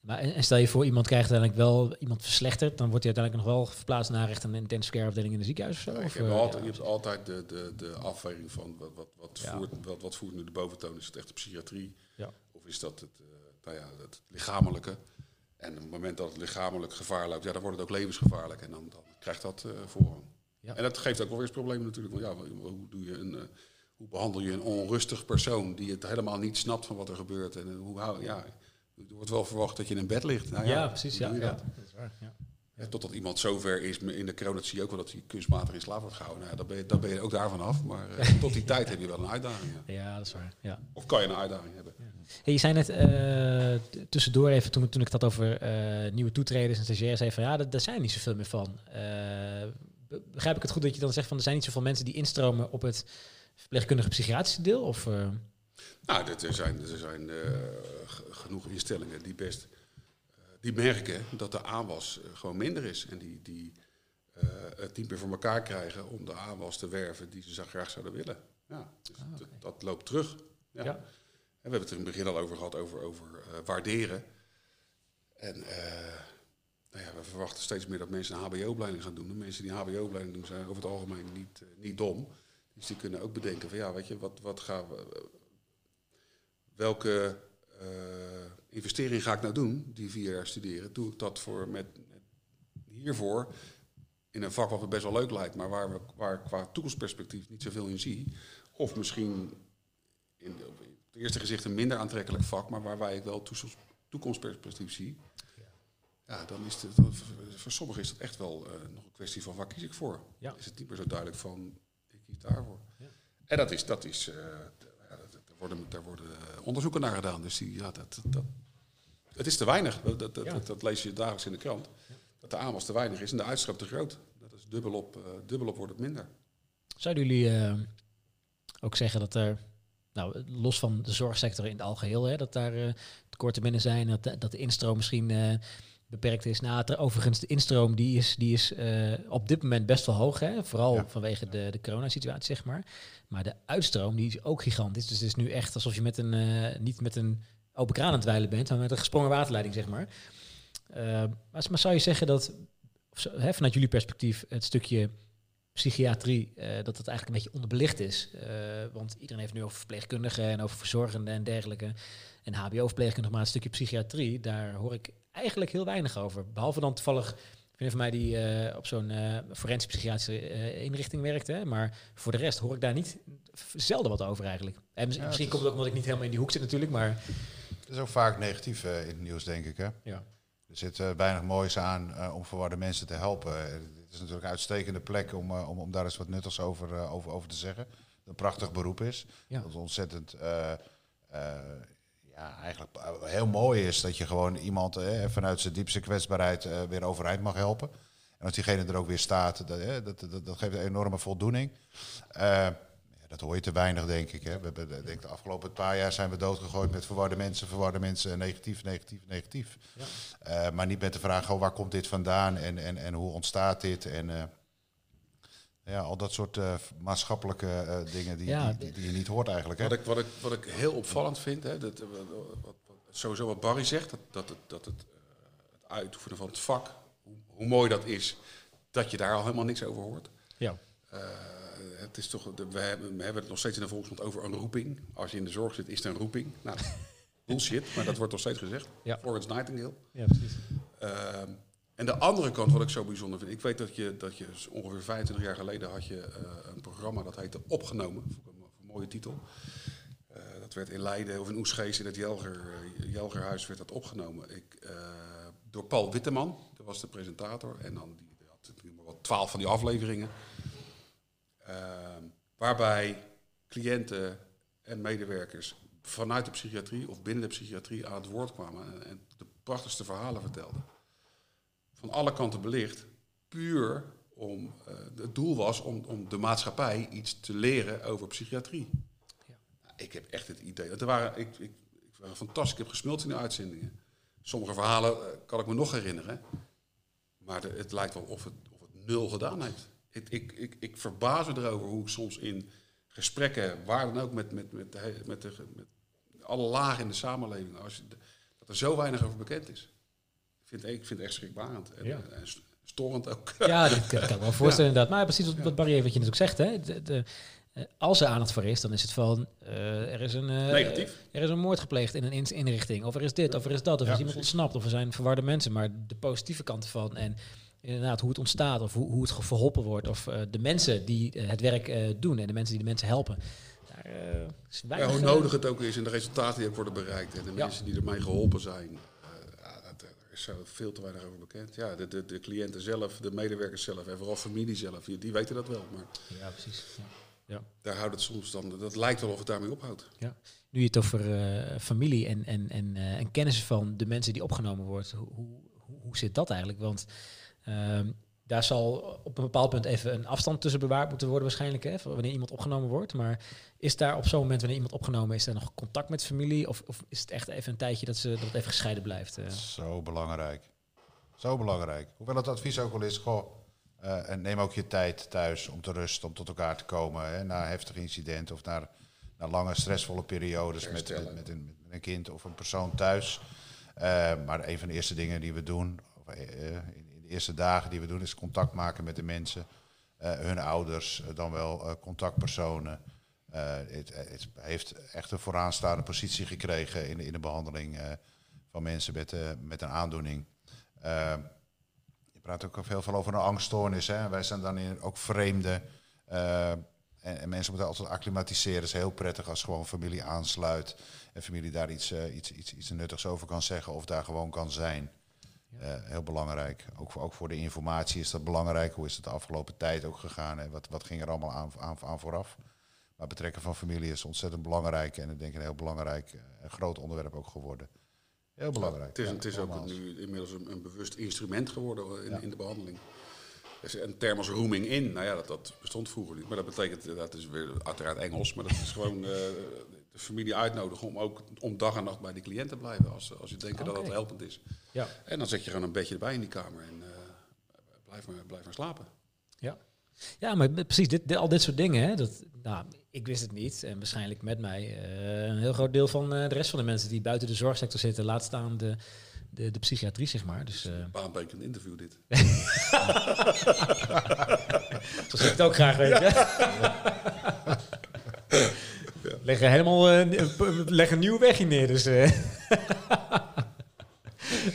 Maar en en stel je voor, iemand krijgt uiteindelijk wel iemand verslachterd, dan wordt hij uiteindelijk nog wel verplaatst naar echt een intensive care afdeling in een ziekenhuis of zo? je, Of, hebt eh, altijd, je hebt altijd de, de, de afweging van wat, wat, wat, voert, wat, wat voert nu de boventoon. Is het echt de psychiatrie? Ja. Of is dat het, eh, nou ja, het lichamelijke? En op het moment dat het lichamelijk gevaar loopt, ja, dan wordt het ook levensgevaarlijk. En dan, dan krijgt dat eh voorrang. Ja. En dat geeft ook wel weer eens problemen natuurlijk. Want ja, hoe doe je een, eh, hoe behandel je een onrustig persoon die het helemaal niet snapt van wat er gebeurt. En hoe hou, ja, er wordt wel verwacht dat je in een bed ligt. Nou ja, precies. hoe Ja, doe je ja. dat? Is waar, ja. Ja, totdat iemand zover is in de corona, zie je ook wel dat hij kunstmatig in slaap wordt gehouden. Nou, ja, dan, ben je, dan ben je ook daarvan af. Maar eh, *laughs* tot die tijd heb je wel een uitdaging. Ja. ja, dat is waar. Ja. Of kan je een uitdaging hebben. Hey, je zei net eh, tussendoor even, toen, toen ik het had over eh, nieuwe toetreders en stagiairs, zei van ja, daar, zijn niet zoveel meer van. Eh, be- begrijp ik het goed dat je dan zegt van er zijn niet zoveel mensen die instromen op het verpleegkundige psychiatrische deel? Of, Nou, er zijn, er zijn genoeg instellingen die best die merken dat de aanwas gewoon minder is. En die, die het niet meer voor elkaar krijgen om de aanwas te werven die ze zo graag zouden willen. Ja, dus Ah, dat, dat loopt terug. Ja. Ja. We hebben het er in het begin al over gehad, over, over eh, waarderen. En eh, nou ja, we verwachten steeds meer dat mensen een HBO-opleiding gaan doen. De mensen die een HBO-opleiding doen zijn over het algemeen niet, eh, niet dom. Dus die kunnen ook bedenken van ja, weet je, wat, wat gaan we, welke investering ga ik nou doen, die vier jaar studeren? Doe ik dat voor met, hiervoor in een vak wat me best wel leuk lijkt, maar waar, we, qua toekomstperspectief niet zoveel in zie? Of misschien in op het eerste gezicht een minder aantrekkelijk vak, maar waarbij ik wel toekomst- toekomstperspectief zie. Ja, dan is het, voor sommigen is dat echt wel eh, nog een kwestie van waar kies ik voor. Ja. Is het niet meer zo duidelijk van ik kies daarvoor. Ja. En dat is, dat is, eh, dat- daar worden, daar worden onderzoeken naar gedaan. Dus die, ja, dat, dat, het is te weinig. Dat, dat, Ja. dat, dat lees je dagelijks in de krant. Dat de aanwas te weinig is en de uitstroom te groot. Dat is dubbelop, eh dubbelop wordt het minder. zouden jullie eh, ook zeggen dat er, nou, los van de zorgsector in het algeheel, hè, dat daar eh, tekorten binnen zijn, dat, de- dat de instroom misschien eh, beperkt is? Nou, ter- overigens, de instroom die is, die is eh, op dit moment best wel hoog, hè? vooral Ja. vanwege de, de coronasituatie, zeg maar. Maar de uitstroom die is ook gigantisch. Dus het is nu echt alsof je met een, niet met een open kraan aan het dweilen bent, maar met een gesprongen waterleiding, zeg maar. Maar, maar zou je zeggen dat, of hè, vanuit jullie perspectief, het stukje psychiatrie, eh, dat het eigenlijk een beetje onderbelicht is. Eh, want iedereen heeft nu over verpleegkundigen en over verzorgenden en dergelijke. En HBO-verpleegkundigen, maar het stukje psychiatrie, daar hoor ik eigenlijk heel weinig over. Behalve dan toevallig een van mij die eh, op zo'n eh forensisch psychiatrische eh, inrichting werkt. Hè, maar voor de rest hoor ik daar niet zelden wat over eigenlijk. En Ja, misschien komt het ook omdat ik niet helemaal in die hoek zit natuurlijk, maar Het is ook vaak negatief in het nieuws, denk ik. Hè? ja. Er zit weinig moois aan om verwarde mensen te helpen. Het is natuurlijk een uitstekende plek om, eh, om, om daar eens wat nuttigs over, eh, over, over te zeggen. Een prachtig beroep is. Ja. Dat het ontzettend eh, ja, eigenlijk heel mooi is dat je gewoon iemand vanuit zijn diepste kwetsbaarheid weer overeind mag helpen. En als diegene er ook weer staat, dat, dat, dat, dat geeft een enorme voldoening. Ja, dat hoor je te weinig, denk ik. Hè. We hebben, denk de afgelopen paar jaar zijn we doodgegooid met verwarde mensen, verwarde mensen, negatief, negatief, negatief. Ja. Eh, maar niet met de vraag, oh, waar komt dit vandaan en, en, en hoe ontstaat dit? En eh, ja, al dat soort eh, maatschappelijke eh, dingen die, Ja, die, die, die je niet hoort eigenlijk. Hè? Wat ik, wat, ik, wat ik heel opvallend vind, hè, dat, wat, wat, wat- sowieso wat Barry zegt, dat, dat het, dat het, het uitoefenen van het vak, hoe, hoe mooi dat is, dat je daar al helemaal niks over hoort. Ja. Het is toch, we, hebben, we hebben het nog steeds in de volksmond over een roeping. Als je in de zorg zit, is het een roeping. Nou, *laughs* bullshit, maar dat wordt nog steeds gezegd. Ja. Florence Nightingale. ja, precies. Ehm, en de andere kant, wat ik zo bijzonder vind. Ik weet dat je, dat je ongeveer 25 jaar geleden had je eh, een programma dat heette Opgenomen. Vond een, een mooie titel. Eh, dat werd in Leiden of in Oesgees in het Jelger, eh, Jelgerhuis werd dat opgenomen. Ik, door Paul Witteman, dat was de presentator. En dan die, die had wat twaalf van die afleveringen. Ehm, waarbij cliënten en medewerkers vanuit de psychiatrie of binnen de psychiatrie aan het woord kwamen en, de prachtigste verhalen vertelden. Van alle kanten belicht, puur om, eh, het doel was om, om de maatschappij iets te leren over psychiatrie. Ja. Ik heb echt het idee, dat er waren, ik, ik, ik waren fantastisch, ik heb gesmuld in de uitzendingen. Sommige verhalen eh, kan ik me nog herinneren, maar de- het lijkt wel of het, of het nul gedaan heeft. Ik, ik, ik, ik verbaas me erover hoe ik soms in gesprekken, waar dan ook, met, met, met, de, met, de, met alle lagen in de samenleving, als je, dat er zo weinig over bekend is. Ik vind, ik vind het echt schrikbarend. En, Ja. en st- storend ook. Ja, dat kan, ik me wel *laughs* voorstellen inderdaad. Maar precies wat, heeft, wat je net ook zegt. Hè? De, de, eh, als er aandacht voor is, dan is het van... eh, er, is een, eh, Negatief. er is een moord gepleegd in een in- inrichting. Of er is dit, of er is dat. Of er Ja, is iemand ontsnapt. Of er zijn verwarde mensen. Maar de positieve kant ervan en inderdaad hoe het ontstaat. Of hoe, hoe het ge- verholpen wordt. Of eh, de mensen die eh, het werk eh, doen. En de mensen die de mensen helpen. Ja, eh, is Ja, hoe nodig het ook is en de resultaten die ook worden bereikt en de Ja. mensen die ermee geholpen zijn. Ja, is zo veel te weinig over bekend. Ja, de, de, de cliënten zelf, de medewerkers zelf en vooral familie zelf, die, die weten dat wel. Maar Ja, precies. Ja. daar houdt het soms dan, dat lijkt wel of het daarmee ophoudt. Nu je het over familie en, en, en, en kennis van de mensen die opgenomen wordt, hoe, hoe, hoe- hoe zit dat eigenlijk? Want ehm, daar zal op een bepaald punt even een afstand tussen bewaard moeten worden waarschijnlijk, hè, wanneer iemand opgenomen wordt. Maar is daar op zo'n moment, wanneer iemand opgenomen is, er nog contact met familie? Of, of is het echt even een tijdje dat, ze, dat het even gescheiden blijft? eh? Zo belangrijk. Zo belangrijk. Hoewel het advies ook wel is, goh, eh, en neem ook je tijd thuis om te rusten, om tot elkaar te komen. Hè, na een heftig incident of naar, naar lange stressvolle periodes met, met, met, een, met een kind of een persoon thuis. Eh, maar een van de eerste dingen die we doen, of, eh, in de eerste dagen die we doen, is contact maken met de mensen. eh, hun ouders, eh, dan wel eh, contactpersonen. Het, heeft echt een vooraanstaande positie gekregen in, de- in de behandeling eh, van mensen met, met een aandoening. Je praat ook heel veel over een angststoornis. Hè? Wij zijn dan in, ook vreemden. en, en mensen moeten altijd acclimatiseren. Het is heel prettig als gewoon familie aansluit. En familie daar iets, iets, iets, iets nuttigs over kan zeggen of daar gewoon kan zijn. Eh, heel belangrijk. Ook voor, ook voor de informatie is dat belangrijk. Hoe is het de afgelopen tijd ook gegaan? En wat, wat ging er allemaal aan, aan, aan vooraf? Maar betrekken van familie is ontzettend belangrijk. En ik denk een heel belangrijk, eh, groot onderwerp ook geworden. Heel belangrijk. Het is, Ja, het is ook nu inmiddels een, een bewust instrument geworden in, Ja. in de behandeling. Dus een term als rooming in, nou ja, dat, dat bestond vroeger niet. Maar dat betekent, dat is weer uiteraard Engels, maar dat is gewoon eh, de familie uitnodigen om ook om dag en nacht bij die cliënt te blijven. Als, als je denkt dat dat helpend is. Ja. En dan zet je gewoon een bedje erbij in die kamer en eh, blijf, maar, blijf maar slapen. Ja. Ja, maar precies, dit, dit- al dit soort dingen. Hè, dat, nou, ik wist het niet. En waarschijnlijk met mij eh, een heel groot deel van eh, de rest van de mensen die buiten de zorgsector zitten, laat staan de, de, de psychiatrie, zeg maar. Dus eh Baanbrekend interview dit. *laughs* zo ik het ook graag weten. *laughs* er helemaal eh, een- een- leg een nieuwe weg in neer. Dus, eh. *laughs*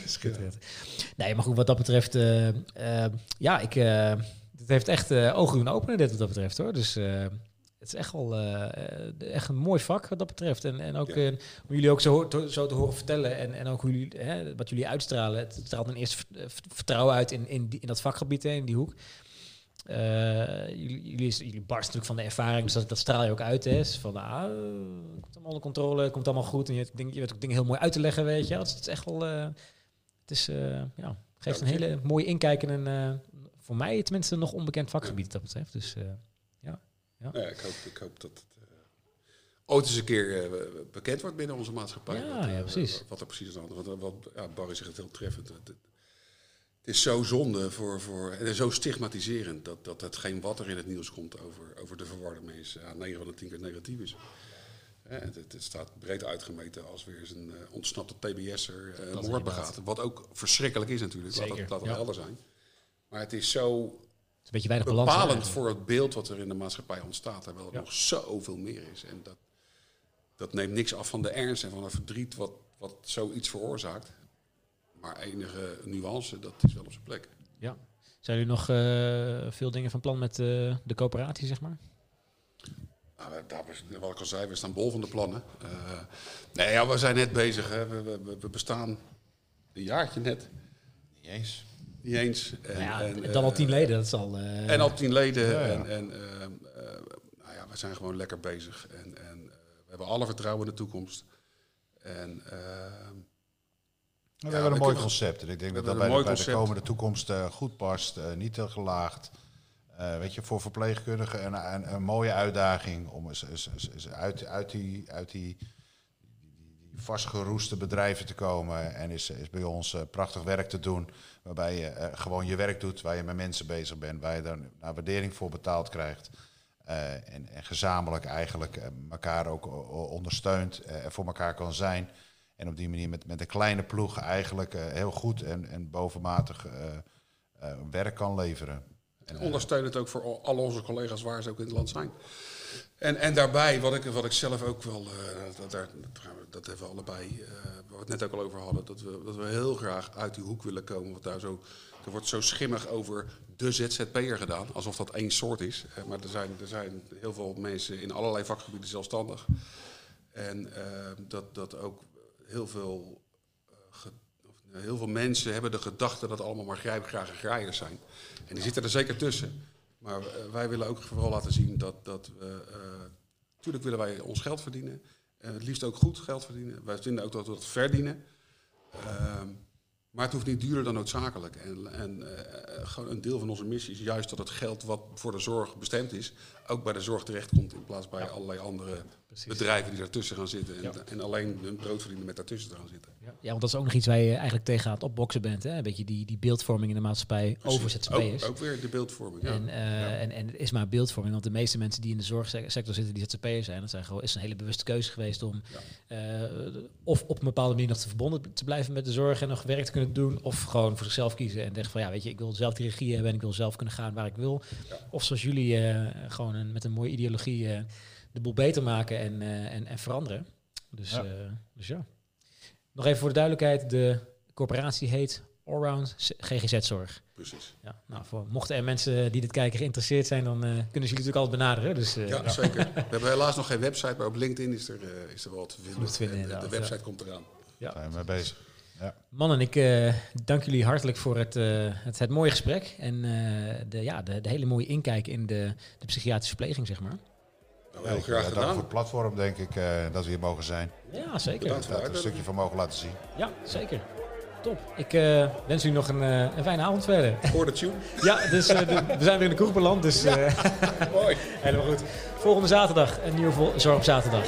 Schitterend. Nee, maar goed, wat dat betreft, eh, eh, ja, ik, eh, het heeft echt eh ogen doen openen, dit wat dat betreft hoor. Dus eh, het is echt wel eh, eh, echt een mooi vak wat dat betreft. En, en ook Ja. eh, hoe jullie ook zo, to- zo te horen vertellen en, en ook hoe jullie, hè, wat jullie uitstralen. Het straalt een eh, vertrouwen uit in, in, die, in dat vakgebied, hè, in die hoek. Eh, jullie, jullie, is- jullie barsten natuurlijk van de ervaring, dus dat, dat straal je ook uit. Hè. Dus van, ah, eh, komt allemaal onder controle, komt allemaal goed. En je, denk, je weet ook dingen heel mooi uit te leggen, weet je. wel. Het is echt wel, eh, het is, eh, ja, geeft een hele mooie inkijk in een, voor mij tenminste, nog onbekend vakgebied dat betreft. Dus eh, Nou ja, ik, hoop, ik hoop dat het ooit eens een keer bekend wordt binnen onze maatschappij. Ja, wat, ja, precies. Wat, wat er precies aan de hand is. Want, wat, ja, Barry zegt het heel treffend. Het, het- het is zo zonde voor, voor, en zo stigmatiserend dat, dat hetgeen wat er in het nieuws komt over, over de verwarde mensen, ja, 9 van de 10 keer negatief is. Het, het, het staat breed uitgemeten als weer eens een eh, ontsnapte TBS'er eh, Dat moord inderdaad. begaat. Wat ook verschrikkelijk is natuurlijk, laat Zeker, dat, laat dat ja. helder zijn. Maar het is zo het is een beetje weinig bepalend eigenlijk. voor het beeld wat er in de maatschappij ontstaat. Terwijl er Ja. nog zoveel meer is. En dat, dat neemt niks af van de ernst en van het verdriet wat, wat zoiets veroorzaakt. Maar enige nuance, dat is wel op zijn plek. Ja. Zijn jullie nog eh, veel dingen van plan met eh, de coöperatie, zeg maar? Nou, we- daar, we- wat ik al zei, we staan bol van de plannen. Eh, nee, ja, we zijn net bezig. Hè. We, we- bestaan een jaartje net. Niet eens. Niet eens. En, Nou ja, en, dan al tien leden, dat is al... eh, En al tien leden. Ja, ja. En, en nou ja, we zijn gewoon lekker bezig. En, en eh, we hebben alle vertrouwen in de toekomst. En We Ja, hebben een mooi concept. En ik denk dat dat bij, de, bij komende toekomst eh, goed past. eh, niet te gelaagd. Eh, weet je, voor verpleegkundigen een, een, een mooie uitdaging om eens, eens, eens- uit, uit die, uit die, die, die vastgeroeste bedrijven te komen. En is, is bij ons prachtig werk te doen. Waarbij je gewoon je werk doet, waar je met mensen bezig bent. Waar je daar naar waardering voor betaald krijgt. En, en gezamenlijk eigenlijk elkaar ook ondersteunt. en voor elkaar kan zijn. En op die manier met, met een kleine ploeg eigenlijk eh, heel goed en, en bovenmatig eh, eh, werk kan leveren. En ondersteun het ook voor al onze collega's waar ze ook in het land zijn. En, en daarbij, wat ik, wat ik zelf ook wel, dat, dat, hebben we allebei, eh, waar we het net ook al over hadden, dat we, dat we heel graag uit die hoek willen komen, wat daar zo er wordt zo schimmig over de ZZP'er gedaan, alsof dat één soort is. Maar er zijn, er zijn heel veel mensen in allerlei vakgebieden zelfstandig. En dat, dat ook heel veel, eh, ge- of, eh, heel veel mensen hebben de gedachte dat allemaal maar grijpgrage graaiers zijn. En die zitten er zeker tussen. Maar eh, wij willen ook vooral laten zien dat, dat we... eh, Tuurlijk willen wij ons geld verdienen. En het liefst ook goed geld verdienen. Wij vinden ook dat we dat verdienen. Ehm, maar het hoeft niet duurder dan noodzakelijk. En, en eh, gewoon een deel van onze missie is juist dat het geld wat voor de zorg bestemd is, ook bij de zorg terechtkomt. In plaats bij allerlei andere bedrijven die daartussen gaan zitten. En, Ja. en alleen hun brood verdienen met daartussen te gaan zitten. Ja. ja, want dat is ook nog iets waar je eigenlijk tegen aan het opboksen bent. Hè? Een beetje die, die beeldvorming in de maatschappij over ZZP'ers. Ook, ook weer de beeldvorming. Ja. En, eh, en, en het is maar beeldvorming, want de meeste mensen die in de zorgsector zitten, die ZZP'ers zijn, dat zijn gewoon, is een hele bewuste keuze geweest om eh, of op een bepaalde manier nog te verbonden te blijven met de zorg en nog werk te kunnen doen, of gewoon voor zichzelf kiezen en zeggen van ja, weet je, ik wil zelf die regie hebben en ik wil zelf kunnen gaan waar ik wil. Of zoals jullie eh, gewoon een, met een mooie ideologie de boel beter maken en, eh, en, en veranderen. Dus Ja. ja. dus ja. Nog even voor de duidelijkheid, de corporatie heet Allround GGZ-zorg. Precies. Ja, nou, voor, mochten er mensen die dit kijken geïnteresseerd zijn, dan eh, kunnen ze jullie natuurlijk altijd benaderen. Dus, eh, Ja, zeker. *laughs* We hebben helaas nog geen website, maar op LinkedIn is er, eh, is er wel te vinden. De, de website komt eraan. ja. Zijn we mee bezig. Ja. Mannen, ik eh, dank jullie hartelijk voor het, eh, het, het mooie gesprek en eh, de, ja, de, de hele mooie inkijk in de, de psychiatrische verpleging, zeg maar. Nou, heel graag dank voor gedaan. het platform, denk ik, eh, dat we hier mogen zijn. Ja, zeker. Bedankt. Dat we een stukje van mogen laten zien. Ja, zeker. Top. Ik eh, wens jullie nog een, eh, een fijne avond verder. Voor de tune. *laughs* ja, dus eh, de- we zijn weer in de kroeg beland, dus eh, *laughs* Mooi. helemaal goed. Volgende zaterdag, een nieuwe vol- Zorg op zaterdag.